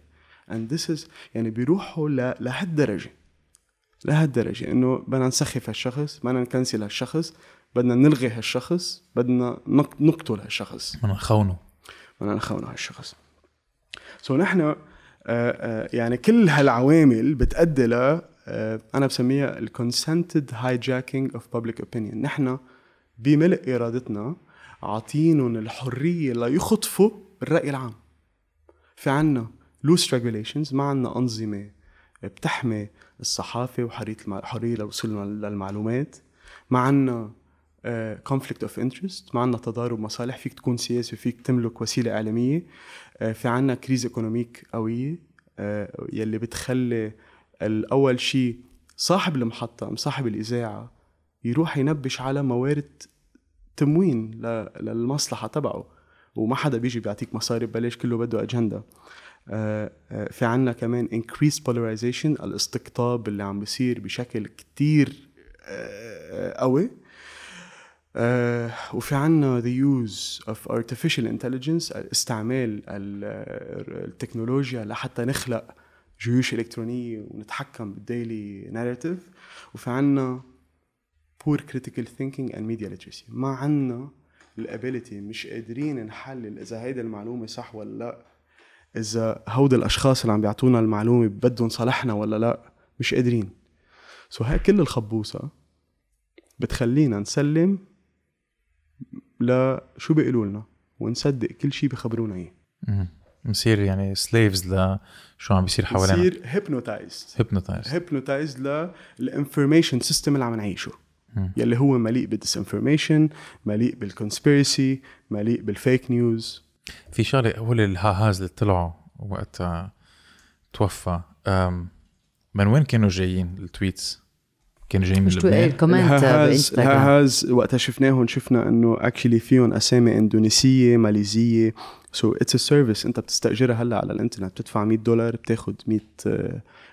And this is يعني بيروحوا ل- لهالدرجة. لهالدرجة. إنه بدنا نسخف هالشخص بدنا ن cancel هالشخص بدنا نلغي هالشخص بدنا نق- نقتل هالشخص. بدنا نخونه. بدنا نخونه هالشخص. so نحن آه، آه، يعني كل هالعوامل بتأدي ل آه، أنا بسميها ال consented hijacking of public opinion نحن بملء إرادتنا عاطينهم الحرية ليخطفوا الرأي العام. في عنا loose regulations ما عنا أنظمة بتحمي الصحافة وحرية المع... حرية للوصول للمعلومات. ما عنا conflict of interest ما عنا تضارب مصالح. فيك تكون سياسي وفيك تملك وسيلة إعلامية. آه، في عنا crise économique قوية. آه، يلي بتخلي الأول شيء صاحب المحطة ام صاحب الإذاعة يروح ينبش على موارد تمويل للمصلحة تبعه وما حدا بيجي بيعطيك مصاري ببلاش كله بده أجندة. آه، آه، في عنا كمان increased polarization الاستقطاب اللي عم بيصير بشكل كتير آه، قوي. وفي عنا the use of artificial intelligence استعمال ال- التكنولوجيا لحتى نخلق جيوش إلكترونية ونتحكم بال daily narrative وفي عنا poor critical thinking and media literacy. ما عنا ال ability مش قادرين نحلل إذا هيدي المعلومة صح ولا لا. إذا هود الأشخاص اللي عم بيعطونا المعلومة بدهم صالحنا ولا لا مش قادرين. so هاي كل الخبوصة بتخلينا نسلم لشو بيقولوا لنا؟ ونصدق كل شيء بخبرونا إياه. نصير يعني slaves لشو عم بيصير حوالينا. نصير hypnotized hypnotize hypnotized لل information system اللي عم نعيشه. يلي هو مليء بال disinformation مليء بال conspiracy مليء بال fake news. في شغلة هول ال hahas اللي طلعوا وقت آه، توفى. من وين كانوا جايين ال tweets؟ كانوا جايين من لبنان؟ ال comment ال hahas بإنستغرام. ال hahas وقتها شفناهم شفنا إنه actually فيهم أسامي إندونيسية ماليزية. so it's a service أنت بتستأجرها هلأ على الإنترنت بتدفع 100 دولار بتاخذ 100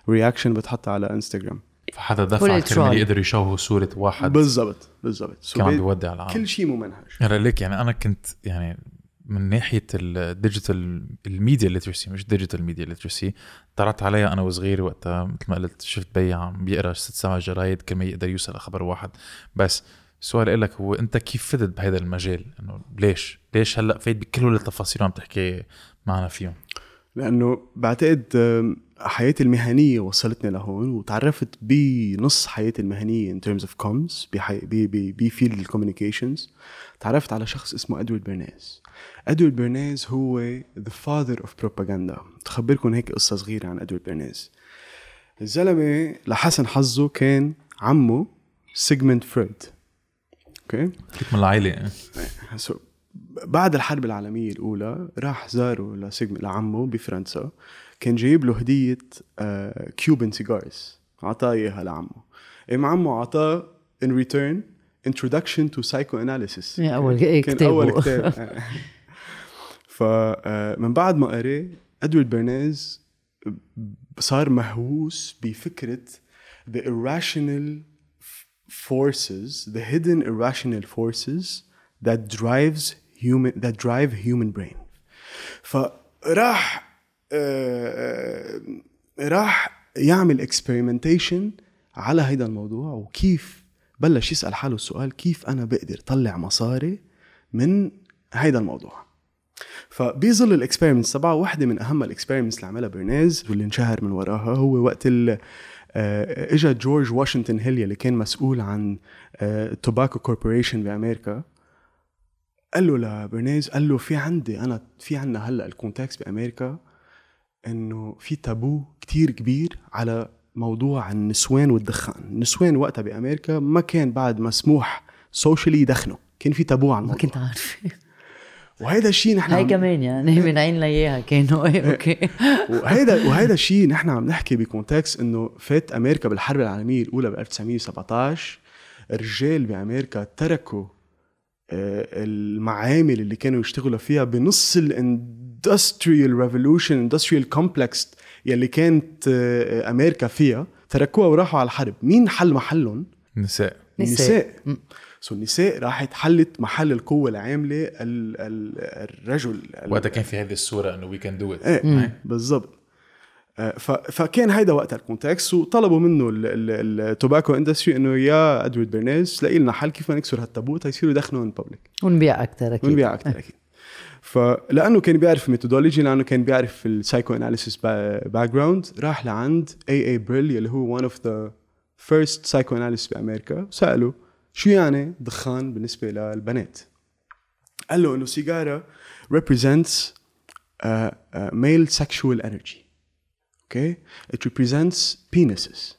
reaction بتحطها على إنستغرام. فحدا كل دفع. كرمال يقدروا يشوهوا صورة واحد. بالضبط بالضبط. So كان عم بيودع العالم. كل شيء ممنهج هلا ليك يعني أنا كنت يعني من ناحية ال digital ال media literacy مش digital media literacy طلعت عليها أنا وصغير وقتها مثل ما قلت شفت بي عم بيقرأ ست سبع جرايد كرمال يقدر يوصل لخبر واحد. بس السؤال لك هو أنت كيف فتت بهذا المجال؟ إنه ليش؟ ليش هلأ فايت بكل التفاصيل عم تحكي معنا فيهم؟ لأنه بعتقد حياتي المهنية وصلتني لهون وتعرفت بنص حياتي المهنية in terms of comms. ب field ال communications تعرفت على شخص اسمه إدوارد برناز. إدوارد برناز هو the father of propaganda. تخبركم هيك قصة صغيرة عن إدوارد برناز. الزلمة لحسن حظه كان عمه سيجموند فرويد okay فيك من العائلة؟ so بعد الحرب العالمية الأولى راح زاره لعمه بفرنسا. كان جايب له هدية آه Cuban cigars عطاه إياها لعمه إيه عمه عطاه in return introduction to psychoanalysis يا أول كان كتابه. أول كتاب فمن بعد ما قريه ادوارد برناز صار مهووس بفكرة the irrational forces the hidden irrational forces that drives human that drive human brain فراح آه، آه، راح يعمل experimentation على هيدا الموضوع وكيف بلش يسأل حاله السؤال كيف أنا بقدر طلع مصاري من هيدا الموضوع. فبيظل ال experiments تبعه واحدة من أهم ال experiments اللي عملها برناز واللي انشهر من وراها هو وقت ال آه، اجى جورج واشنطن هيل اللي كان مسؤول عن tobacco corporation بأمريكا. قال له لبرناز قال له في عندي أنا في عندنا هلأ ال context بأمريكا. إنه في تابو كتير كبير على موضوع النسوان والدخان. النسوان وقتها بأمريكا ما كان بعد مسموح socially يدخنوا. كان في تابو على هالموضوع. كنت عارفه وهيدا الشيء نحن هاي عم- كمان يعني [laughs] من عين لياها كانوا [laughs] إيه، okay وهيدا وهيدا الشيء نحن عم نحكي ب context إنه فات أمريكا بالحرب العالمية الأولى ب 1917 الرجال بأمريكا تركوا آه، المعامل اللي كانوا يشتغلوا فيها بنص ال industrial revolution industrial complex يلي كانت آه، أمريكا فيها تركوها وراحوا على الحرب. مين حل محلهم؟ نساء النساء. م. so النساء راحت حلت محل القوة العاملة ال ال الرجل ال- وقتها كان في هذه الصورة إنه we can do it بالضبط. آه، فكان هيدا وقتها ال context وطلبوا منه ال tobacco industry إنه يا أدوارد برنيز لاقي لنا حل كيف ما نكسر هالتابو تيصيروا يدخنوا in public ونبيع أكثر أكيد. ونبيع أكثر أكيد. فلأنه كان بيعرف ال methodology لأنه كان بيعرف ال psychoanalysis background راح لعند A. A. Brill اللي هو one of the first psychoanalysts بأمريكا. ساله شو يعني دخان بالنسبة للبنات؟ قال له إنه سيجارة represents uh, uh, male sexual energy. Okay it represents penises.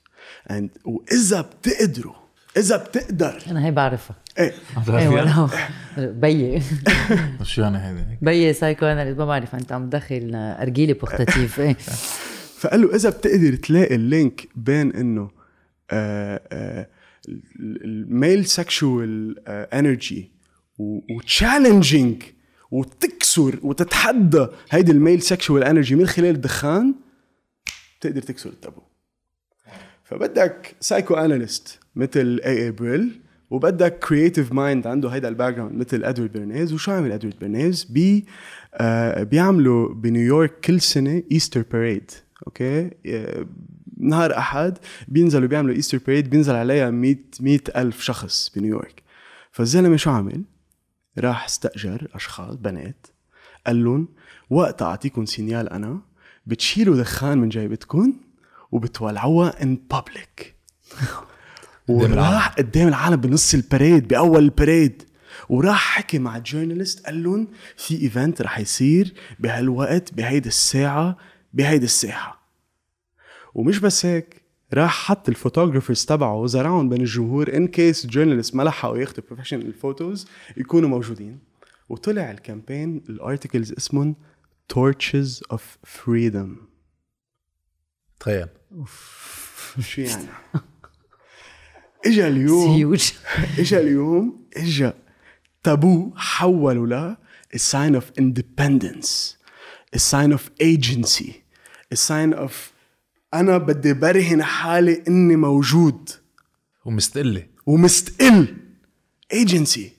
And وإذا بتقدروا إذا بتقدر أنا هي بعرفها. إيه. إيه ولو بيي [laughs] شو يعني هيدي بيي psychoanalyst ما بعرف أنت عم تدخن ارجيلي portative إيه. فقال له إذا بتقدر تلاقي ال link بين إنه ال male sexual energy و challenging وتكسر وتتحدى هيدي ال male sexual energy من خلال الدخان بتقدر تكسر التابو. فبدك psychoanalyst مثل A. A. Brill وبدك creative mind عنده هيدا ال background مثل ادوارد برنيز وشو عمل ادوارد برنيز بي آه بيعملوا بنيويورك كل سنة Easter parade okay؟ آه، نهار أحد بينزلوا بيعملوا Easter parade بينزل عليها 100 100 ألف شخص بنيويورك فالزلمة شو عمل راح استأجر أشخاص بنات قال لهم وقت أعطيكم signal أنا بتشيلوا دخان من جيبتكم وبتولعوها in public [laughs] وراح قدام العالم بنص ال parade بأول ال parade. وراح حكي مع ال journalists قال لهم في event رح يصير بهالوقت بهيدي الساعة بهيدي الساحة. ومش بس هيك راح حط ال photographers تبعه زرعهم بين الجمهور in case ال journalists ما لحقوا ياخذوا professional photos يكونوا موجودين. وطلع ال campaign ال articles اسمهم torches of freedom تخيل. شو يعني؟ [laughs] إجا اليوم [laughs] إجا اليوم إجا تابو حولوا له الساين اوف اندبندنس الساين اوف ايجنسي الساين اوف أنا بدي برهن حالي إني موجود. ومستقله ومستقل. ايجنسي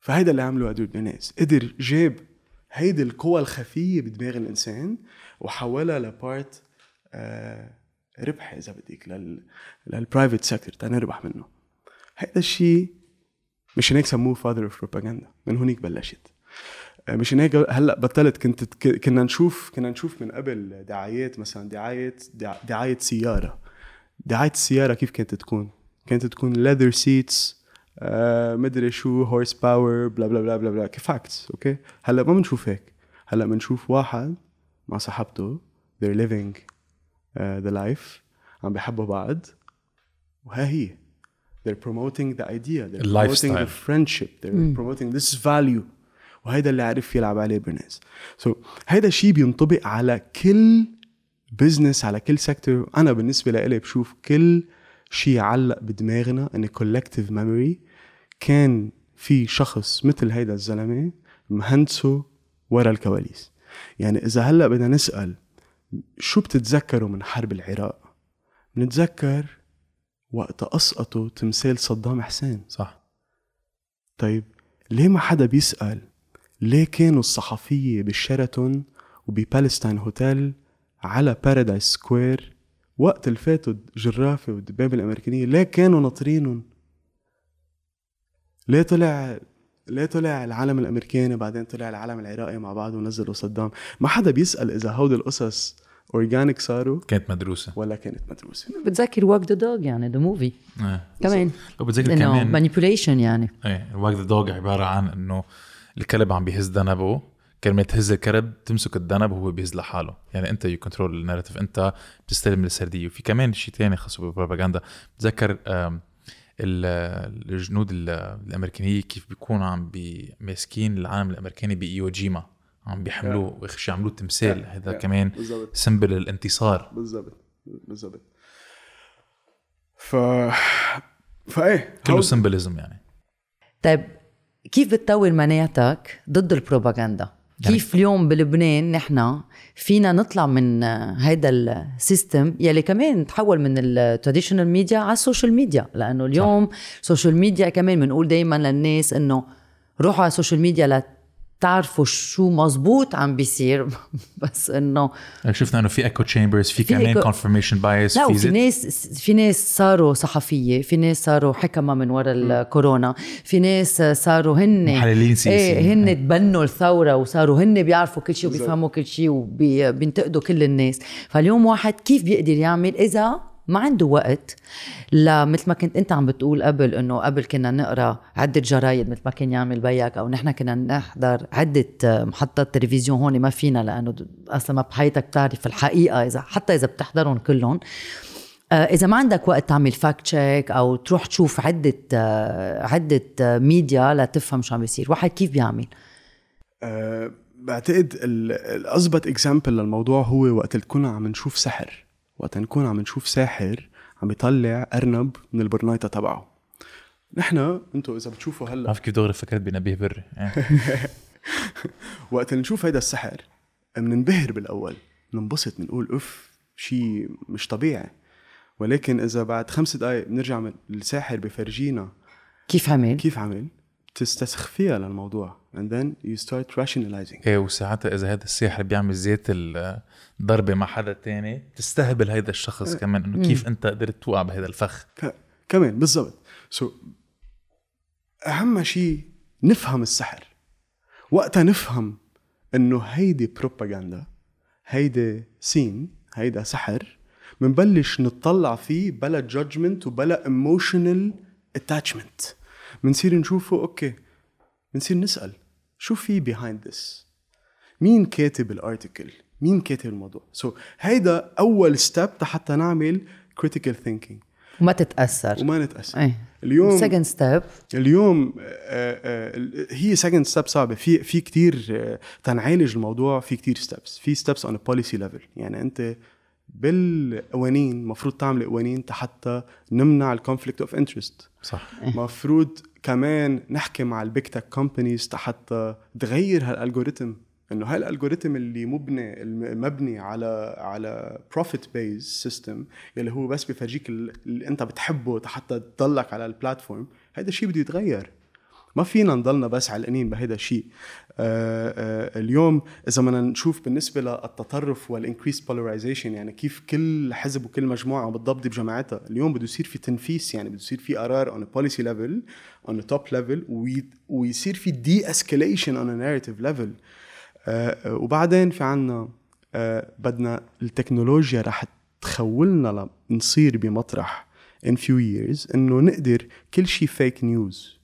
فهيدا اللي عمله أدوارد بيرنيز قدر جاب هيدي القوى الخفية بدماغ الإنسان وحولها ل part آه ربح إذا بدك لل لل private sector تنربح منه. هيدا الشيء مشان هيك سموه father of propaganda من هونيك بلشت. آه، مشان هيك هلأ بطلت. كنت كنا نشوف كنا نشوف من قبل دعايات مثلا دعايه دع- دعاية سيارة. دعاية السيارة كيف كانت تكون؟ كانت تكون leather seats آه مدري شو horse power blah blah blah blah blah ك facts okay؟ هلأ ما بنشوف هيك. هلأ بنشوف واحد مع صاحبته they're living. Uh, the life. عم بيحبوا بعض. وها هي. They're promoting the idea. They're promoting the friendship. They're promoting this value. وهيدا اللي عرف يلعب عليه برنيز so so, هيدا الشيء بينطبق على كل business على كل sector أنا بالنسبة لإلي بشوف كل شيء علق بدماغنا in collective memory كان في شخص مثل هيدا الزلمة مهندسه ورا الكواليس. يعني إذا هلأ بدنا نسأل شو بتتذكروا من حرب العراق؟ بنتذكر وقت أسقطوا تمثال صدام حسين. صح. طيب ليه ما حدا بيسأل ليه كانوا الصحفية بالشيراتون وب Palestine Hotel على Paradise Square وقت اللي فاتوا جرافة والدبابة الأمريكانية؟ ليه كانوا ناطرينهم؟ ليه طلع ليه طلع العلم الأمريكاني بعدين طلع العلم العراقي مع بعض ونزلوا صدام. ما حدا بيسأل إذا هودي القصص organic صاروا؟ كانت مدروسة. ولا كانت مدروسة. بتذكر Wag the Dog يعني the movie إيه كمان. لو بتذكر إنه كمان. manipulation يعني. إيه ال Wag the Dog عبارة عن إنه الكلب عم بيهز ذنبه كلمة تهز الكلب تمسك الذنب وهو بيهز لحاله. يعني أنت you control ال narrative أنت بتستلم السردية. وفي كمان شيء تاني خاص بالبروباغندا. بتذكر الجنود ال- الأمريكانية كيف بيكونوا عم ماسكين العلم الأمريكاني ب Iwo Jima عم بيحملوه واخر شيء عملوه تمثال هذا كمان symbol الانتصار. بالضبط. بالضبط. ف فايه كله symbolism يعني. طيب كيف بتطور مناعتك ضد البروباغندا؟ يعني- كيف اليوم بلبنان نحن فينا نطلع من هيدا ال system يلي كمان تحول من ال traditional media على ال social media لأنه اليوم ال social media كمان بنقول دائما للناس إنه روحوا على ال social media تعرفوا شو مزبوط عم بيصير. [laughs] بس إنه شفنا إنه في echo chambers في كمان confirmation bias لا في ناس في ناس صاروا صحفية في ناس صاروا حكمة من وراء الكورونا في ناس صاروا هن محللين سياسيين. إيه هن تبنوا الثورة وصاروا هن بيعرفوا كل شيء وبيفهموا كل شيء وبينتقدوا كل الناس. فاليوم واحد كيف بيقدر يعمل إذا ما عنده وقت. لا مثل ما كنت أنت عم بتقول قبل إنه قبل كنا نقرأ عدة جرايد مثل ما كان يعمل بيك أو نحن كنا نحضر عدة محطات تلفزيون هون ما فينا لأنه أصلا ما بحياتك بتعرف الحقيقة إذا حتى إذا بتحضرهم كلهم. آه، إذا ما عندك وقت تعمل fact check أو تروح تشوف عدة آه، عدة آه، ميديا لتفهم شو عم بيصير، واحد كيف بيعمل؟ أه بعتقد ال- الأزبط example للموضوع هو وقت اللي كنا عم نشوف سحر. وقت نكون عم نشوف ساحر عم يطلع أرنب من البرنايطة تبعه. نحن أنتوا إذا بتشوفوا هلأ. بعرف كيف دغري فكرت بنبيه بري. إيه. [laughs] وقت نشوف هيدا السحر بننبهر بالأول. بننبسط بنقول اف شيء مش طبيعي. ولكن إذا بعد خمس دقائق بنرجع من الساحر بفرجينا كيف عمل؟ كيف عمل؟ تستسخفيها للموضوع. And then you start rationalizing. إيه وساعتها إذا هذا الساحر بيعمل زيت الضربة مع حدا تاني تستهبل هيدا الشخص كمان إنه كيف أنت قدرت توقع بهذا الفخ؟ كمان بالضبط. so, أهم شيء نفهم السحر. وقتها نفهم إنه هيدي بروباغندا هيدي scene هيدا سحر منبلش نطلع فيه بلا judgment وبلا emotional attachment بنصير نشوفه okay بنصير نسأل. شو في behind this? مين كاتب ال article مين كاتب الموضوع؟ so, هيدا أول step حتى نعمل critical thinking. وما تتأثر. وما نتأثر. إيه. اليوم second step اليوم آه، آه، هي second step صعبة. في في كثير تنعالج الموضوع. في كثير steps في steps on policy level يعني أنت بالقوانين المفروض تعمل قوانين حتى نمنع ال conflict of interest صح. مفروض كمان نحكي مع ال big tech companies حتى تغير هال algorithm إنه هال algorithm اللي مبني مبني على على profit based system اللي هو بس بفرجيك ال- اللي انت بتحبه حتى تضلك على ال platform هذا الشيء بده يتغير. ما فينا نضلنا بس علقانين بهذا الشيء آه آه اليوم إذا بدنا نشوف بالنسبة للتطرف وال increased polarization يعني كيف كل حزب وكل مجموعة بتضبط بجماعتها اليوم بده يصير في تنفيس يعني بده يصير في قرار on policy level on top level ويصير في de-escalation on narrative level وبعدين في عنا آه بدنا التكنولوجيا رح تخولنا لنصير بمطرح in few years إنه نقدر كل شيء fake news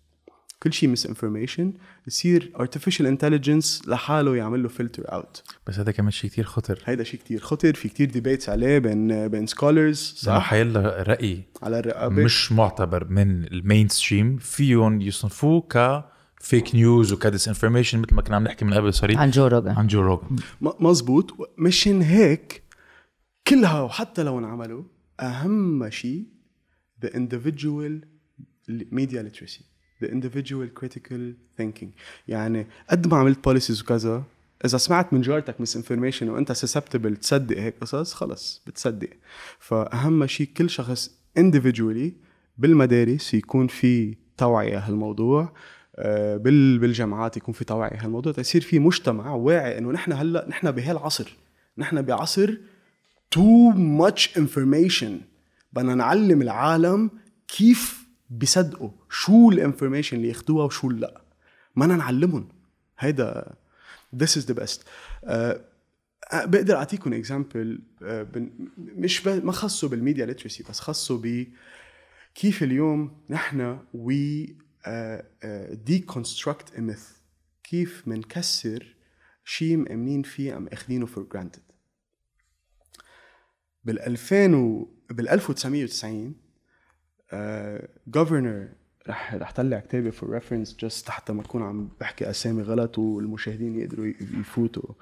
كل شيء misinformation يصير artificial intelligence لحاله يعمل له filter out بس هذا كمان شيء كتير خطر. هيدا شيء كتير خطر في كتير debates عليه بين بين scholars صح؟ حيلا رأي على الرقابه مش معتبر من ال mainstream فيهم يصنفوه ك fake news وك disinformation مثل ما كنا عم نحكي من قبل sorry عن جو روجن عن جو روجن م- مزبوط مشان هيك كلها وحتى لو انعملوا أهم شيء the individual media literacy. The individual critical thinking. يعني قد ما عملت policies وكذا إذا سمعت من جارتك misinformation وأنت susceptible تصدق هيك قصص خلص بتصدق. فأهم شيء كل شخص individually بالمدارس يكون في توعية هالموضوع آه، بال بالجامعات يكون في توعية هالموضوع تصير في مجتمع واعي إنه نحن هلأ نحن بهالعصر نحن بعصر too much information. بدنا نعلم العالم كيف بيصدقوا شو ال information اللي ياخدوها وشو لا. ما بدنا نعلمهم. هيدا this is the best. uh, بقدر أعطيكم example مش ب- ما خصه بال media literacy بس خصه ب كيف اليوم نحن we a myth. كيف منكسر شيء مأمنين فيه أم أخذينه for granted بال 2000 و بال 1990 governor رح رح طلع كتابي for reference just حتى ما اكون عم بحكي أسامي غلط والمشاهدين يقدروا يفوتوا.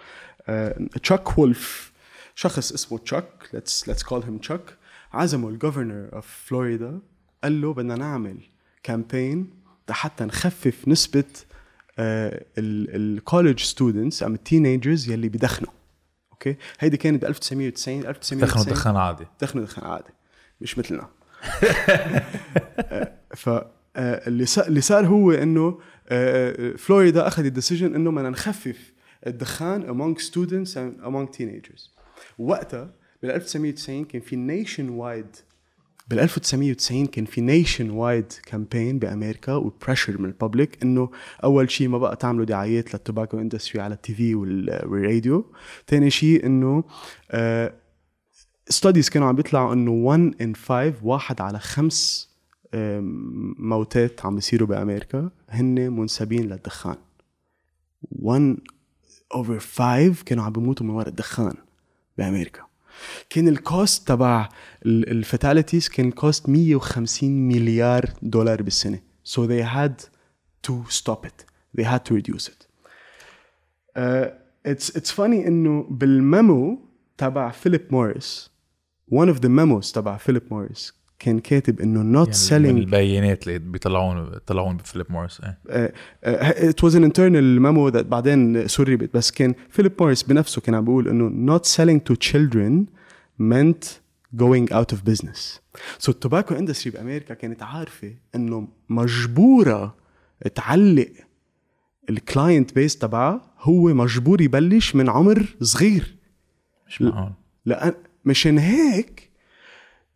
تشاك وولف شخص اسمه تشاك let's let's call him تشاك عزموا ال governor of Florida قال له بدنا نعمل campaign حتى نخفف نسبة ال college students أم ال teenagers يلي بدخنوا. okay هيدي كانت ب 1990 دخنوا 1990 دخان عادي. دخنوا دخان عادي مش مثلنا. ف آه، اللي صار هو إنه آه، فلوريدا اخذ ال decision إنه بدنا نخفف الدخان among students and among teenagers. وقتها بال 1990 كان في nationwide بال 1990 كان في nationwide campaign بامريكا و pressure من ال public إنه أول شيء ما بقى تعملوا دعايات لل tobacco industry على ال TV والراديو. ثاني شيء إنه studies كانوا عم بيطلعوا إنه 1 in 5 واحد على خمس موتات عم بيصيروا بأمريكا هن منسبين للدخان. 1 over 5 كانوا عم بيموتوا من وراء الدخان بأمريكا. كان ال cost تبع ال fatalities كان ال cost 150 مليار دولار بالسنة. So they had to stop it. They had to reduce it. uh, it's it's funny إنه بال memo تبع فيليب موريس one of the memos تبع فيليب موريس كان كاتب إنه not يعني selling من البيانات اللي بيطلعون بيطلعون بفيليب موريس إيه. it was an internal memo that بعدين سربت بس كان فيليب موريس بنفسه كان عم بيقول إنه not selling to children meant going out of business. So ال tobacco industry بأمريكا كانت عارفة إنه مجبورة تعلق ال client base تبعها هو مجبور يبلش من عمر صغير. مش معقول. لأن مشان هيك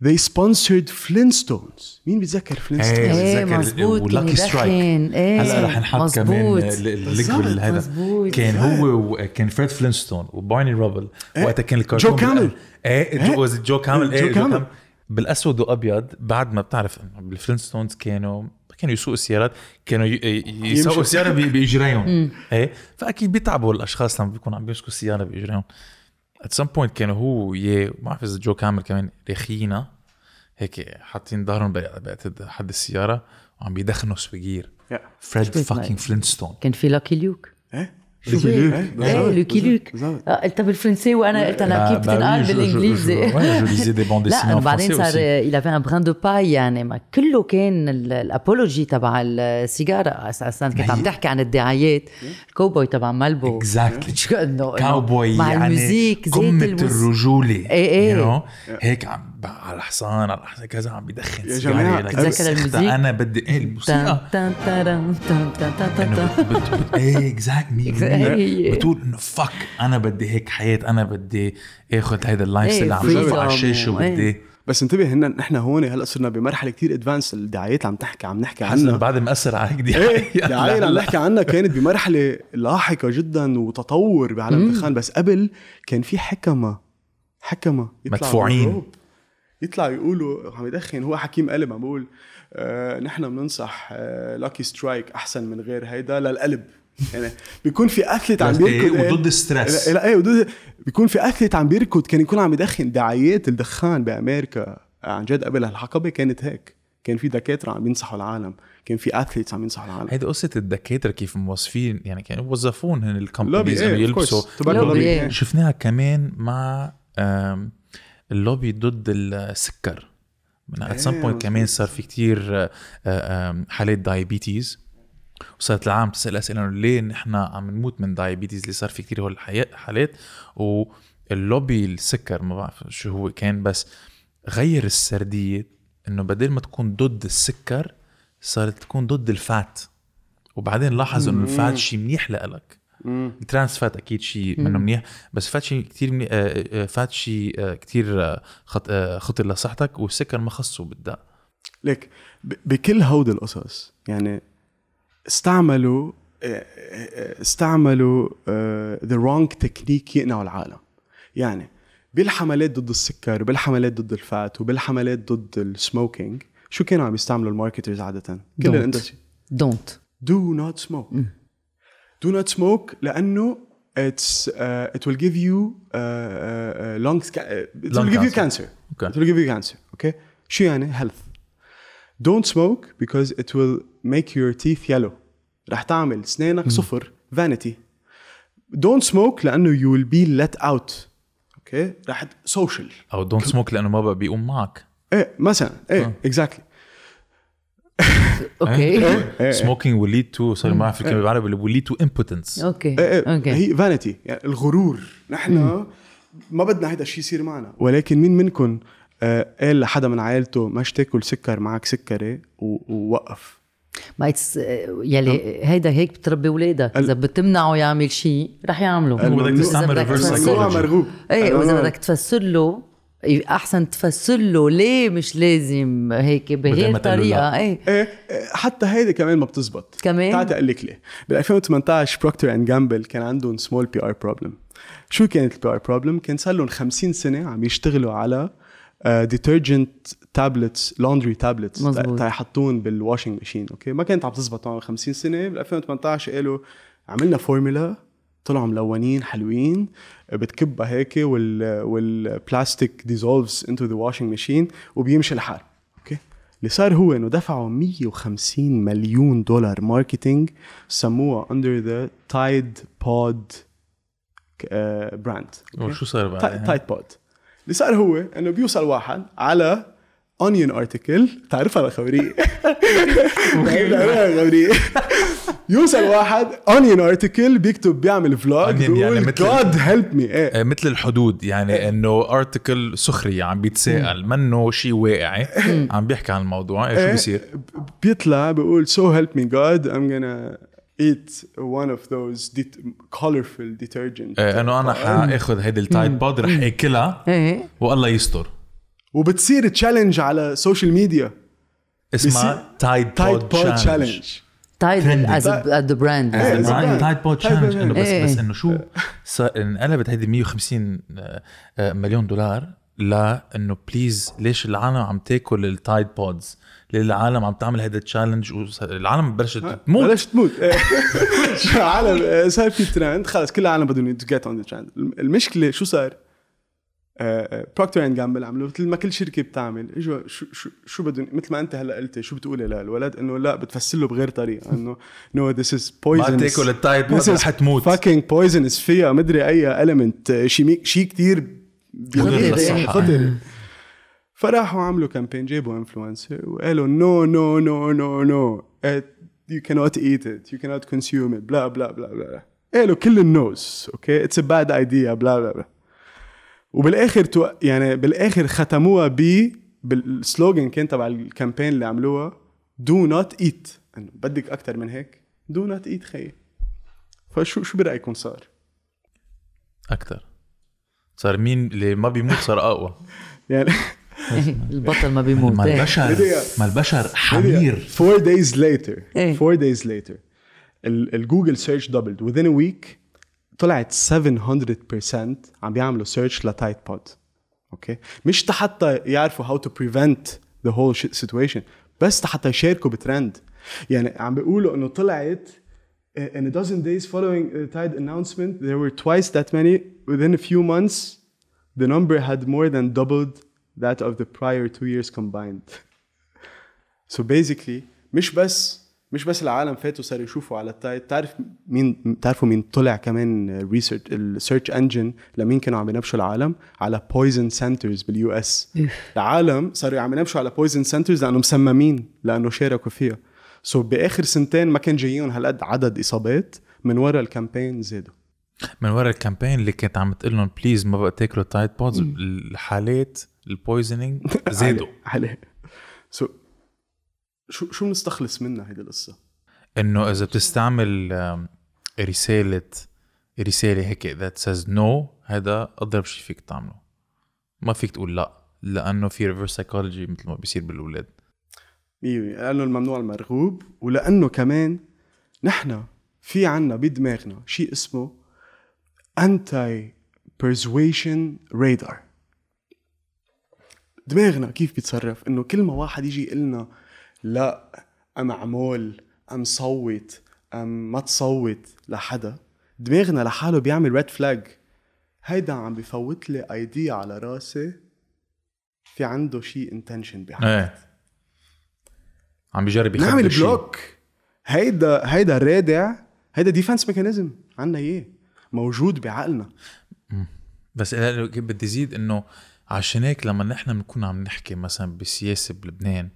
they sponsored Flintstones مين بيتذكر Flintstones؟ إيه بتذكر مزبوط كان و Lucky Strike. إيه هلأ رح نحط كمان مزبوط. ال- ال- بالظبط، ال liquid هذا مزبوط. كان هو وكان Fred Flintstone و Barney Rubble إيه. وقتها كان الكرتون Joe Camel. إيه Joe was it Joe Camel Joe إيه Joe Camel. Camel بالأسود وأبيض بعد ما بتعرف إنه بال Flintstones كانوا ما كانوا يسوقوا السيارات كانوا يسوقوا. السيارة بإجريهم إيه فأكيد بيتعبوا الأشخاص لما بيكونوا عم بيمسكوا السيارة بإجريهم at some point كانوا هو وياه ما بعرف إذا Joe Camel كمان رخينا هيك حاطين ظهرهم ب- بعتقد حد السيارة وعم بيدخنوا سيجار. Fred fucking. Flintstone كان في Lucky Luke شو Lucky؟ Luke. إيه Lucky Luke. آه، قلتها بالفرنسي وأنا قلت أنا كيف بتنقال بالانجليزي لا بعدين صار il avait un brin de paille يعني ما كله كان ال- ال apologie تبع السيجاره أساسا كنت عم تحكي عن الدعايات الكوبوي تبع Marlboro exactly cowboy مع يعني الرجولة إيه إيه. you know؟ هيك عم على الحصان على الحصان كذا عم بيدخن يا؟ أنا بدي إيه الموسيقى؟ إيه exactly هي. بتقول إنه fuck أنا بدي هيك حياة أنا بدي آخذ هيدا ال lifestyle عم freedom بشوفه على الشاشه. وبدي بس انتبه هن نحن هون هلأ صرنا بمرحلة كتير advanced الدعايات عم تحكي عم نحكي عنها. بعد مأثر على هيك دي. إيه [laughs] الدعاية اللي عم نحكي عنها كانت بمرحلة لاحقة جدا وتطور بعالم الدخان بس قبل كان في حكما حكما مدفوعين. يطلع يقولوا عم يدخن هو حكيم قلب عم بقول آه نحن بننصح آه Lucky Strike أحسن من غير هيدا للقلب. يعني بيكون في athlete عم بيركض إيه، وضد ال stress. لأ إيه وضد بيكون في athlete عم بيركض كان يكون عم يدخن دعايات الدخان بأمريكا عن جد قبل هالحقبه كانت هيك. كان في دكاترة عم ينصحوا العالم. كان في athletes عم ينصحوا العالم. هيدي قصة الدكاترة كيف موظفين يعني كانوا يوظفون هن لوبي ال companies انه إيه يلبسوا إيه. إيه. شفناها كمان مع اللوبي ضد السكر. من at some إيه، point كمان مظبوط. صار في كتير آه، حالات diabetes وصارت العالم تسال أسئلة إنه ليه نحن عم نموت من diabetes اللي صار في كتير هول الحياة- حالات؟ واللوبي السكر ما بعرف شو هو كان بس غير السردية إنه بدل ما تكون ضد السكر صارت تكون ضد ال fat. وبعدين لاحظوا إنه ال fat شيء منيح لإلك. ال trans fat أكيد شيء منه منيح بس fat شيء كثير منيح آه، آه، fat شيء آه، كثير خط... خطر لصحتك والسكر ما خصه بالداء. ليك ب- بكل هودي القصص يعني استعملوا استعملوا the wrong technique يقنعوا العالم. يعني بالحملات ضد السكر وبالحملات ضد ال fat وبالحملات ضد ال smoking شو كانوا عم يستعملوا ال marketers عادة؟ كل. ال industry. don't do not smoke. do not smoke لانه it's uh, it will give you uh, uh, lung ca- uh, it Lung will give you cancer. cancer Okay. it will give you cancer okay شو يعني health don't smoke because it will make your teeth yellow رح تعمل اسنانك صفر vanity don't smoke لانه you will be let out اوكي رح social او دونت سموك لانه ما بقى بيقوم معك ايه مثلا ايه exactly okay smoking will lead to sorry ما بعرف الكلمة بالعربي will lead to impotence. okay إيه إيه okay هي vanity يعني الغرور. نحن ما بدنا هيدا الشيء يصير معنا. ولكن مين منكم آه قال لحدا من عائلته مش تاكل سكر معك سكري ووقف. ما it's يلي هيدا هيك بتربي اولادك إذا بتمنعه يعمل شيء رح يعمله. بدك وإذا تستعمل ممنوع psychology. مرغوب. إيه وإذا ما- بدك تفسر له أحسن تفسر له ليه مش لازم هيك بهي الطريقة لا. إيه إيه إيه، حتى هيدي كمان ما بتزبط كمان؟ تعال أقول لك ليه بال 2018 Procter and Gamble كان عندهم small PR problem شو كانت ال PR problem؟ كان صار لهم 50 سنة عم يشتغلوا على detergent tablets laundry tablets. يحطون بال washing machine okay ما كانت عم تزبط معهم 50 سنة بال 2018 قالوا عملنا فورمولا طلعوا ملونين حلوين بتكبها هيك وال والبلاستيك dissolves into the washing machine وبيمشي الحال okay؟ اللي صار هو إنه دفعوا 150 مليون دولار marketing سموها under the Tide Pod brand وشو صار بعدين؟ Tide Pod اللي صار هو إنه بيوصل واحد على Onion article تعرفها الخبريه [laughs] تعرفها الخبريه يوصل واحد Onion article بيكتب بيعمل vlog يعني مثل- جاد help me إيه. مثل الحدود يعني إنه article سخريه عم بيتساءل منه شيء واقعي عم بيحكي عن الموضوع إيه شو إيه، بيصير؟ بيطلع بيقول so help me God I'm gonna eat one of those det- colorful detergent. آه، إنه أنا حاخذ هيدي ال Tide Pod رح أكلها إيه. والله يستر. وبتصير challenge على ال social media اسمها Tide Tide Pod challenge Tide. is the brand إيه،. Tide Pod Tide Pod challenge إنه بس إيه. بس إنه شو؟ صار انقلبت هيدي 150 آه، آه، مليون دولار لأنه please ليش العالم عم تاكل ال Tide Pods ليه العالم عم تعمل هيدا ال challenge والعالم بلشت تموت. بلشت تموت. إيه. [laughs] [laughs] العالم آه، صار في ترند خلص كل العالم بدهم to get on the trend المشكلة شو صار؟ Procter and Gamble عملوا مثل ما كل شركة بتعمل. إجوا شو شو شو بدهم مثل ما أنت هلأ قلت شو بتقولي للولد إنه لا بتفسر له بغير طريقة. إنه no this is ما poison تاكل ال Tide Pod رح تموت fucking poisonous فيها. مدري أي element شيء شيء كثير. خطر فراحوا عملوا campaign جابوا influencer وقالوا no no no no no you cannot eat it. You cannot consume it. بلا بلا بلا بلا قالوا كل ال news okay it's a bad idea. بلا بلا بلا وبالآخر تو يعني بالآخر ختموها ب بال slogan كان تبع ال campaign اللي عملوها do not eat. أنه بدك أكثر من هيك. Do not eat خيي فشو شو برأيكم صار؟ أكثر صار مين اللي ما بيموت صار أقوى. [laughs] يعني [laughs] البطل ما بيموت. ما إيه. البشر ما البشر حمير. Four days later. إيه. four days later. ال- ال Google search doubled. Within a week طلعت 700% عم بيعملوا سيرش لتايت بود اوكي مش حتى يعرفوا how to prevent the whole shit situation بس حتى يشاركوا بترند يعني عم بيقولوا انه طلعت uh, in a dozen days following the Tide announcement there were twice that many within a few months the number had more than doubled that of the prior two years combined سو so basically مش بس مش بس العالم فاتوا صاروا يشوفوا على ال Tide تعرف مين تعرفوا مين طلع كمان research ال search engine لمين كانوا عم ينبشوا العالم؟ على poison centers بال US. العالم صاروا عم ينبشوا على poison centers لأنه مسممين لأنه شاركوا فيها. so so بآخر سنتين ما كان جايين هالقد عدد إصابات من ورا ال campaign زادوا. من ورا ال campaign اللي كانت عم تقول لهم please ما بقى تاكلوا Tide Pods الحالات ال poisoning [laughs] زادوا. عليه. so so, شو شو بنستخلص منها هيدي القصة؟ إنه إذا بتستعمل رسالة رسالة هيك that says no هذا أضرب شيء فيك تعمله. ما فيك تقول لا لأنه في reverse psychology مثل ما بيصير بالأولاد. لأنه الممنوع المرغوب ولأنه كمان نحن في عنا بدماغنا شيء اسمه انتي persuasion radar. دماغنا كيف بيتصرف؟ إنه كل ما واحد يجي يقول لا أم عمول أم صوت أم ما تصوت لحدا دماغنا لحاله بيعمل ريد فلاج هيدا عم بفوت لي ايديا على راسي. في عنده شيء intention بحياتي إيه. عم بيجرب يخبي نعمل. block هيدا هيدا رادع هيدا defense mechanism عنا إياه. موجود بعقلنا. بس بدي زيد إنه عشان هيك لما نحن بنكون عم نحكي مثلا بسياسة بلبنان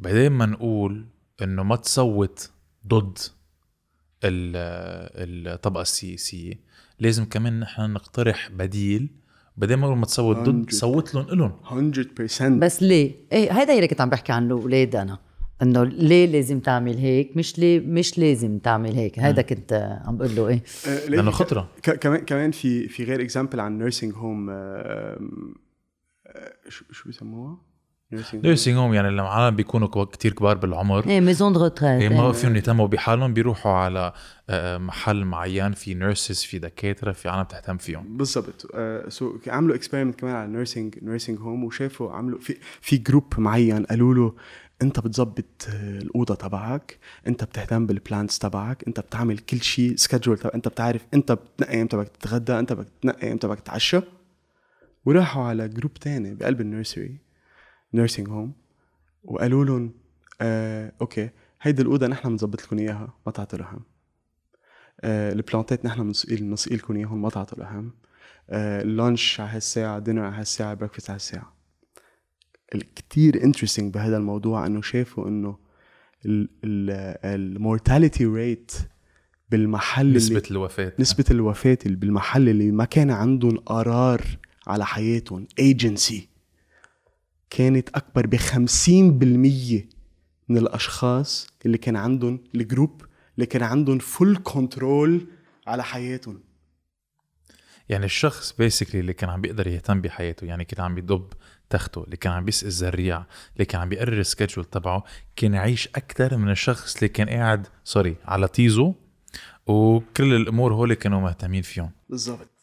بعدين ما نقول إنه ما تصوت ضد ال- الطبقه السياسيه لازم كمان نحن نقترح بديل. بعدين ما ما تصوت ضد 100. صوت لهم إلهم. 100% بس ليه؟ إيه هيدا اللي كنت عم بحكي عنه الاولاد أنا. إنه ليه لازم تعمل هيك؟ مش ليه مش لازم تعمل هيك. هذا كنت عم بقول له إيه. آه، لأنه خطرة. ك- كمان كمان في في غير example عن nursing home شو شو بيسموها؟ نيرسينج هوم يعني لما العالم بيكونوا كو- كتير كبار بالعمر. إيه maison de retraite إيه ما فيهم يهتموا بحالهم بيروحوا على آه، محل معين في nurses في دكاترة في عالم تهتم فيهم. بالضبط. so عملوا experiment كمان على nursing nursing home وشافوا عملوا في في group معين قالوا له أنت بتظبط آه، الأوضة تبعك أنت بتهتم بال plants تبعك أنت بتعمل كل شيء schedule أنت بتعرف أنت بتنقي إمتى بدك تتغدى أنت بدك تنقي إمتى بدك تتعشى. وراحوا على group تاني بقلب ال nursery nursing home وقالوا لهم آه، okay هيدي الأوضة نحن بنظبط لكم إياها ما تعطوا لهم. آه، ال plantات نحن بنسقي لكم إياهم ما تعطوا لهم. آه، ال lunch على هالساعة dinner على هالساعة breakfast على هالساعة. الكتير interesting بهذا الموضوع إنه شافوا إنه ال mortality rate بالمحل نسبة اللي الوفاة. نسبة الوفاة اللي بالمحل اللي ما كان عندهم قرار على حياتهم ايجنسي كانت أكبر ب 50% من الأشخاص اللي كان عندهم ال group اللي كان عندهم full control على حياتهم. يعني الشخص basically اللي كان عم بيقدر يهتم بحياته يعني كان عم بيضب تخته اللي كان عم بيسقي الزريع اللي كان عم بيقرر ال schedule تبعه كان يعيش أكثر من الشخص اللي كان قاعد sorry على طيزو وكل الأمور هول كانوا مهتمين فيهم. بالضبط.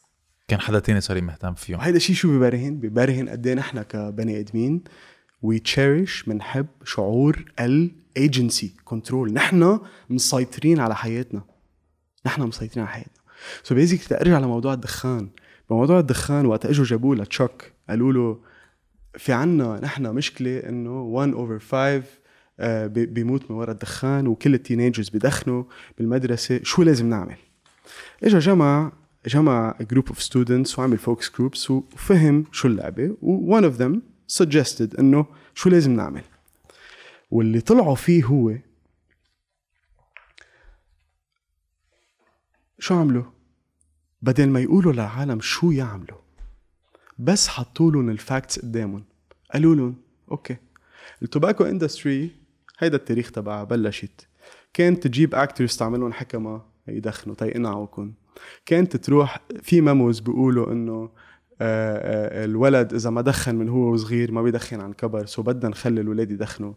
كان حدا تاني صار مهتم فيهم. وهيدا الشيء شو ببرهن؟ ببرهن قد إيه نحن كبني آدمين we cherish بنحب شعور ال agency control نحن مسيطرين على حياتنا. نحن مسيطرين على حياتنا. so so basic ارجع لموضوع الدخان. بموضوع الدخان وقت إجوا جابوه ل Chuck قالوا له في عنا نحن مشكلة إنه 1 over 5 آه، بي- بيموت من وراء الدخان وكل ال teenagers بدخنوا بالمدرسة شو لازم نعمل؟ اجى جمع جمع group of students وعمل focus groups وفهم شو اللعبة و one of them suggested إنه شو لازم نعمل. واللي طلعوا فيه هو شو عملوا؟ بدل ما يقولوا للعالم شو يعملوا بس حطوا لهم ال facts قدامهم. قالوا لهم okay ال tobacco industry هيدا التاريخ تبعها بلشت. كانت تجيب actors تعملهم حكما يدخنوا تيقنعوكم كانت تروح في memos بيقولوا إنه آه، آه، الولد إذا ما دخن من هو وصغير ما بيدخن عن كبر so بدنا نخلي الولاد يدخنوا.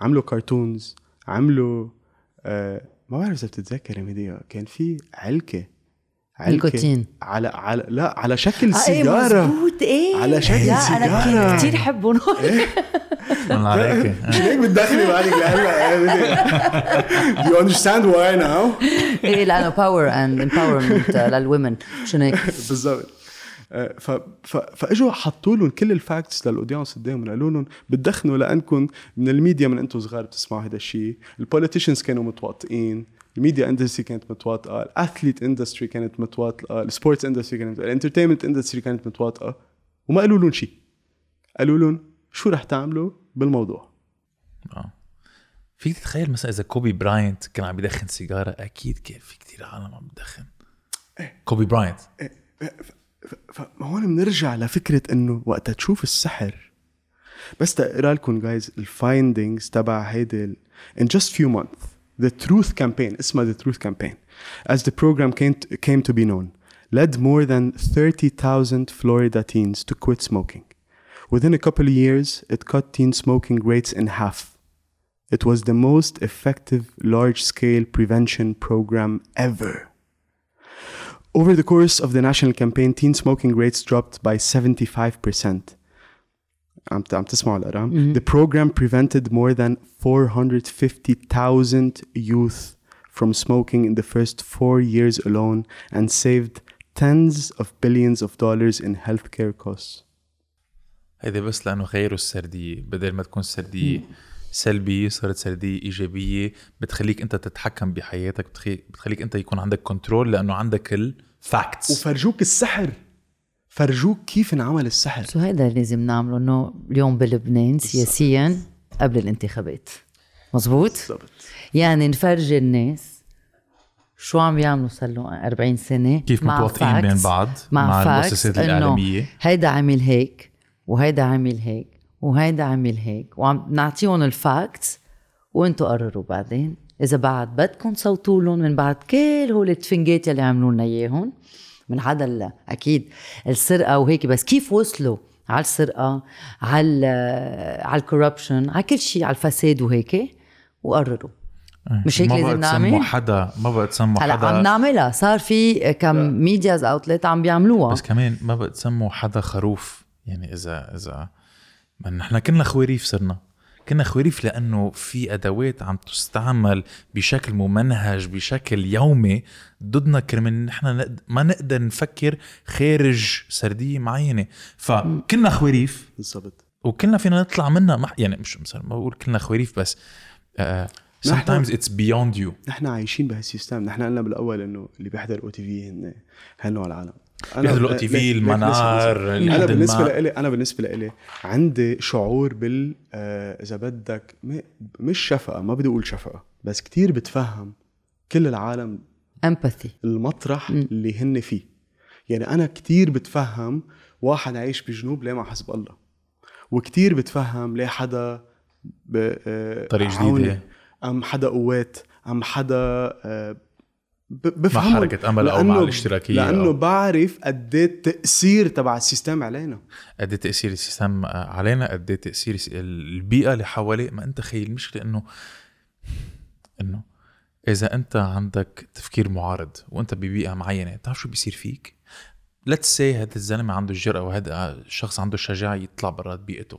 عملوا cartoons عملوا آه، ما بعرف إذا بتتذكر ميديا كان في علكة نيكوتين. على على لا على شكل إيه سيجارة. مزبوط إيه. على شكل لا سيجارة. أنا كنت كثير حبهم [laughs] الله عليك. مش هيك بتدخلي بعدك لهلا Do you understand why now؟ [laughs] إيه لأنه power and empowerment لل women شو هيك؟ [laughs] بالضبط. آه، ف ف فإجوا حطوا لهم كل ال facts لل audience قدامهم قالوا لهم بتدخنوا لأنكم من الميديا من أنتم صغار بتسمعوا هذا الشيء. ال politicians كانوا متواطئين. ال media industry كانت متواطئة ال athlete industry كانت متواطئة ال sports industry كانت ال entertainment industry كانت متواطئة وما قالوا لهم شيء. قالوا لهم شو رح تعملوا بالموضوع. آه. فيك تتخيل مثلا إذا كوبي براينت كان عم يدخن سيجارة أكيد كان في كتير عالم عم بتدخن كوبي براينت فهون بنرجع لفكره انه وقتها تشوف السحر بس تقرا لكم جايز الفايندينجز تبع هيدي in just few months the truth campaign اسمها the truth campaign as the program came to, came to be known led more than 30,000 Florida teens to quit smoking within a couple of years it cut teen smoking rates in half it was the most effective large-scale prevention program ever over the course of the national campaign, teen smoking rates dropped by 75%. عم عم تسمعوا الأرقام. The program prevented more than 450,000 youth from smoking in the first four years alone and saved tens of billions of dollars in healthcare costs. هيدا بس لأنه غيروا السردية. بدل ما تكون سردية سلبية صارت سردية إيجابية. بتخليك أنت تتحكم بحياتك بتخليك, بتخليك أنت يكون عندك control لأنه عندك ال facts وفرجوك السحر. فرجوك كيف انعمل السحر. شو هيدا اللي لازم نعمله إنه اليوم بلبنان سياسيا قبل الانتخابات. مزبوط بالضبط. يعني نفرجي الناس شو عم يعملوا صار لهم 40 سنة كيف مع متواطئين بين بعض مع, مع المؤسسات إنه الإعلامية. هيدا عمل هيك وهيدا عمل هيك وهيدا عمل هيك وعم نعطيهم ال facts وانتوا قرروا بعدين. إذا بعد بدكم تصوتوا لهم من بعد كل هول التفنجات يلي عملوا لنا إياهم من هذا ال- أكيد السرقة وهيك. بس كيف وصلوا على السرقة على على ال corruption على كل شيء على الفساد وهيك؟ وقرروا. مش هيك ما لازم بقى تسموا نعمل؟ حدا ما بقى تسموا هلا عم حدا نعملها. صار في كم medias outlet عم بيعملوها. بس كمان ما بقى تسموا حدا خروف. يعني اذا إذا ما نحن كنا خواريف صرنا. كنا خواريف لأنه في أدوات عم تستعمل بشكل ممنهج بشكل يومي ضدنا كرمال نحن ما نقدر نفكر خارج سردية معينة. فكنا خواريف بالضبط. وكلنا فينا نطلع منها ما يعني مش مثلا ما بقول كلنا خواريف بس نحن- sometimes it's beyond you. نحن عايشين بهالسيستم. نحن قلنا بالأول إنه اللي بيحضر أو تي في هن هن نوع العالم. بيحضروا ليك- ليك المنار، أنا بالنسبة لإلي أنا بالنسبة لإلي عندي شعور بال آه، إذا بدك م- مش شفقة ما بدي أقول شفقة بس كتير بتفهم كل العالم امباثي المطرح اللي هن فيه. يعني أنا كتير بتفهم واحد عايش بجنوب ليه مع حزب الله؟ وكتير بتفهم ليه حدا ب... آه، طريق جديدة. عوني، أم حدا قوات أم حدا آه، ب- بفهمهم. حركة أمل أو مع الاشتراكية لأنه أو- بعرف قد إيه التأثير تبع ال system علينا. قد إيه تأثير ال system علينا قد إيه تأثير البيئة اللي حواليه. ما أنت تخيل المشكلة انه إنه إذا أنت عندك تفكير معارض وأنت ببيئة معينة بتعرف شو بيصير فيك؟ let's see هذا الزلمة عنده الجرأة وهذا الشخص عنده الشجاعة يطلع برات بيئته.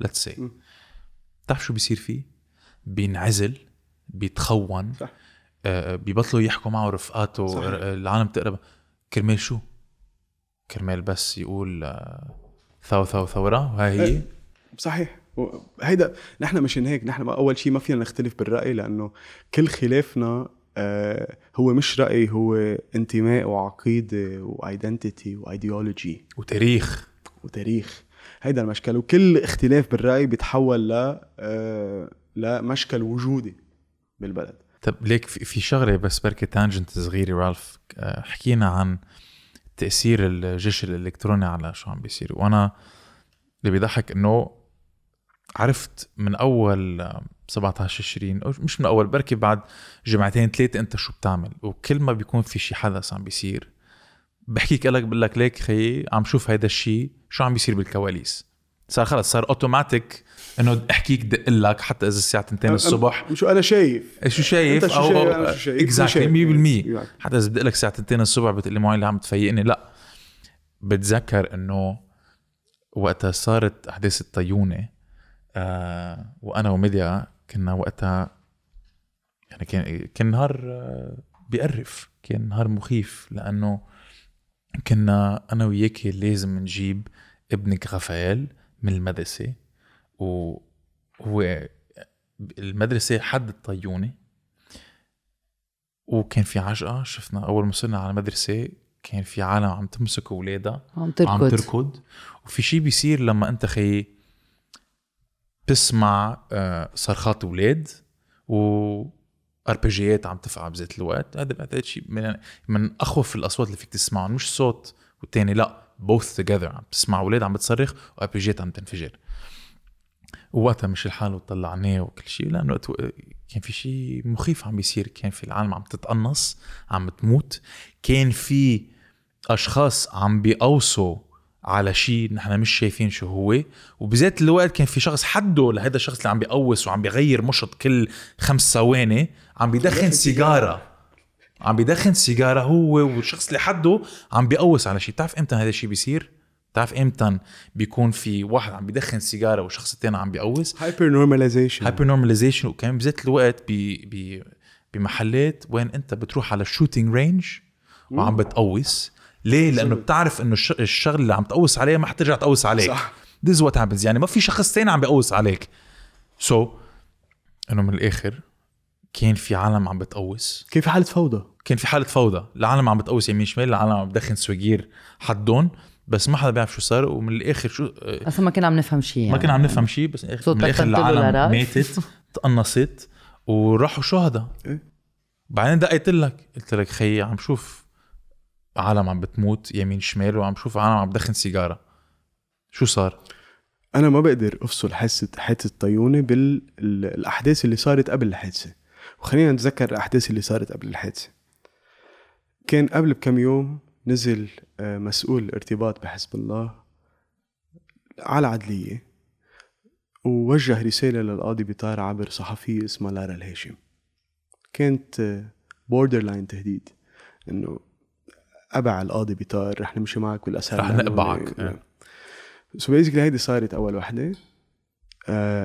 let's see. بتعرف شو بيصير فيه؟ بينعزل بيتخون. صح. آه بيبطلوا يحكوا معه رفقاته صحيح. آه، العالم تقرب كرمال شو؟ كرمال بس يقول آه، ثو ثو ثورة وهي هي. إيه. صحيح. هيدا نحن مشان هيك نحن أول شيء ما فينا نختلف بالرأي لأنه كل خلافنا آه، هو مش رأي هو انتماء وعقيدة و identity و ideology وتاريخ. وتاريخ. هيدا المشكل وكل اختلاف بالرأي بيتحول ل آه، لمشكل وجودي بالبلد. طب ليك في شغلة بس بركي تانجنت صغيرة رالف آه، حكينا عن تأثير الجيش الإلكتروني على شو عم بيصير. وأنا اللي بيضحك إنه عرفت من أول آه، 17 20 أو مش من أول بركي بعد جمعتين ثلاثة أنت شو بتعمل؟ وكل ما بيكون في شي حدث عم بيصير بحكيك لك بقول لك ليك خيي عم شوف هيدا الشيء شو عم بيصير بالكواليس؟ صار خلص صار اوتوماتيك إنه احكيك دق لك حتى إذا الساعة 2 الصبح. شو أنا شايف؟ شو شايف؟ أنت شو شايف، شو شايف. exactly 100% يعني. حتى إذا بدي لك الساعة 2 الصبح بتقول لي معي اللي عم تفيقني لا. بتذكر إنه وقتها صارت أحداث الطيونة آه وأنا وميديا كنا وقتها يعني كان كان نهار آه، بيقرف كان نهار مخيف لأنه كنا أنا وياكي لازم نجيب ابنك غفال من المدرسة وهو المدرسة حد الطيونة وكان في عجقة شفنا أول ما وصلنا على المدرسة كان في عالم عم تمسك أولادها عم عم تركض. تركض. وفي شيء بيصير لما أنت خي بتسمع آه، صرخات أولاد و أربجيات عم تفقع بذات الوقت. هذا بعتقد شيء من من أخوف الأصوات اللي فيك تسمعهم مش صوت والتاني لأ. Both together. عم تسمع أولاد عم بتصرخ واربجيات عم تنفجر. ووقتها مش الحال وطلعناه وكل شيء لأنه كان في شيء مخيف عم بيصير. كان في العالم عم تتقنص عم تموت. كان في أشخاص عم بيقوصوا على شيء نحن مش شايفين شو هو. وبذات الوقت كان في شخص حده لهذا الشخص اللي عم بيقوص وعم بيغير مشط كل خمس ثواني عم بيدخن سيجارة. عم بيدخن سيجارة هو والشخص اللي حده عم بيقوص على شيء بتعرف إمتى هذا الشيء بيصير؟ بتعرف إمتى بيكون في واحد عم بيدخن سيجارة والشخص الثاني عم بيقوص hyper normalization hyper normalization وكمان بذات الوقت ب ب بمحلات وين أنت بتروح على ال shooting range وعم بتقوس. ليه؟ لأنه بتعرف إنه الش- الشغلة اللي عم تقوس عليها ما حترجع تقوس عليك. صح. Is what happens. يعني ما في شخص تاني عم بيقوس عليك. سو so, إنه من الآخر كان في عالم عم بتقوس كان في حالة فوضى كان في حالة فوضى العالم عم بتقوس يمين شمال العالم عم بدخن سويجير حدهم بس ما حدا بيعرف شو صار ومن الآخر شو آه، أصلا ما كنا عم نفهم شيء يعني. ما كنا عم نفهم شيء بس من الآخر العالم. ماتت تقنصت وراحوا شهداء إيه. بعدين دقيت لك قلت لك خيي عم شوف عالم عم بتموت يمين شمال وعم شوف عالم عم بدخن سيجارة شو صار؟ أنا ما بقدر أفصل حادثه حادثه طيونة بالاحداث اللي صارت قبل الحادثه وخلينا نتذكر الأحداث اللي صارت قبل الحادثة. كان قبل بكم يوم نزل آه، مسؤول الارتباط بحزب الله على عدلية ووجه رسالة للقاضي بيطار عبر صحفية اسمها لارا الهاشم. كانت borderline تهديد إنه ابع القاضي بيطار رح نمشي معك بالاسهل رح نقبعك. so basically هيدي صارت أول وحدة. آه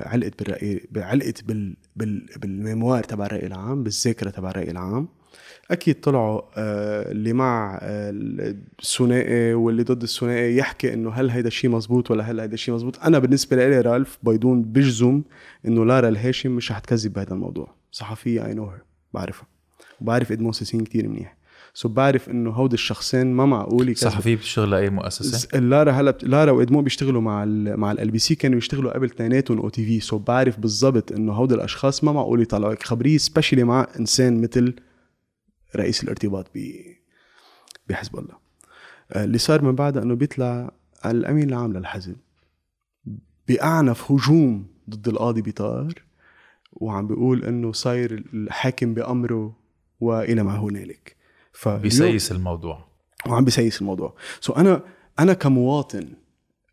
علقت بالرأي علقت بال بال بال mémoire تبع الرأي العام بالذاكرة تبع الرأي العام. أكيد طلعوا آه اللي مع آه الثنائي واللي ضد الثنائي يحكي إنه هل هيدا الشيء مزبوط ولا هل هيدا الشيء مزبوط. أنا بالنسبة لي رالف بيضون بجزم إنه لارا الهاشم مش رح تكذب بهذا الموضوع. صحفية I know بعرفها. وبعرف ادمون سيسين كثير منيح. so بعرف إنه هود الشخصين ما معقول صحفي بتشتغل لأي مؤسسة؟ لارا هلأ لارا وادمون بيشتغلوا مع ال مع LBC كانوا يشتغلوا قبل اثنيناتهم OTV so بعرف بالضبط إنه هود الأشخاص ما معقول يطلعوا. خبرية especially مع إنسان مثل رئيس الارتباط بحزب الله. آه، اللي صار من بعدها إنه بيطلع الأمين العام للحزب. بأعنف هجوم ضد القاضي بيطار وعم بيقول إنه صاير الحاكم بأمره وإلى ما هنالك. بيسيس الموضوع. وعم بيسيس الموضوع. so so أنا أنا كمواطن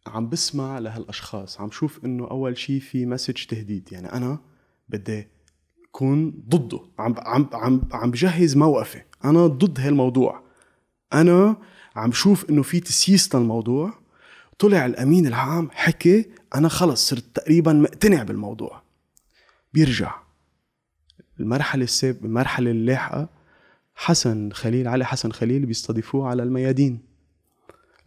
عم بسمع لهالأشخاص عم شوف إنه أول شيء في message تهديد. يعني أنا بدي كون ضده. عم عم عم عم بجهز موقفي. أنا ضد هالموضوع. أنا عم شوف إنه في تسييس للموضوع. طلع الأمين العام حكي أنا خلص صرت تقريبا مقتنع بالموضوع. بيرجع. المرحلة السابقه المرحلة اللاحقة حسن خليل علي حسن خليل بيستضيفوه على الميادين.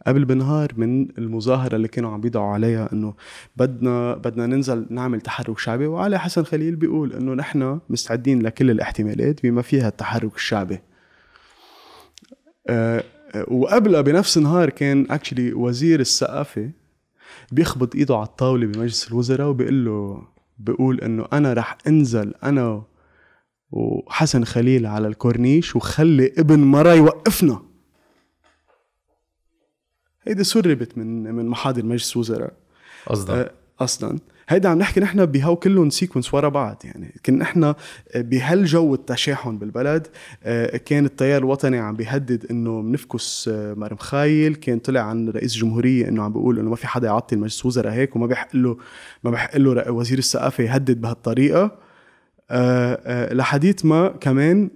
قبل بنهار من المظاهرة اللي كانوا عم بيدعوا عليها إنه بدنا بدنا ننزل نعمل تحرك شعبي وعلي حسن خليل بيقول إنه نحن مستعدين لكل الاحتمالات بما فيها التحرك الشعبي. أه وقبلها بنفس النهار كان actually وزير الثقافة بيخبط إيده على الطاولة بمجلس الوزراء وبيقول له بيقول إنه أنا رح أنزل أنا وحسن خليل على الكورنيش وخلي ابن مرة يوقفنا. هيدي سربت من من محاضر مجلس وزراء أصلا أه أصلا. هيدا عم نحكي نحن بهو كلهم sequence ورا بعض. يعني كنا نحن بهالجو التشاحن بالبلد آه، كان التيار الوطني عم بيهدد إنه بنفكس آه، مرم خايل. كان طلع عن رئيس الجمهوريه إنه عم بيقول إنه ما في حدا يعطي المجلس وزراء هيك وما بيحق له ما بيحق له وزير الثقافة يهدد بهالطريقة. أه لحديث ما كمان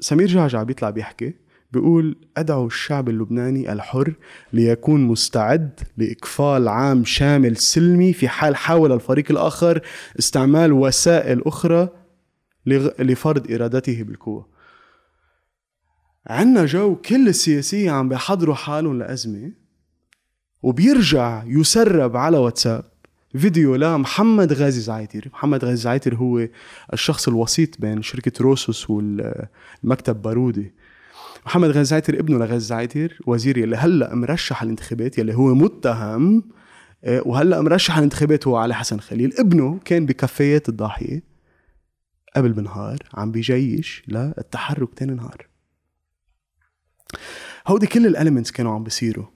سمير جعجع بيطلع بيحكي بيقول أدعو الشعب اللبناني الحر ليكون مستعد لإقفال عام شامل سلمي في حال حاول الفريق الآخر استعمال وسائل أخرى لفرض إرادته بالقوة. عنا جو كل السياسية عم بيحضروا حالهم لأزمة وبيرجع يسرب على واتساب. فيديو لمحمد غازي زعيتر. محمد غازي زعيتر هو الشخص الوسيط بين شركة روسوس والمكتب بارودي. محمد غازي زعيتر ابنه لغازي زعيتر وزير يلي هلا مرشح الانتخابات يلي هو متهم آه، وهلا مرشح الانتخابات هو علي حسن خليل. ابنه كان بكافيهات الضاحية قبل بنهار عم بيجيش للتحرك تاني نهار. هودي كل ال elements كانوا عم بيصيروا.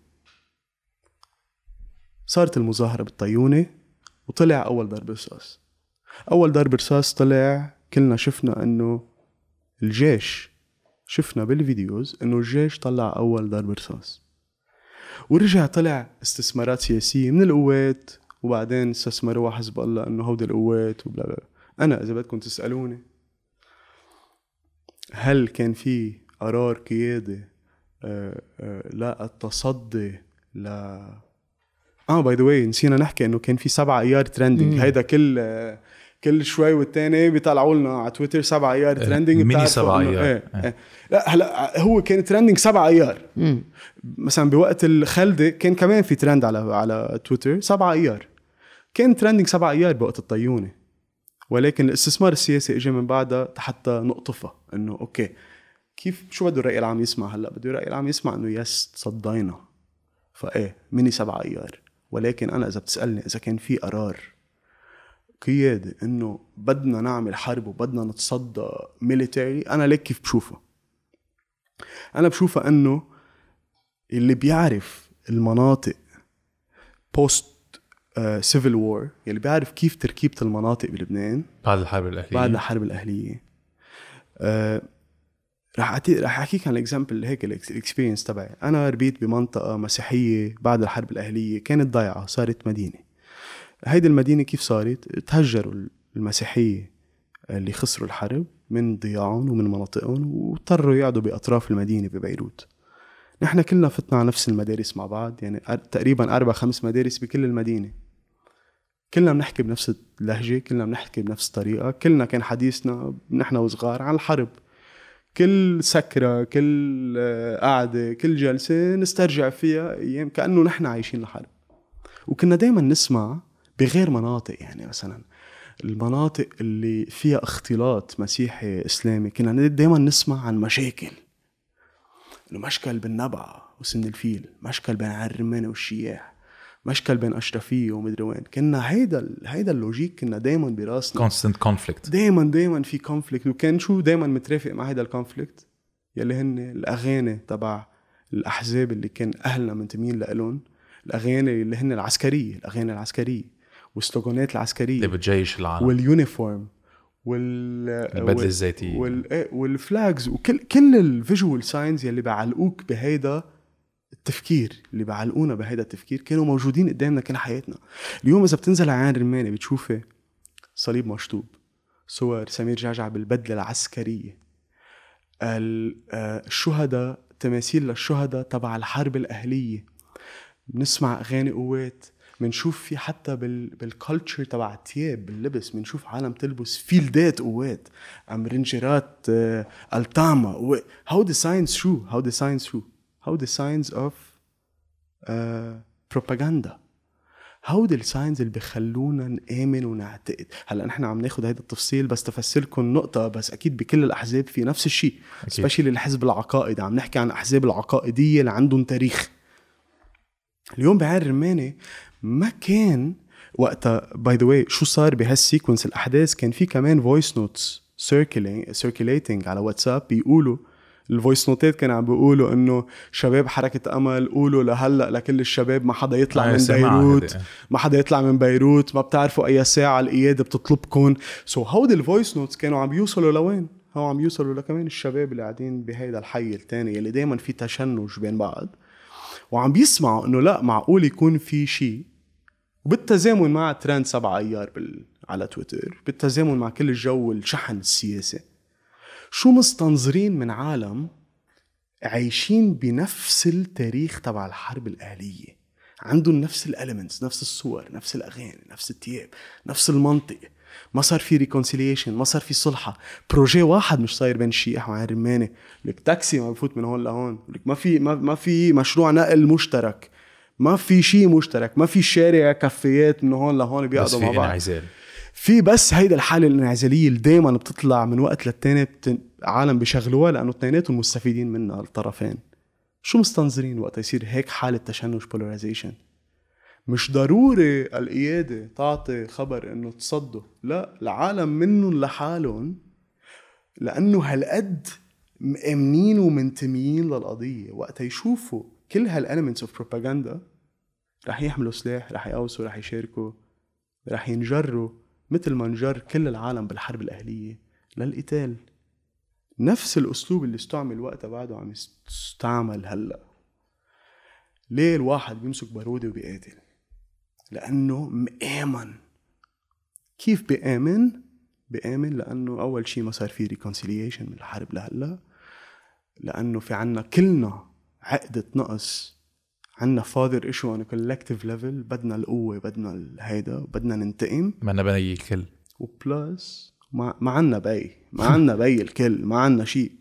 صارت المظاهرة بالطيونة وطلع أول ضرب رصاص. أول ضرب رصاص طلع كلنا شفنا إنه الجيش شفنا بال videos إنه الجيش طلع أول ضرب رصاص. ورجع طلع استثمارات سياسية من القوات وبعدين استثمروها حزب الله إنه هودي القوات و blah blah. أنا إذا بدكم تسألوني هل كان في قرار قيادي؟ آه، آه، لا التصدي ل آه by the way نسينا نحكي إنه كان في سبعة ايار trending هيدا كل كل شوي والتاني بيطلعوا لنا على تويتر سبع ايار trending mini سبع ايار إيه. إيه. لا هلا هو كان trending سبع ايار مثلا بوقت الخلده كان كمان في ترند على على تويتر سبع ايار كان trending سبع ايار بوقت الطيونة. ولكن الاستثمار السياسي اجى من بعدها حتى نقطفها إنه okay كيف شو بده الرأي العام يسمع هلأ؟ بده الرأي العام يسمع إنه yes تصدينا فإيه ميني سبع ايار ولكن أنا إذا بتسألني إذا كان في قرار قيادة إنه بدنا نعمل حرب وبدنا نتصدى military أنا ليك كيف بشوفها أنا بشوفها إنه اللي بيعرف المناطق post civil war يلي بيعرف كيف تركيبة المناطق بلبنان بعد الحرب الأهلية. بعد الحرب الأهلية. آه رح أعطي رح أحكيك عن ال example هيك ال experience تبعي. أنا ربيت بمنطقة مسيحية بعد الحرب الأهلية كانت ضايعة صارت مدينة. هيدي المدينة كيف صارت؟ تهجروا المسيحية اللي خسروا الحرب من ضياعهم ومن مناطقهم واضطروا يقعدوا بأطراف المدينة ببيروت. نحن كلنا فتنا على نفس المدارس مع بعض يعني تقريبا أربع خمس مدارس بكل المدينة. كلنا بنحكي بنفس اللهجة كلنا بنحكي بنفس الطريقة كلنا كان حديثنا نحن وصغار عن الحرب. كل سكرة كل آه، قعدة كل جلسة نسترجع فيها أيام كأنه نحن عايشين الحرب وكنا دايما نسمع بغير مناطق يعني مثلا المناطق اللي فيها اختلاط مسيحي إسلامي كنا دايما نسمع عن مشاكل. إنه مشكل بالنبعة وسن الفيل مشكل بين الرمانة والشياح. مشكل بين أشرفية ومدري وين. كنا هيدا هيدا ال logic كنا دايما براسنا. constant conflict دايما دايما في conflict وكان شو دايما مترافق مع هيدا ال conflict يلي هن الأغاني تبع الأحزاب اللي كان أهلنا منتمين لهم الأغاني اللي هن العسكرية الأغاني العسكرية. والسلوغانات العسكرية. اللي بتجيش العالم. وال uniform. وال البدلة الزيتيه وال... إيه، وال flags. وكل كل ال visual signs يلي بيعلقوك بهيدا التفكير اللي بعلقونا بهيدا التفكير كانوا موجودين قدامنا كل حياتنا. اليوم إذا بتنزل عين رمانه بتشوفي صليب مشطوب صور سمير جعجع بالبدلة العسكرية. آه، الشهداء تماثيل للشهداء تبع الحرب الأهلية. بنسمع أغاني قوات بنشوف في حتى بال بال culture تبع الثياب باللبس بنشوف عالم تلبس فيلدات قوات. ام رينجرات آه، ultimately هودي ال signs شو هودي ال signs شو هودي ال signs of propaganda هودي ال signs اللي بخلونا نآمن ونعتقد. هلا نحن عم ناخذ هيدا التفصيل بس تفسركم نقطة بس أكيد بكل الأحزاب في نفس الشيء specially الحزب العقائدي. عم نحكي عن الاحزاب العقائدية اللي عندهم تاريخ. اليوم بعين رمانه ما كان وقتها by the way شو صار بهال sequence الأحداث؟ كان في كمان voice notes circulating على واتساب بيقولوا ال voice نوتات كانوا عم بيقولوا إنه شباب حركة أمل قولوا لهلأ لكل الشباب ما حدا يطلع من بيروت ما حدا يطلع من بيروت ما بتعرفوا أي ساعة القياده بتطلبكم so so هودي ال voice notes كانوا عم يوصلوا لوين؟ هو عم يوصلوا لكمان الشباب اللي قاعدين بهيدا الحي الثاني اللي دائما في تشنج بين بعض. وعم بيسمعوا إنه لأ معقول يكون في شيء وبالتزامن مع ترند سبعة أيار بال... على تويتر بالتزامن مع كل الجو الشحن السياسي. شو مستنظرين من عالم عايشين بنفس التاريخ تبع الحرب الأهلية عندهم نفس ال elements نفس الصور نفس الأغاني نفس الثياب نفس المنطق. ما صار في reconciliation ما صار في صلحة. projet واحد مش صاير بين الشياح وعين رمانه لك تاكسي ما بفوت من هون لهون. لك ما في ما, ما في مشروع نقل مشترك. ما في شيء مشترك. ما في شارع كافيهات من هون لهون بيقعدوا مع بعض. انعزال في بس هيدا الحالة الانعزالية اللي دائما بتطلع من وقت للتاني بتن... عالم بيشغلوها لأنه اثنيناتهم مستفيدين منها الطرفين. شو مستنظرين وقت يصير هيك حالة تشنج polarization مش ضروري القيادة تعطي خبر إنه تصدوا لا العالم منهم لحالهم لأنه هالقد مآمنين ومنتميين للقضية. وقت يشوفوا كل هال elements of propaganda رح يحملوا سلاح رح يقوسوا رح يشاركوا رح ينجروا. مثل ما انجر كل العالم بالحرب الأهلية للقتال. نفس الأسلوب اللي استعمل وقتها بعده عم يستعمل هلأ. ليه الواحد بيمسك بارودة وبيقاتل؟ لأنه مآمن. كيف بآمن؟ بآمن لأنه أول شيء ما صار في reconciliation من الحرب لهلأ. لأنه في عنا كلنا عقدة نقص عنا father issue on collective level بدنا القوة بدنا هيدا بدنا ننتقم. بدنا بي الكل. و plus ما, ما عنا بي. ما عنا بي الكل ما عنا شيء.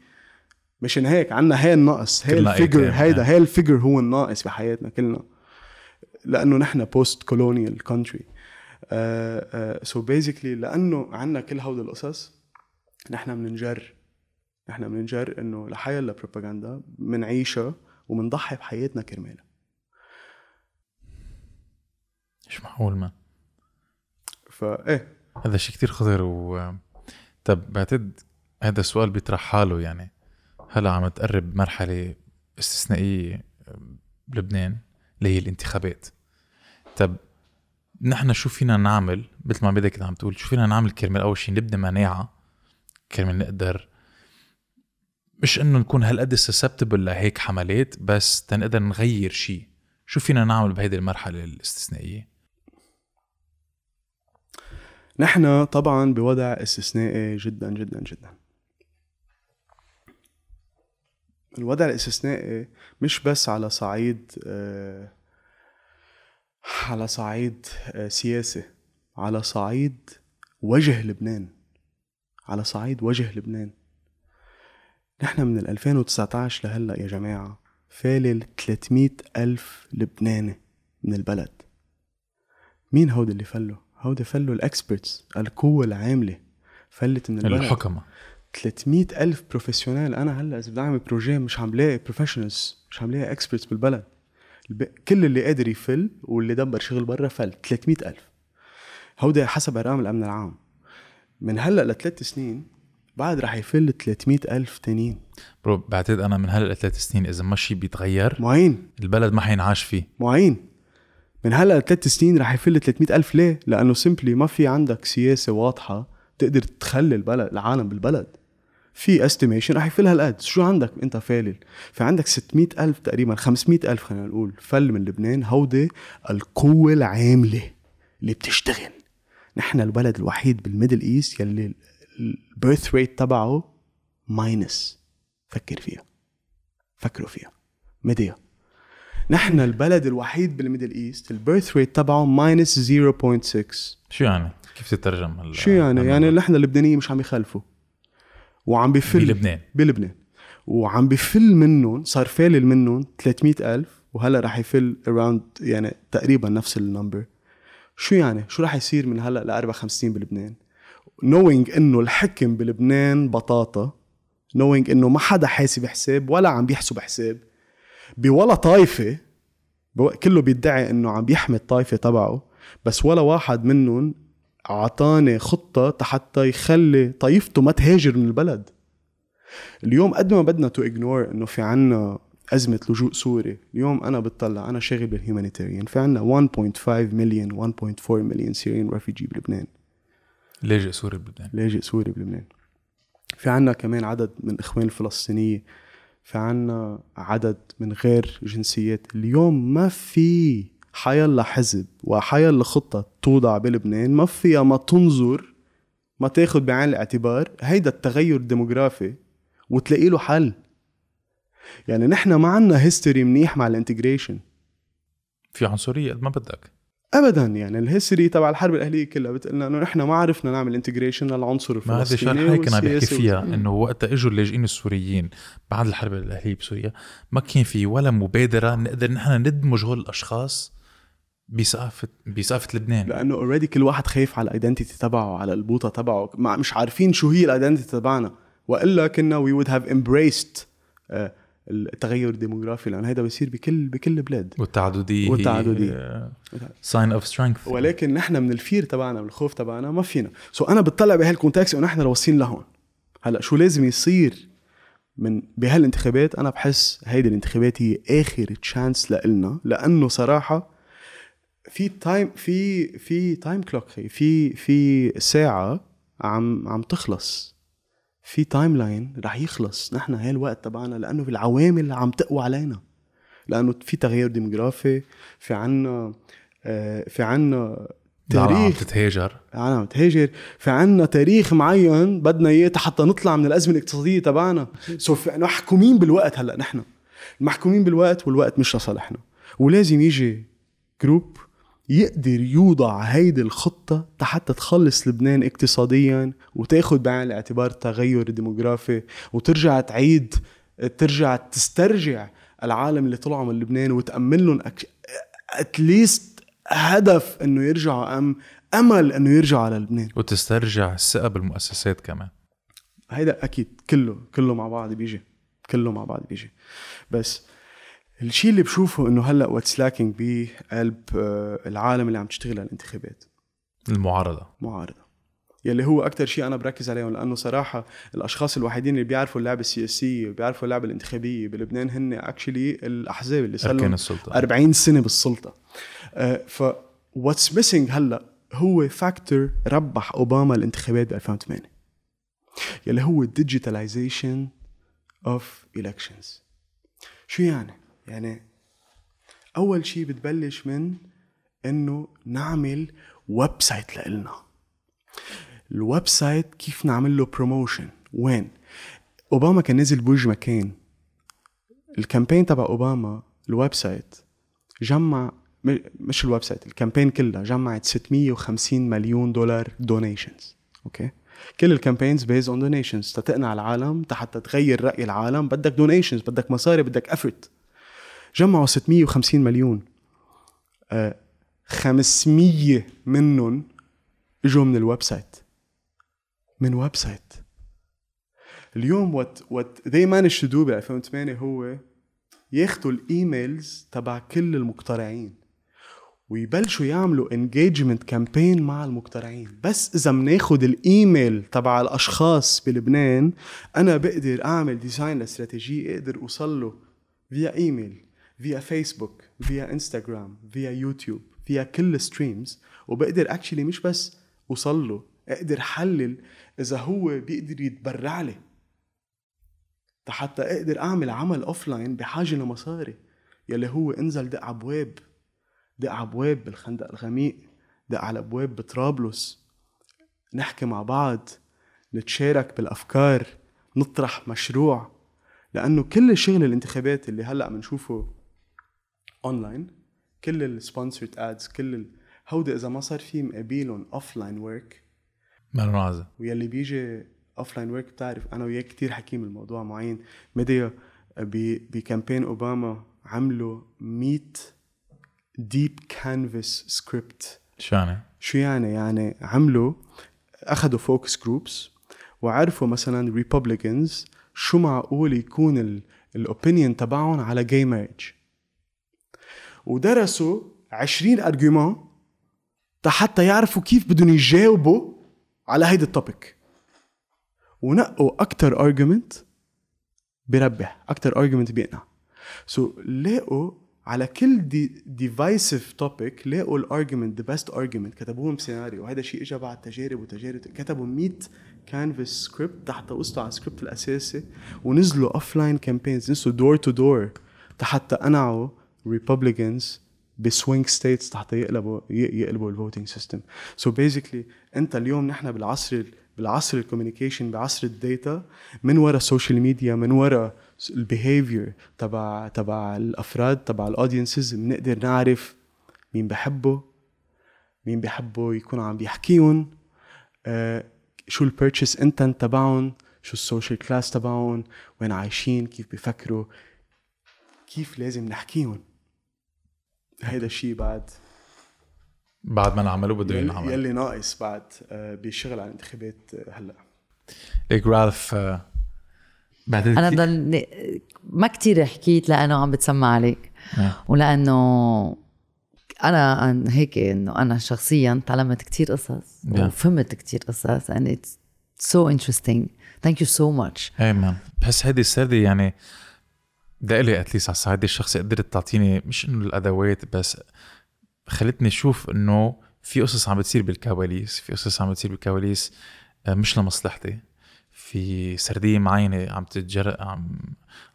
مشان هيك عنا هي النقص هي ال figure هيدا هي ال figure هو الناقص بحياتنا كلنا. لأنه نحن post-colonial country so basically لأنه عنا كل هول القصص نحن بننجر نحن بننجر إنه لحيلا بروباغندا بنعيشها وبنضحي بحياتنا كرمالها. مش معقول ما. فايه هذا شيء كتير خطير و طب بعتقد هذا السؤال بيطرح حاله يعني. هلا عم تقرب مرحلة استثنائية بلبنان اللي هي الانتخابات. طب نحن شو فينا نعمل؟ مثل ما بدك عم تقول شو فينا نعمل كرمال أول شيء نبني مناعة كرمال نقدر مش إنه نكون هالقد سسبتبل لهيك حملات بس تنقدر نغير شيء شو فينا نعمل بهيدي المرحلة الاستثنائية؟ نحن طبعا بوضع استثنائي جدا جدا جدا. الوضع الاستثنائي مش بس على صعيد آه، على صعيد آه، سياسي على صعيد وجه لبنان على صعيد وجه لبنان. نحن من 2019 لهلأ يا جماعة فالل 300 ألف لبناني من البلد. مين هودي اللي فلوا؟ هودي فلوا ال experts القوة العاملة فلت من البلد. الحكمة. 300 ألف professional أنا هلأ إذا بدي أعمل projet مش عم لاقي professionals مش عم لاقي experts بالبلد. الب... كل اللي قادر يفل واللي دبر شغل برا فل 300 ألف. هودي حسب أرقام الأمن العام. من هلأ لثلاث سنين بعد رح يفل 300 ألف تانيين. برو بعتقد أنا من هلأ لثلاث سنين إذا ما شيء بيتغير معين. البلد ما حينعاش فيه. معين. من هلا لثلاث سنين رح يفل 300 ألف ليه؟ لأنه simply ما في عندك سياسة واضحة تقدر تخلي البلد العالم بالبلد. في estimation رح يفل هالقد. شو عندك؟ أنت فالل. في عندك 600 ألف تقريبا 500 ألف خلينا نقول فل من لبنان. هودي القوة العاملة اللي بتشتغل. نحن البلد الوحيد بال Middle East يلي ال birth rate تبعه minus. فكر فيها. فكروا فيها. ميديا. نحن البلد الوحيد بال Middle East ال birth rate تبعه minus 0.6 شو يعني؟ كيف تترجم هلا شو يعني؟ يعني نحن اللبنانيين مش عم يخلفوا. وعم بفل بلبنان. بلبنان. وعم بفل منهم صار فالل منهم 300 ألف وهلا رح يفل around يعني تقريبا نفس ال number شو يعني؟ شو رح يصير من هلا ل 4 5 سنين بلبنان؟ نوينج إنه الحكم بلبنان بطاطا نوينج إنه ما حدا حاسب حساب ولا عم بيحسب حساب. بولا بو- كله بيدعي إنه عم بيحمي الطائفة تبعه بس ولا واحد منهم أعطاني خطة حتى يخلي طائفته ما تهاجر من البلد. اليوم قد ما بدنا to ignore إنه في عنا أزمة لجوء سوري اليوم أنا بتطلع أنا شاغل بال humanitarian في عنا 1.5 مليون 1.4 مليون Syrian refugee بلبنان. لاجئ سوري بلبنان. لاجئ سوري بلبنان. في عنا كمان عدد من إخوان الفلسطينية في عنا عدد من غير جنسيات. اليوم ما في حيلا حزب وحيلا خطة توضع بلبنان. ما فيها ما تنظر ما تاخد بعين الاعتبار. هيدا التغير الديموغرافي وتلاقي له حل. يعني نحن ما عنا history منيح مع ال integration. في عنصرية قد ما بدك. ابدا يعني ال history تبع الحرب الأهلية كلها بتقلنا إنه نحن ما عرفنا نعمل integration للعنصر ما هذا الفلسطيني هيك كنا عم بحكي فيها إنه وقت إجوا اللاجئين السوريين بعد الحرب الأهلية بسوريا ما كان في ولا مبادرة نقدر نحن ندمج هول الاشخاص بثقافه بثقافه لبنان. لأنه already كل واحد خايف على ال identity تبعه على البوطة تبعه مش عارفين شو هي ال identity تبعنا. وإلا كنا we would have embraced التغير الديموغرافي لأنه هيدا بيصير بكل بكل بلاد. والتعدديه والتعددية. sign of strength ولكن نحن من ال fear تبعنا من الخوف تبعنا ما فينا. سو أنا بتطلع بهال context إنه نحن واصلين لهون. هلأ شو لازم يصير من بهالانتخابات؟ أنا بحس هيدي الانتخابات هي آخر chance لإلنا لأنه صراحة في time في في time clock في في ساعة عم عم تخلص. في timeline رح يخلص. نحن هاي الوقت تبعنا لأنه العوامل عم تقوى علينا. لأنه في تغير ديموغرافي في عنا آه، في عنا العالم عم تاريخ تتهاجر. عالم تهاجر في عنا تاريخ معين بدنا إياه حتى نطلع من الأزمة الاقتصادية تبعنا. so محكومين بالوقت هلأ نحن. محكومين بالوقت والوقت مش لصالحنا. ولازم يجي group يقدر يوضع هيدي الخطة حتى تخلص لبنان اقتصاديا وتاخد بعين الاعتبار التغير الديموغرافي وترجع تعيد ترجع تسترجع العالم اللي طلعوا من لبنان وتأمن لهم at least هدف إنه يرجعوا ام أمل إنه يرجعوا على لبنان. وتسترجع الثقة بالمؤسسات كمان. هيدا أكيد كله كله مع بعض بيجي كله مع بعض بيجي. بس الشيء اللي بشوفه إنه هلأ what's lacking بقلب العالم اللي عم تشتغل على الانتخابات. المعارضة. معارضة. يلي هو أكثر شيء أنا بركز عليهم لأنه صراحة الأشخاص الوحيدين اللي بيعرفوا اللعبة السياسية وبيعرفوا اللعبة الانتخابية بلبنان هن actually الأحزاب اللي صار لهم السلطة. 40 سنة بالسلطة. آه، ف what's missing هلأ هو factor ربح أوباما الانتخابات ب 2008 يلي هو ال digitalization of elections. شو يعني؟ يعني أول شيء بتبلش من إنه نعمل website لإلنا. ال website كيف نعمل له promotion وين؟ أوباما كان نزل بوجه مكان. ال campaign تبع أوباما ال website جمع مش ال website ال campaign كلها جمعت 650 مليون دولار donations okay؟ كل ال campaigns based on donations تتقنع العالم حتى تغير رأي العالم. بدك donations بدك مصاري بدك effort جمعوا 650 مليون. آه 500 منهم إجوا من ال website. من website. اليوم what what they managed to do ب 2008 هو ياخدوا ال emails تبع كل المقترعين ويبلشوا يعملوا engagement campaign مع المقترعين. بس إذا بناخد الإيميل تبع الأشخاص بلبنان أنا بقدر أعمل design لاستراتيجيه أقدر أوصل له via email via فيسبوك via انستغرام via يوتيوب via كل streams وبقدر actually مش بس اوصل له أقدر حلل إذا هو بيقدر يتبرع لي. حتى أقدر أعمل عمل offline بحاجة لمصاري. يلي هو انزل دق ابواب دق ابواب بالخندق الغميق. دق على ابواب بطرابلس. نحكي مع بعض. نتشارك بالأفكار. نطرح مشروع. لأنه كل شغل الانتخابات اللي هلأ بنشوفه اونلاين كل ال sponsored ads كل ال... هودي إذا ما صار في مقابلهم offline work ما إلن عازة ويلي بيجي offline work بتعرف أنا وياك كتير حكينا بموضوع معين. ميديا ب- ب campaign أوباما عملوا 100 deep canvass script شو يعني؟ شو يعني؟ يعني عملوا أخذوا focus groups وعرفوا مثلا Republicans شو معقول يكون ال opinion تبعهم على gay marriage ودرسوا 20 argument حتى يعرفوا كيف بدهم يجاوبوا على هيدا ال topic ونقوا أكتر argument بربح أكتر argument بيقنع. so so, على كل the divisive topic لاقوا ال argument the best argument كتبوهم سيناريو وهذا الشيء اجى بعد تجارب وتجارب. كتبوا 100 canvass script حتى وصلوا على السكريبت الأساسي. ونزلوا offline campaigns نزلوا door to door حتى قنعوا Republicans ب swing states حتى يقلبوا يقلبوا ال voting system. So basically انت اليوم نحن بالعصر بالعصر ال communication بعصر ال data من ورا ال social media من ورا ال behavior تبع تبع الأفراد تبع ال audiences بنقدر نعرف مين بحبه مين بحبه يكون عم بيحكيهم آه شو ال purchase intent تبعهم شو ال social class تبعهم وين عايشين كيف بيفكروا كيف لازم نحكيهم هيدا الشيء بعد. بعد ما نعمله بده ينعمل. يلي ناقص بعد آه، بالشغل على الانتخابات آه، هلأ. ليك رالف آه، بعد أنا ضل ما كتير حكيت لأنه عم بتسمع عليك. آه. ولأنه أنا هيك إنه أنا شخصيا تعلمت كتير قصص Yeah. وفهمت كتير قصص and it's so interesting. Thank you so much. إيه مان بحس هيدي السردة يعني لإلي اتليست على الصعيد الشخصي قدرت تعطيني مش إنه الأدوات بس خلتني أشوف إنه في قصص عم بتصير بالكواليس في قصص عم بتصير بالكواليس آه، مش لمصلحتي. في سردية معينة عم تتجر عم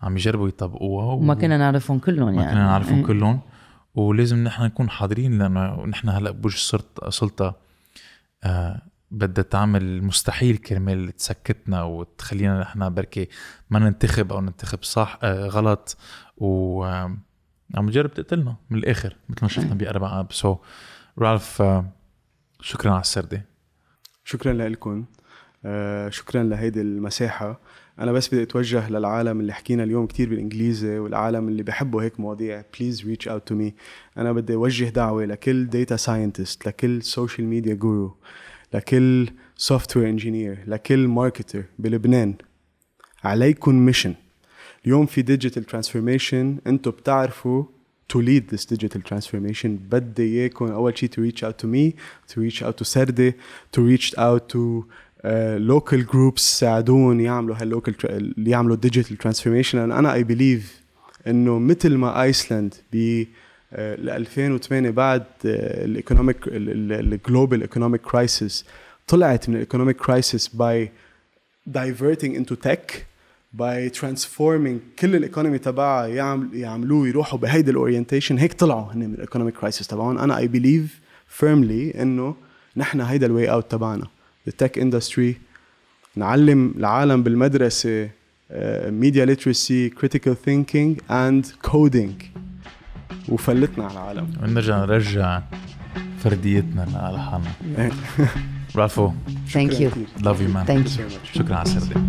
عم يجربوا يطبقوها و... وما كنا نعرفهم كلهم ما يعني. كنا نعرفهم إيه. كلهم. ولازم نحن نكون حاضرين لأنه نحن هلأ بوجه سلطة سلطة آه بدها تعمل مستحيل كرمال تسكتنا وتخلينا نحن بركي ما ننتخب أو ننتخب صح آه غلط. و عم تجرب تقتلنا من الآخر مثل ما شفنا بأربع آب. so رالف آه شكرا على السردة. شكرا لكم آه شكرا لهيدي المساحة. أنا بس بدي أتوجه للعالم اللي حكينا اليوم كتير بالإنجليزي والعالم اللي بحبوا هيك مواضيع. please reach out to me أنا بدي أوجه دعوة لكل data scientist لكل social media guru لكل software engineer لكل marketer بلبنان. عليكم mission اليوم في digital transformation أنتم بتعرفوا to lead this digital transformation. بدي إياكم أول شيء to reach out to me to reach out to سردة to reach out to uh, local groups ساعدون يعملوا هال local يعملوا digital transformation. أنا I believe إنه مثل ما ايسلند ب ل 2008 بعد ال economic ال global economic crisis طلعت من ال economic crisis by diverting into tech by transforming كل ال economy تبعها يعمل يعملوه يروحوا بهيدي ال orientation هيك طلعوا هن من ال economic crisis تبعهم. أنا I believe firmly إنه نحن هيدا ال way out تبعنا. ال tech industry نعلم العالم بالمدرسة media literacy critical thinking and coding وفلتنا على العالم. ونرجع نرجع فرديتنا لحالنا رالفو thank you love you man thank you شكرا على السردة.